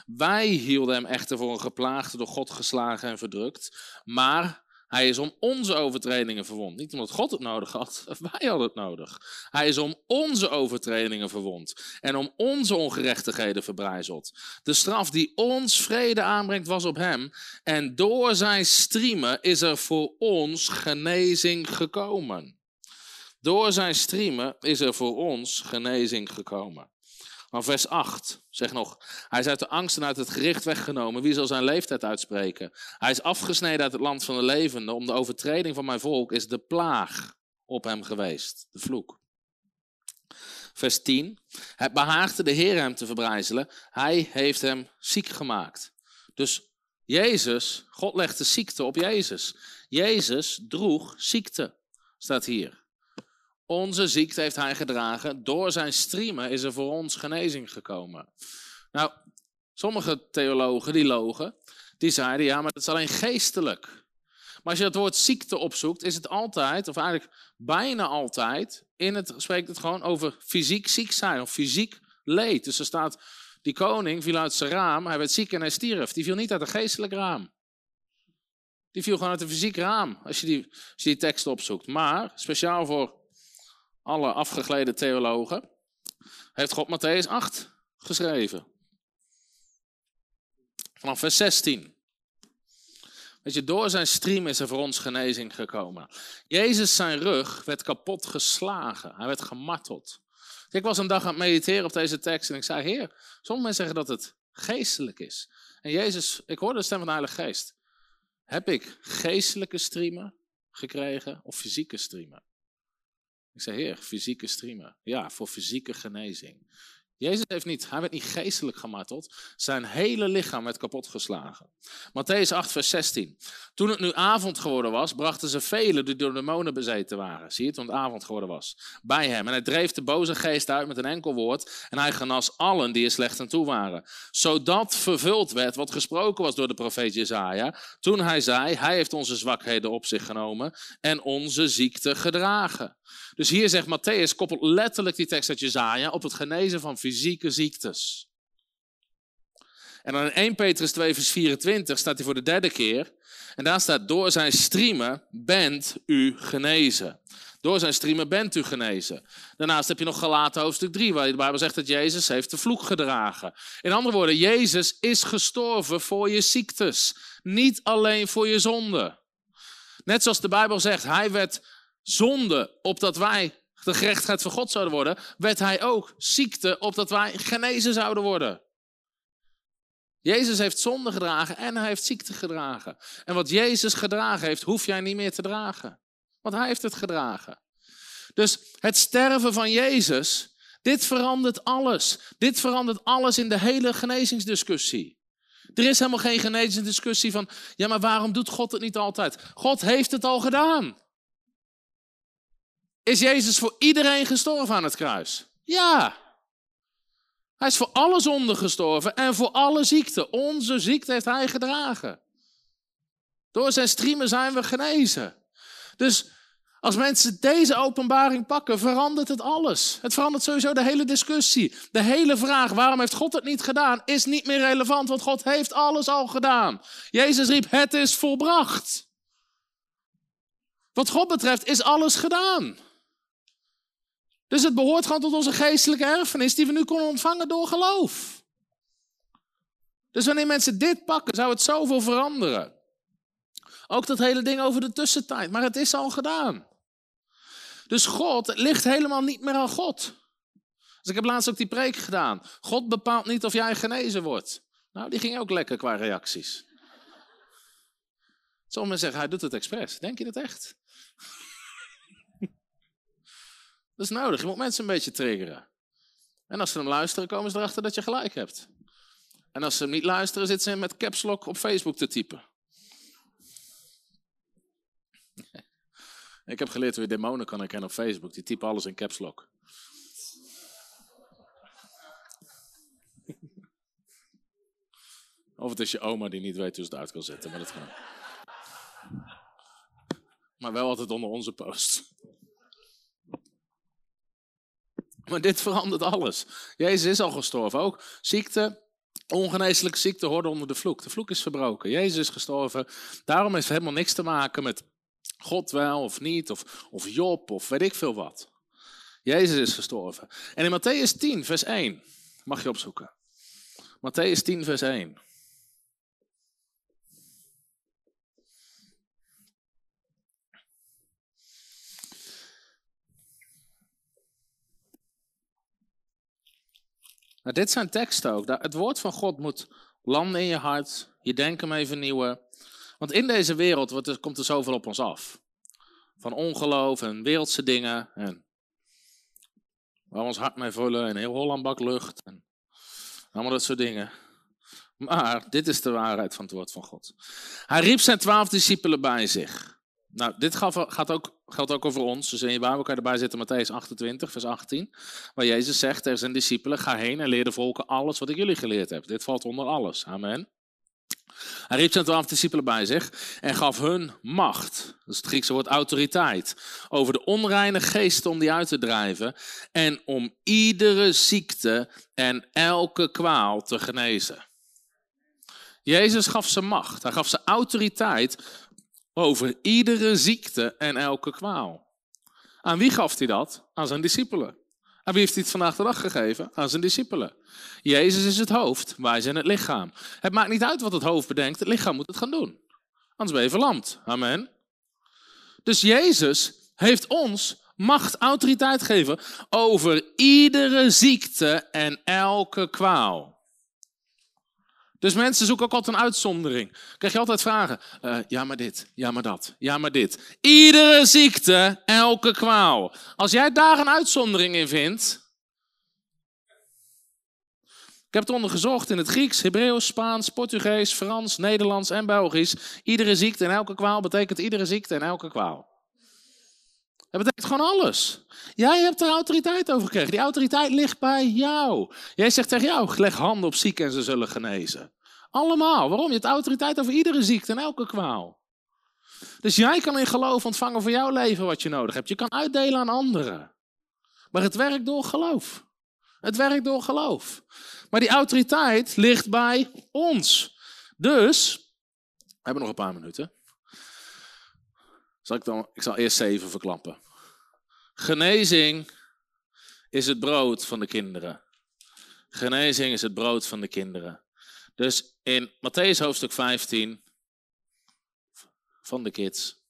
Wij hielden hem echter voor een geplaagde, door God geslagen en verdrukt, maar hij is om onze overtredingen verwond. Niet omdat God het nodig had, wij hadden het nodig. Hij is om onze overtredingen verwond en om onze ongerechtigheden verbrijzeld. De straf die ons vrede aanbrengt was op hem en door zijn striemen is er voor ons genezing gekomen. Door zijn striemen is er voor ons genezing gekomen. Maar vers 8 zegt nog, hij is uit de angst en uit het gericht weggenomen. Wie zal zijn leeftijd uitspreken? Hij is afgesneden uit het land van de levenden. Om de overtreding van mijn volk is de plaag op hem geweest, de vloek. Vers 10, het behaagde de Heer hem te verbrijzelen. Hij heeft hem ziek gemaakt. Dus Jezus, God legde ziekte op Jezus. Jezus droeg ziekte, staat hier. Onze ziekte heeft hij gedragen. Door zijn striemen is er voor ons genezing gekomen. Nou, sommige theologen die logen, die zeiden ja, maar dat is alleen geestelijk. Maar als je het woord ziekte opzoekt, is het altijd, of eigenlijk bijna altijd, in het, spreekt het gewoon over fysiek ziek zijn of fysiek leed. Dus er staat, die koning viel uit zijn raam, hij werd ziek en hij stierf. Die viel niet uit een geestelijk raam. Die viel gewoon uit een fysiek raam, als je die, als je die tekst opzoekt. Maar, speciaal voor alle afgegleden theologen, heeft God Matthäus 8 geschreven. Vanaf vers 16. Weet je, door zijn stream is er voor ons genezing gekomen. Jezus zijn rug werd kapot geslagen. Hij werd gemarteld. Ik was een dag aan het mediteren op deze tekst en ik zei, heer, sommige mensen zeggen dat het geestelijk is. En Jezus, ik hoorde de stem van de Heilige Geest. Heb ik geestelijke streamen gekregen of fysieke streamen? Ik zei, heer, fysieke streamen. Ja, voor fysieke genezing. Jezus heeft niet, hij werd niet geestelijk gemarteld. Zijn hele lichaam werd kapotgeslagen. Matthäus 8, vers 16. Toen het nu avond geworden was, brachten ze velen die door demonen bezeten waren. Zie je, toen het avond geworden was. Bij hem. En hij dreef de boze geest uit met een enkel woord. En hij genas allen die er slecht aan toe waren. Zodat vervuld werd wat gesproken was door de profeet Jezaja. Toen hij zei, hij heeft onze zwakheden op zich genomen en onze ziekte gedragen. Dus hier zegt Matthäus, koppelt letterlijk die tekst uit Jezaja op het genezen van fysieke ziektes. En dan in 1 Petrus 2 vers 24 staat hij voor de derde keer. En daar staat, door zijn streamen bent u genezen. Door zijn streamen bent u genezen. Daarnaast heb je nog gelaten hoofdstuk 3, waar de Bijbel zegt dat Jezus heeft de vloek gedragen. In andere woorden, Jezus is gestorven voor je ziektes. Niet alleen voor je zonde. Net zoals de Bijbel zegt, hij werd zonde opdat wij de gerechtigheid van God zouden worden, werd hij ook ziekte opdat wij genezen zouden worden. Jezus heeft zonde gedragen en hij heeft ziekte gedragen. En wat Jezus gedragen heeft, hoef jij niet meer te dragen. Want hij heeft het gedragen. Dus het sterven van Jezus, dit verandert alles. Dit verandert alles in de hele genezingsdiscussie. Er is helemaal geen genezingsdiscussie van, ja maar waarom doet God het niet altijd? God heeft het al gedaan. Is Jezus voor iedereen gestorven aan het kruis? Ja. Hij is voor alle zonden gestorven en voor alle ziekten. Onze ziekte heeft hij gedragen. Door zijn striemen zijn we genezen. Dus als mensen deze openbaring pakken, verandert het alles. Het verandert sowieso de hele discussie. De hele vraag, waarom heeft God het niet gedaan, is niet meer relevant, want God heeft alles al gedaan. Jezus riep, het is volbracht. Wat God betreft is alles gedaan. Dus het behoort gewoon tot onze geestelijke erfenis die we nu kunnen ontvangen door geloof. Dus wanneer mensen dit pakken, zou het zoveel veranderen. Ook dat hele ding over de tussentijd, maar het is al gedaan. Dus God, ligt helemaal niet meer aan God. Dus ik heb laatst ook die preek gedaan. God bepaalt niet of jij genezen wordt. Nou, die ging ook lekker qua reacties. Sommigen zeggen, hij doet het expres. Denk je dat echt? Dat is nodig. Je moet mensen een beetje triggeren. En als ze hem luisteren, komen ze erachter dat je gelijk hebt. En als ze hem niet luisteren, zitten ze met caps lock op Facebook te typen. Ik heb geleerd hoe je demonen kan herkennen op Facebook. Die typen alles in caps lock. Of het is je oma die niet weet hoe ze het uit kan zetten. Maar, dat kan. maar wel altijd onder onze post. Maar dit verandert alles. Jezus is al gestorven. Ook ziekte, ongeneeslijke ziekte hoorde onder de vloek. De vloek is verbroken. Jezus is gestorven. Daarom heeft het helemaal niks te maken met God wel of niet, of, of Job, of weet ik veel wat. Jezus is gestorven. En in Matthäus 10, vers 1, mag je opzoeken. Matthäus 10, vers 1. Nou, dit zijn teksten ook. Het woord van God moet landen in je hart. Je denken mee vernieuwen. Want in deze wereld wordt er, komt er zoveel op ons af. Van ongeloof en wereldse dingen. En waar we ons hart mee vullen. En heel Holland bak lucht. En allemaal dat soort dingen. Maar dit is de waarheid van het woord van God. Hij riep zijn twaalf discipelen bij zich. Nou, dit gaat ook, geldt ook over ons. Dus in je Bijbel kan je erbij zetten Matthäus 28, vers 18. Waar Jezus zegt tegen zijn discipelen, ga heen en leer de volken alles wat ik jullie geleerd heb. Dit valt onder alles. Amen. Hij riep zijn twaalf discipelen bij zich en gaf hun macht, dat is het Griekse woord autoriteit, over de onreine geesten om die uit te drijven en om iedere ziekte en elke kwaal te genezen. Jezus gaf ze macht, hij gaf ze autoriteit over iedere ziekte en elke kwaal. Aan wie gaf hij dat? Aan zijn discipelen. Aan wie heeft hij het vandaag de dag gegeven? Aan zijn discipelen. Jezus is het hoofd, wij zijn het lichaam. Het maakt niet uit wat het hoofd bedenkt, het lichaam moet het gaan doen. Anders ben je verlamd. Amen. Dus Jezus heeft ons macht, autoriteit gegeven over iedere ziekte en elke kwaal. Dus mensen zoeken ook altijd een uitzondering. Krijg je altijd vragen. Uh, ja, maar dit. Ja, maar dat. Ja, maar dit. Iedere ziekte, elke kwaal. Als jij daar een uitzondering in vindt. heb het ondergezocht in het Grieks, Hebreeuws, Spaans, Portugees, Frans, Nederlands en Belgisch. Iedere ziekte en elke kwaal betekent iedere ziekte en elke kwaal. Dat betekent gewoon alles. Jij hebt er autoriteit over gekregen. Die autoriteit ligt bij jou. Jij zegt tegen jou, leg handen op zieken en ze zullen genezen. Allemaal. Waarom? Je hebt autoriteit over iedere ziekte en elke kwaal. Dus jij kan in geloof ontvangen voor jouw leven wat je nodig hebt. Je kan uitdelen aan anderen. Maar het werkt door geloof. Het werkt door geloof. Maar die autoriteit ligt bij ons. Dus, we hebben nog een paar minuten. Zal ik, dan, ik zal eerst zeven verklappen. Genezing is het brood van de kinderen. Genezing is het brood van de kinderen. Dus in Matthäus hoofdstuk 15 van de kids.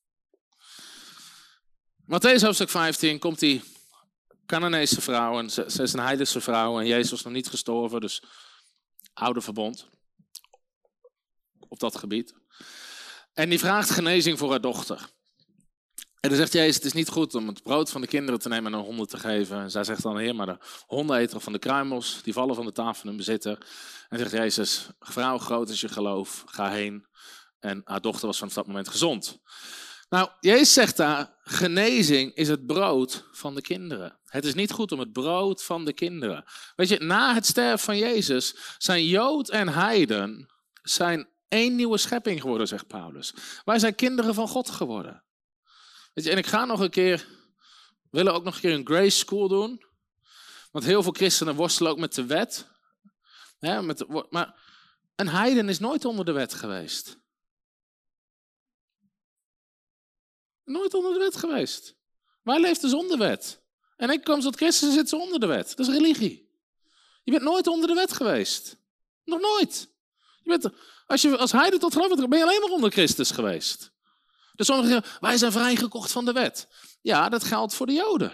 Matthäus hoofdstuk 15 komt die Canaanese vrouw, en ze, ze, is een heidense vrouw en Jezus was nog niet gestorven, dus oude verbond op dat gebied. En die vraagt genezing voor haar dochter. En dan zegt Jezus, het is niet goed om het brood van de kinderen te nemen en aan honden te geven. En zij zegt dan, heer, maar de honden eten van de kruimels, die vallen van de tafel van hun bezitter. En zegt Jezus, vrouw, groot is je geloof, ga heen. En haar dochter was vanaf dat moment gezond. Nou, Jezus zegt daar, genezing is het brood van de kinderen. Het is niet goed om het brood van de kinderen. Weet je, na het sterven van Jezus zijn Jood en Heiden zijn één nieuwe schepping geworden, zegt Paulus. Wij zijn kinderen van God geworden. Weet je, en ik ga nog een keer, willen ook nog een keer een grace school doen. Want heel veel christenen worstelen ook met de wet. met de, maar een heiden is nooit onder de wet geweest. Nooit onder de wet geweest. Waar leeft de zonder wet? En ik kom tot Christus zit ze onder de wet. Dat is religie. Je bent nooit onder de wet geweest. Nog nooit. Je bent, als je als heiden tot geloof bent, ben je alleen maar onder Christus geweest. Dus sommigen zeggen, wij zijn vrijgekocht van de wet. Ja, dat geldt voor de Joden.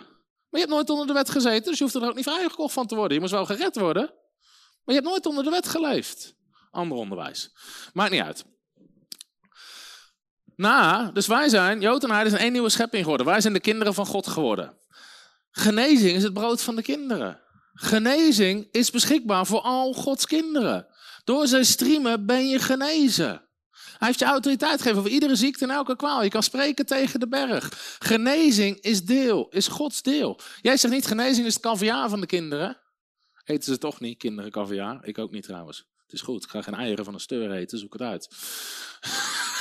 Maar je hebt nooit onder de wet gezeten, dus je hoeft er ook niet vrijgekocht van te worden. Je moest wel gered worden, maar je hebt nooit onder de wet geleefd. Ander onderwijs. Maakt niet uit. Na, dus wij zijn, Jood en Heiden zijn één nieuwe schepping geworden. Wij zijn de kinderen van God geworden. Genezing is het brood van de kinderen. Genezing is beschikbaar voor al Gods kinderen. Door zijn streamen ben je genezen. Hij heeft je autoriteit gegeven over iedere ziekte en elke kwaal. Je kan spreken tegen de berg. Genezing is deel, is Gods deel. Jij zegt niet, genezing is het caviar van de kinderen. Eten ze toch niet, kinderen caviar? Ik ook niet trouwens. Het is goed, ik ga geen eieren van een steur eten, zoek het uit.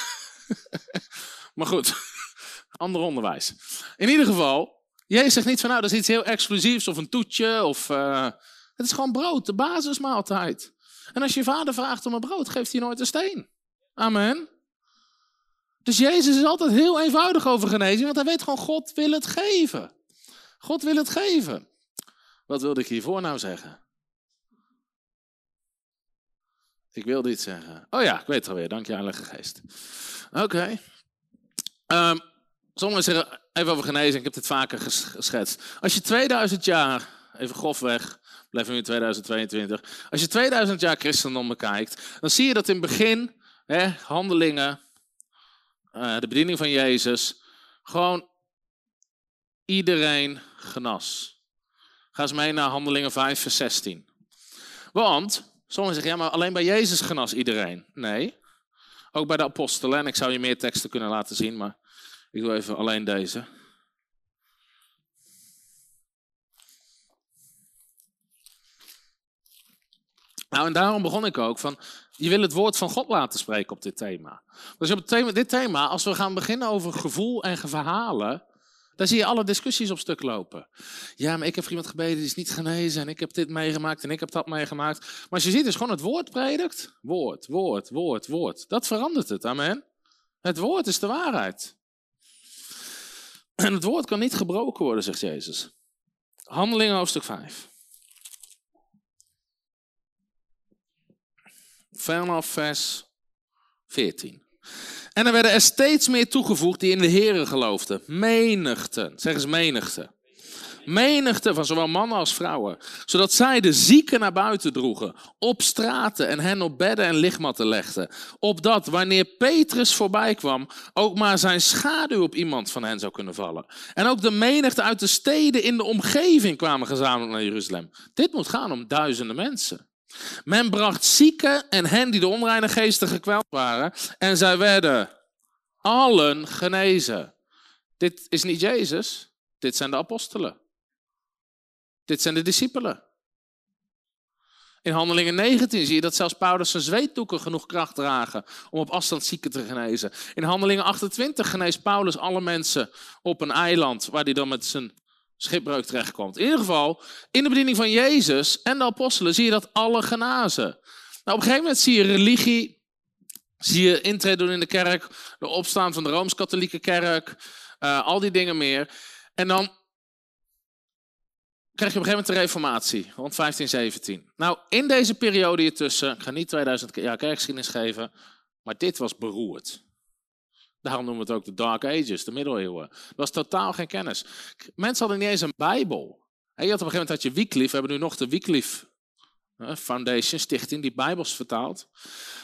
maar goed, ander onderwijs. In ieder geval, Jezus zegt niet van nou, dat is iets heel exclusiefs of een toetje. Of, uh, het is gewoon brood, de basismaaltijd. En als je vader vraagt om een brood, geeft hij nooit een steen. Amen. Dus Jezus is altijd heel eenvoudig over genezing, want hij weet gewoon, God wil het geven. God wil het geven. Wat wilde ik hiervoor nou zeggen? Ik wilde iets zeggen. Oh ja, ik weet het alweer. Dank je, Heilige Geest. Oké. Ehm, sommigen zeggen, even over genezing, ik heb dit vaker geschetst. Als je 2000 jaar, even grofweg, blijven we in 2022. Als je 2000 jaar christendom bekijkt, dan zie je dat in het begin handelingen, uh, de bediening van Jezus, gewoon iedereen genas. Ga eens mee naar Handelingen 5, vers 16. Want, sommigen zeggen, ja, maar alleen bij Jezus genas iedereen. Nee, ook bij de apostelen. En ik zou je meer teksten kunnen laten zien, maar ik doe even alleen deze. Nou, en daarom begon ik ook van, je wil het woord van God laten spreken op dit thema. Dus op dit thema, als we gaan beginnen over gevoel en verhalen, dan zie je alle discussies op stuk lopen. Ja, maar ik heb iemand gebeden, die is niet genezen. En ik heb dit meegemaakt en ik heb dat meegemaakt. Maar als je ziet, is gewoon het woord predikt. Woord, woord, woord, woord. Dat verandert het, amen. Het woord is de waarheid. En het woord kan niet gebroken worden, zegt Jezus. Handelingen hoofdstuk 5. Vanaf vers 14. En er werden er steeds meer toegevoegd die in de Here geloofden. Menigten, zeg eens menigte. Menigte van zowel mannen als vrouwen. Zodat zij de zieken naar buiten droegen. Op straten en hen op bedden en lichtmatten legden. Opdat wanneer Petrus voorbij kwam, ook maar zijn schaduw op iemand van hen zou kunnen vallen. En ook de menigte uit de steden in de omgeving kwamen gezamenlijk naar Jeruzalem. Dit moet gaan om duizenden mensen. Men bracht zieken en hen die de onreine geesten gekweld waren. En zij werden allen genezen. Dit is niet Jezus, dit zijn de apostelen. Dit zijn de discipelen. In Handelingen 19 zie je dat zelfs Paulus zijn zweetdoeken genoeg kracht dragen om op afstand zieken te genezen. In Handelingen 28 geneest Paulus alle mensen op een eiland waar hij dan met zijn schipbreuk terechtkomt. In ieder geval, in de bediening van Jezus en de apostelen zie je dat alle genazen. Nou, op een gegeven moment zie je religie, zie je intrede doen in de kerk, de opstaan van de Rooms-Katholieke kerk, uh, al die dingen meer. En dan krijg je op een gegeven moment de reformatie, rond 1517. Nou, in deze periode hiertussen, ik ga niet 2000 jaar kerkgeschiedenis geven, maar dit was beroerd. Daarom noemen we het ook de Dark Ages, de middeleeuwen. Er was totaal geen kennis. Mensen hadden niet eens een Bijbel. je had op een gegeven moment had je Wycliffe, we hebben nu nog de Wycliffe Foundation, stichting, die Bijbels vertaalt.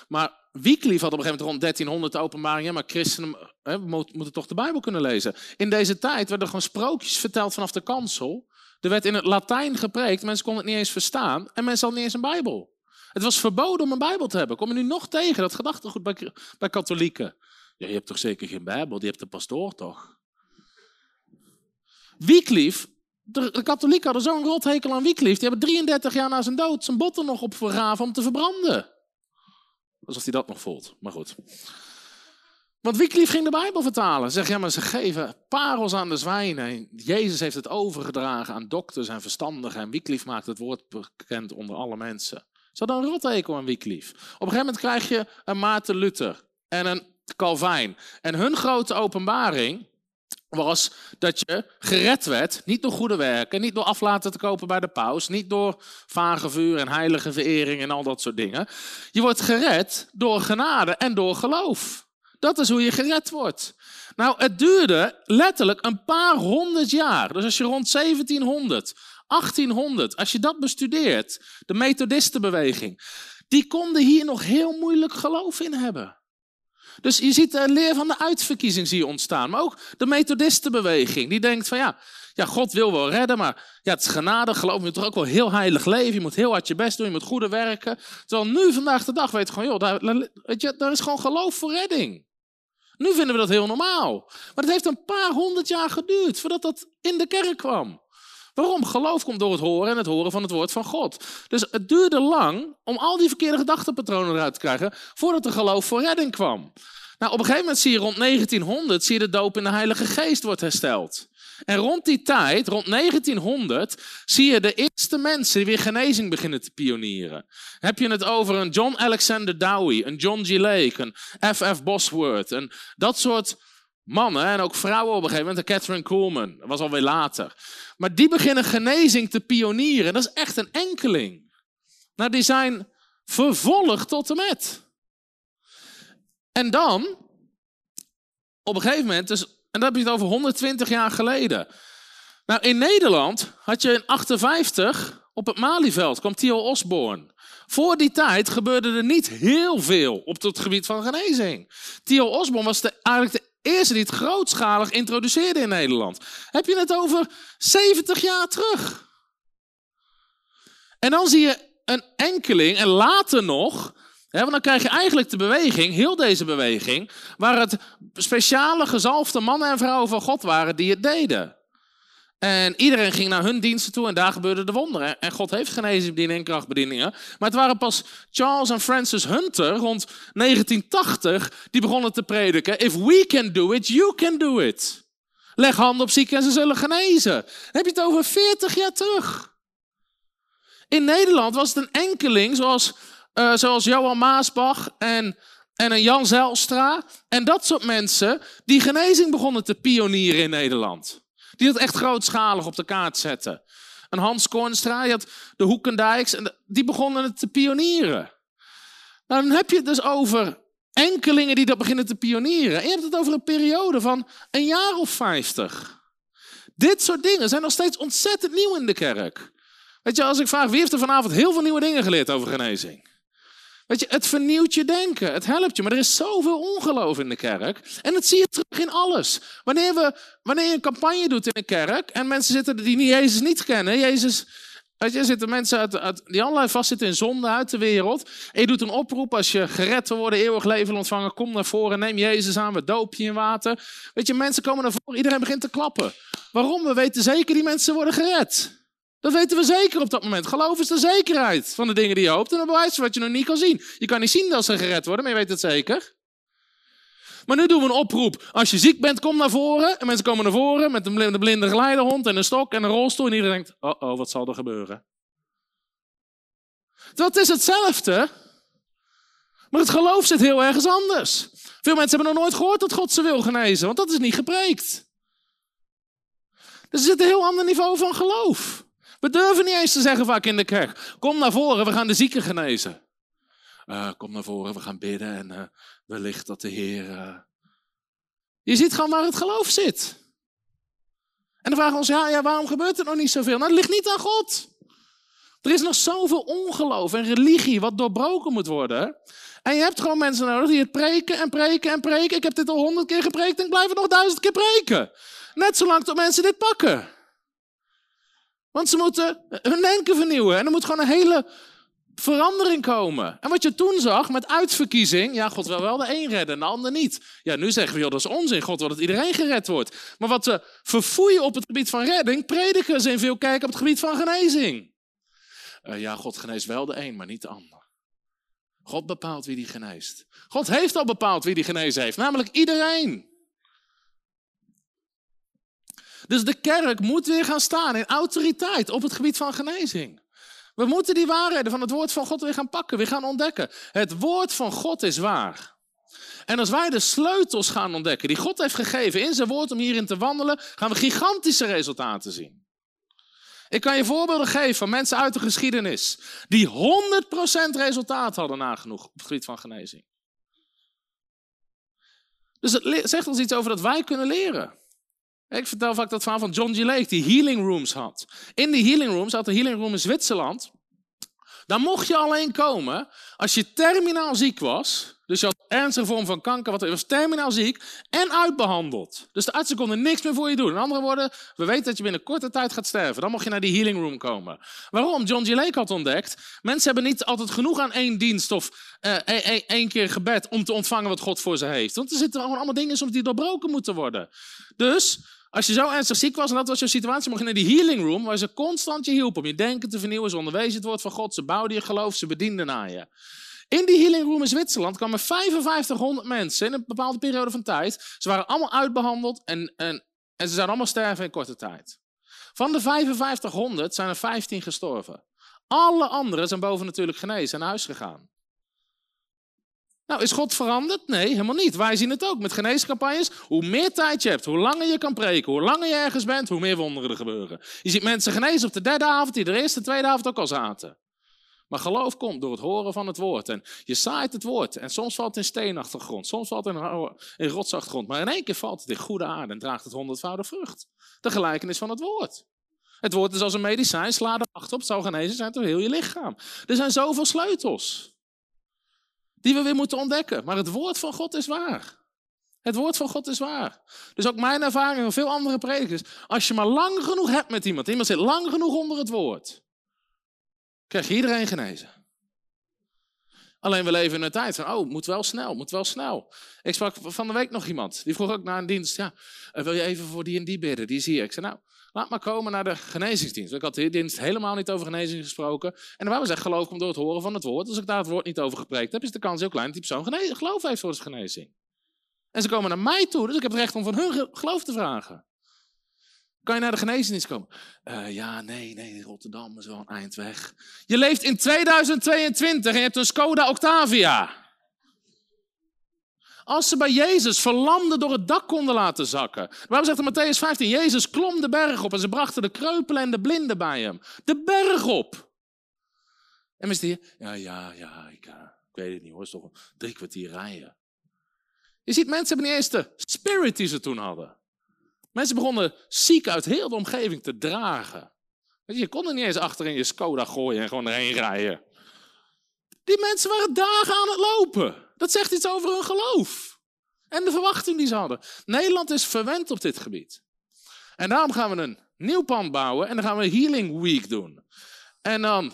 Maar Wycliffe had op een gegeven moment rond 1300 de openbaring, maar christenen hè, moeten toch de Bijbel kunnen lezen. In deze tijd werden gewoon sprookjes verteld vanaf de kansel. Er werd in het Latijn gepreekt, mensen konden het niet eens verstaan en mensen hadden niet eens een Bijbel. Het was verboden om een Bijbel te hebben. Kom je nu nog tegen, dat gedachtegoed bij, bij katholieken. Je hebt toch zeker geen Bijbel, die hebt de pastoor toch? Wycliffe, de, de katholieken hadden zo'n rot hekel aan Wycliffe, die hebben 33 jaar na zijn dood zijn botten nog opgegraven om te verbranden. Alsof hij dat nog voelt, maar goed. Want Wycliffe ging de Bijbel vertalen. Zeg, ja, maar ze geven parels aan de zwijnen. Jezus heeft het overgedragen aan dokters en verstandigen. En Wycliffe maakt het woord bekend onder alle mensen. Ze hadden een rottekel aan Wycliffe. Op een gegeven moment krijg je een Maarten Luther en een Calvijn. En hun grote openbaring was dat je gered werd, niet door goede werken, niet door aflaten te kopen bij de paus, niet door vagevuur en heilige verering en al dat soort dingen. Je wordt gered door genade en door geloof. Dat is hoe je gered wordt. Nou, het duurde letterlijk een paar honderd jaar. Dus als je rond 1700, 1800, als je dat bestudeert, de Methodistenbeweging, die konden hier nog heel moeilijk geloof in hebben. Dus je ziet de leer van de uitverkiezing zie je ontstaan. Maar ook de Methodistenbeweging, die denkt van ja, ja, God wil wel redden, maar ja, het is genade, geloof je toch ook wel heel heilig leven. Je moet heel hard je best doen, je moet goede werken. Terwijl nu, vandaag de dag, weet je gewoon, joh, daar, weet je, daar is gewoon geloof voor redding. Nu vinden we dat heel normaal. Maar het heeft een paar honderd jaar geduurd voordat dat in de kerk kwam. Waarom? Geloof komt door het horen en het horen van het woord van God. Dus het duurde lang om al die verkeerde gedachtenpatronen eruit te krijgen voordat er geloof voor redding kwam. Nou, op een gegeven moment zie je rond 1900 zie je de doop in de Heilige Geest wordt hersteld. En rond die tijd, rond 1900, zie je de eerste mensen die weer genezing beginnen te pionieren. Heb je het over een John Alexander Dowie, een John G. Lake, een F.F. Bosworth, en dat soort mannen en ook vrouwen op een gegeven moment, Catherine Coleman, dat was alweer later. Maar die beginnen genezing te pionieren. Dat is echt een enkeling. Nou, die zijn vervolgd tot en met. En dan, op een gegeven moment, dus en dat heb je het over 120 jaar geleden. Nou, in Nederland had je in 58 op het Malieveld kwam Theo Osborne. Voor die tijd gebeurde er niet heel veel op het gebied van genezing. Theo Osborne was de, eigenlijk de eerste die grootschalig introduceerde in Nederland. Heb je het over 70 jaar terug? En dan zie je een enkeling, en later nog, want dan krijg je eigenlijk de beweging, heel deze beweging, waar het speciale gezalfde mannen en vrouwen van God waren die het deden. En iedereen ging naar hun diensten toe en daar gebeurden de wonderen. En God heeft genezing en krachtbedieningen. Maar het waren pas Charles en Francis Hunter rond 1980 die begonnen te prediken. If we can do it, you can do it. Leg handen op zieken en ze zullen genezen. Dan heb je het over 40 jaar terug. In Nederland was het een enkeling zoals uh, zoals Johan Maasbach en, en een Jan Zelstra. En dat soort mensen die genezing begonnen te pionieren in Nederland. Die dat echt grootschalig op de kaart zetten. Een Hans Kornstra, die had de Hoekendijks. En die begonnen het te pionieren. Nou, dan heb je het dus over enkelingen die dat beginnen te pionieren. En je hebt het over een periode van een jaar of vijftig. Dit soort dingen zijn nog steeds ontzettend nieuw in de kerk. Weet je, als ik vraag wie heeft er vanavond heel veel nieuwe dingen geleerd over genezing? Weet je, het vernieuwt je denken. Het helpt je. Maar er is zoveel ongeloof in de kerk. En dat zie je terug in alles. Wanneer, we, wanneer je een campagne doet in een kerk en mensen zitten die Jezus niet kennen. Jezus Weet je, zitten mensen uit, die allerlei vastzitten in zonde uit de wereld. En je doet een oproep als je gered wil worden, eeuwig leven ontvangen. Kom naar voren, neem Jezus aan, we doop je in water. Weet je, mensen komen naar voren, iedereen begint te klappen. Waarom? We weten zeker, die mensen worden gered. Dat weten we zeker op dat moment. Geloof is de zekerheid van de dingen die je hoopt. En een bewijs wat je nog niet kan zien. Je kan niet zien dat ze gered worden, maar je weet het zeker. Maar nu doen we een oproep. Als je ziek bent, kom naar voren. En mensen komen naar voren met een blinde geleidehond en een stok en een rolstoel. En iedereen denkt, oh oh, wat zal er gebeuren? Dat is hetzelfde. Maar het geloof zit heel ergens anders. Veel mensen hebben nog nooit gehoord dat God ze wil genezen, want dat is niet gepreekt. Dus er zit een heel ander niveau van geloof. We durven niet eens te zeggen vaak in de kerk: Kom naar voren, we gaan de zieken genezen. Uh, kom naar voren, we gaan bidden en uh, wellicht dat de Heer. Uh... Je ziet gewoon waar het geloof zit. En dan vragen we ons: ja, ja, waarom gebeurt er nog niet zoveel? Nou, het ligt niet aan God. Er is nog zoveel ongeloof en religie wat doorbroken moet worden. En je hebt gewoon mensen nodig die het preken en preken en preken. Ik heb dit al honderd keer gepreekt en ik blijf het nog duizend keer preken. Net zolang tot mensen dit pakken. Want ze moeten hun denken vernieuwen. En er moet gewoon een hele verandering komen. En wat je toen zag met uitverkiezing, ja, God wil wel de een redden en de ander niet. Ja, nu zeggen we, joh, dat is onzin. God wil dat iedereen gered wordt. Maar wat ze verfoeien op het gebied van redding, prediken ze in veel kijken op het gebied van genezing. Uh, ja, God geneest wel de een, maar niet de ander. God bepaalt wie die geneest. God heeft al bepaald wie die genezen heeft, namelijk iedereen. Dus de kerk moet weer gaan staan in autoriteit op het gebied van genezing. We moeten die waarheden van het woord van God weer gaan pakken, weer gaan ontdekken. Het woord van God is waar. En als wij de sleutels gaan ontdekken die God heeft gegeven in zijn woord om hierin te wandelen, gaan we gigantische resultaten zien. Ik kan je voorbeelden geven van mensen uit de geschiedenis die 100% resultaat hadden nagenoeg op het gebied van genezing. Dus het zegt ons iets over dat wij kunnen leren. Ik vertel vaak dat verhaal van John G. Lake, die healing rooms had. In die healing rooms, had een healing room in Zwitserland. Daar mocht je alleen komen als je terminaal ziek was. Dus je had ernstige vorm van kanker, wat, je was terminaal ziek en uitbehandeld. Dus de artsen konden niks meer voor je doen. In andere woorden, we weten dat je binnen korte tijd gaat sterven. Dan mocht je naar die healing room komen. Waarom? John G. Lake had ontdekt, mensen hebben niet altijd genoeg aan één dienst of uh, één keer gebed om te ontvangen wat God voor ze heeft. Want er zitten gewoon allemaal dingen soms die doorbroken moeten worden. Dus als je zo ernstig ziek was en dat was je situatie, mocht je naar die healing room, waar ze constant je hielpen om je denken te vernieuwen. Ze onderwezen het woord van God, ze bouwden je geloof, ze bedienden naar je. In die healing room in Zwitserland kwamen 5500 mensen in een bepaalde periode van tijd. Ze waren allemaal uitbehandeld en, en, en ze zijn allemaal sterven in korte tijd. Van de 5500 zijn er 15 gestorven. Alle anderen zijn boven natuurlijk genezen en naar huis gegaan. Nou, is God veranderd? Nee, helemaal niet. Wij zien het ook met geneescampagnes. Hoe meer tijd je hebt, hoe langer je kan preken, hoe langer je ergens bent, hoe meer wonderen er gebeuren. Je ziet mensen genezen op de derde avond, die de eerste, tweede avond ook al zaten. Maar geloof komt door het horen van het woord. En je zaait het woord. En soms valt het in steenachtige grond, soms valt het in, rotsachtige grond. Maar in één keer valt het in goede aarde en draagt het honderdvoudige vrucht. De gelijkenis van het woord. Het woord is als een medicijn, sla er achter op, het zou genezen zijn door heel je lichaam. Er zijn zoveel sleutels die we weer moeten ontdekken. Maar het woord van God is waar. Het woord van God is waar. Dus ook mijn ervaring en veel andere predikers. Als je maar lang genoeg hebt met iemand, iemand zit lang genoeg onder het woord, krijg je iedereen genezen. Alleen we leven in een tijd van, oh, moet wel snel, moet wel snel. Ik sprak van de week nog iemand, die vroeg ook naar een dienst, ja, eh, wil je even voor die en die bidden? Die zie je. Ik zei, nou, laat maar komen naar de genezingsdienst. Ik had de dienst helemaal niet over genezing gesproken. En dan we zeggen, geloof komt door het horen van het woord. Als ik daar het woord niet over gepreekt heb, is de kans heel klein dat die persoon geloof heeft voor de genezing. En ze komen naar mij toe, dus ik heb het recht om van hun geloof te vragen. Kan je naar de geneesdienst komen? Uh, ja, nee, nee, Rotterdam is wel een eind weg. Je leeft in 2022 en je hebt een Skoda Octavia. Als ze bij Jezus verlamden door het dak konden laten zakken. Waarom zegt in Matthäus 15? Jezus klom de berg op en ze brachten de kreupelen en de blinden bij hem. De berg op. En hier, ja, ja, ja, ik, uh, ik weet het niet hoor, het is toch drie kwartier rijden. Je ziet, mensen hebben niet eens de spirit die ze toen hadden. Mensen begonnen ziek uit heel de omgeving te dragen. Je kon er niet eens achter in je Skoda gooien en gewoon erheen rijden. Die mensen waren dagen aan het lopen. Dat zegt iets over hun geloof. En de verwachting die ze hadden. Nederland is verwend op dit gebied. En daarom gaan we een nieuw pand bouwen en dan gaan we Healing Week doen. En dan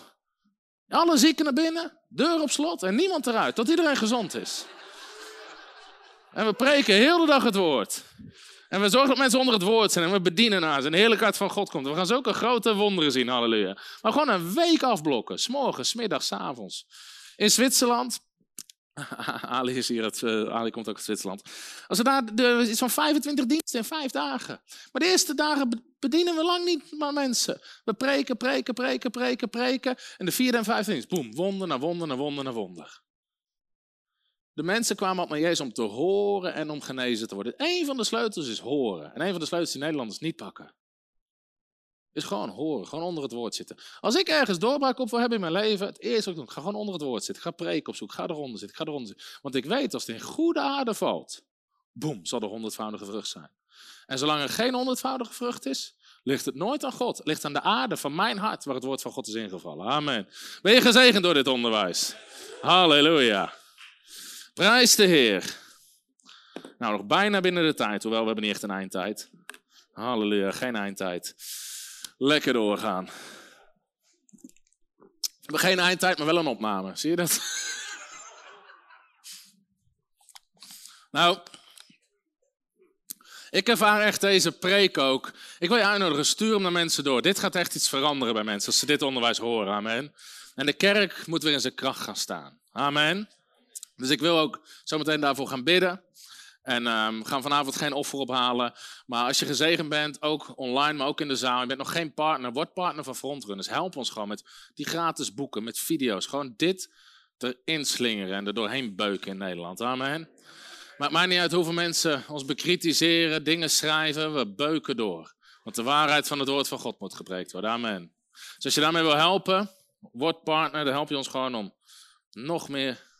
alle zieken naar binnen, deur op slot en niemand eruit, tot iedereen gezond is. En we preken heel de dag het woord. En we zorgen dat mensen onder het woord zijn en we bedienen naar ze. En de heerlijkheid van God komt. We gaan zulke grote wonderen zien, halleluja. Maar gewoon een week afblokken. S'morgens, smiddags, avonds. In Zwitserland. Ali is hier, het, uh, Ali komt ook uit Zwitserland. Als we daar de, iets van 25 diensten in vijf dagen. Maar de eerste dagen bedienen we lang niet maar mensen. We preken, preken, preken, preken, preken. En de vierde en vijfde dienst, boem, wonder naar wonder naar wonder naar wonder. De mensen kwamen op naar Jezus om te horen en om genezen te worden. Eén van de sleutels is horen. En een van de sleutels die Nederlanders niet pakken. Is gewoon horen, gewoon onder het woord zitten. Als ik ergens doorbraak op wil hebben in mijn leven, het eerste wat ik doe, ga gewoon onder het woord zitten. Ga preken op zoek, ga eronder zitten, ga eronder zitten. Want ik weet, als het in goede aarde valt, boem, zal er honderdvoudige vrucht zijn. En zolang er geen honderdvoudige vrucht is, ligt het nooit aan God. Het ligt aan de aarde van mijn hart waar het woord van God is ingevallen. Amen. Ben je gezegend door dit onderwijs? Halleluja. Prijs de Heer. Nou, nog bijna binnen de tijd, hoewel we hebben niet echt een eindtijd. Halleluja, geen eindtijd. Lekker doorgaan. We hebben geen eindtijd, maar wel een opname. Zie je dat? nou, ik ervaar echt deze preek ook. Ik wil je uitnodigen, stuur hem naar mensen door. Dit gaat echt iets veranderen bij mensen als ze dit onderwijs horen. Amen. En de kerk moet weer in zijn kracht gaan staan. Amen. Dus ik wil ook zometeen daarvoor gaan bidden. En we gaan vanavond geen offer ophalen. Maar als je gezegend bent, ook online, maar ook in de zaal. Je bent nog geen partner, word partner van Frontrunners. Help ons gewoon met die gratis boeken, met video's. Gewoon dit erin slingeren en er doorheen beuken in Nederland. Amen. Maakt niet uit hoeveel mensen ons bekritiseren, dingen schrijven. We beuken door. Want de waarheid van het woord van God moet gepreekt worden. Amen. Dus als je daarmee wil helpen, word partner. Dan help je ons gewoon om nog meer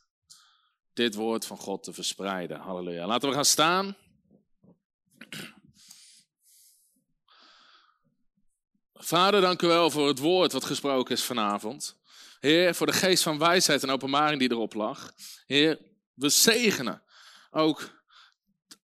dit woord van God te verspreiden. Halleluja. Laten we gaan staan. Vader, dank u wel voor het woord wat gesproken is vanavond. Heer, voor de geest van wijsheid en openbaring die erop lag. Heer, we zegenen ook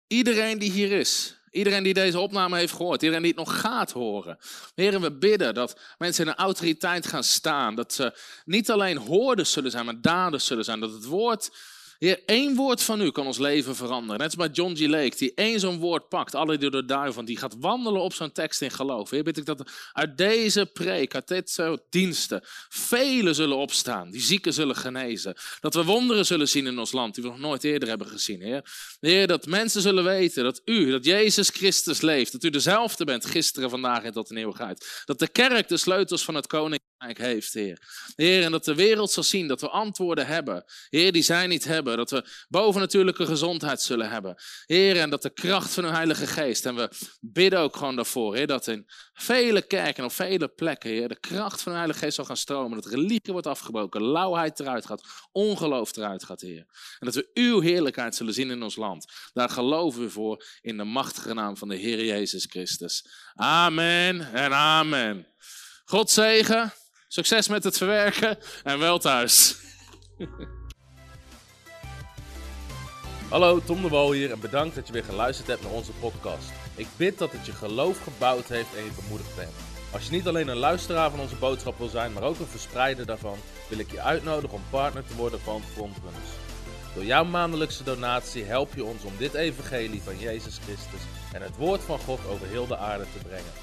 iedereen die hier is. Iedereen die deze opname heeft gehoord, iedereen die het nog gaat horen. Heren, we bidden dat mensen in een autoriteit gaan staan. Dat ze niet alleen hoorders zullen zijn, maar daders zullen zijn. Dat het woord Heer, één woord van u kan ons leven veranderen. Net als bij John G. Lake, die één zo'n woord pakt, alle door duiven, die gaat wandelen op zo'n tekst in geloof. Heer, bid ik dat uit deze preek, uit dit soort diensten, velen zullen opstaan, die zieken zullen genezen. Dat we wonderen zullen zien in ons land, die we nog nooit eerder hebben gezien, Heer. Heer, dat mensen zullen weten dat u, dat Jezus Christus leeft, dat u dezelfde bent gisteren, vandaag en tot in eeuwigheid. Dat de kerk de sleutels van het koninkrijk heeft, Heer. Heer, en dat de wereld zal zien dat we antwoorden hebben, Heer, die zij niet hebben dat we bovennatuurlijke gezondheid zullen hebben. Heer, en dat de kracht van uw Heilige Geest, en we bidden ook gewoon daarvoor, Heer, dat in vele kerken, op vele plekken, Heer, de kracht van uw Heilige Geest zal gaan stromen. Dat religie wordt afgebroken, lauwheid eruit gaat, ongeloof eruit gaat, Heer. En dat we uw heerlijkheid zullen zien in ons land. Daar geloven we voor in de machtige naam van de Heer Jezus Christus. Amen en amen. God zegen, succes met het verwerken en wel thuis. Hallo, Tom de Wol hier en bedankt dat je weer geluisterd hebt naar onze podcast. Ik bid dat het je geloof gebouwd heeft en je bemoedigd bent. Als je niet alleen een luisteraar van onze boodschap wil zijn, maar ook een verspreider daarvan, wil ik je uitnodigen om partner te worden van Frontrunners. Door jouw maandelijkse donatie help je ons om dit evangelie van Jezus Christus en het woord van God over heel de aarde te brengen.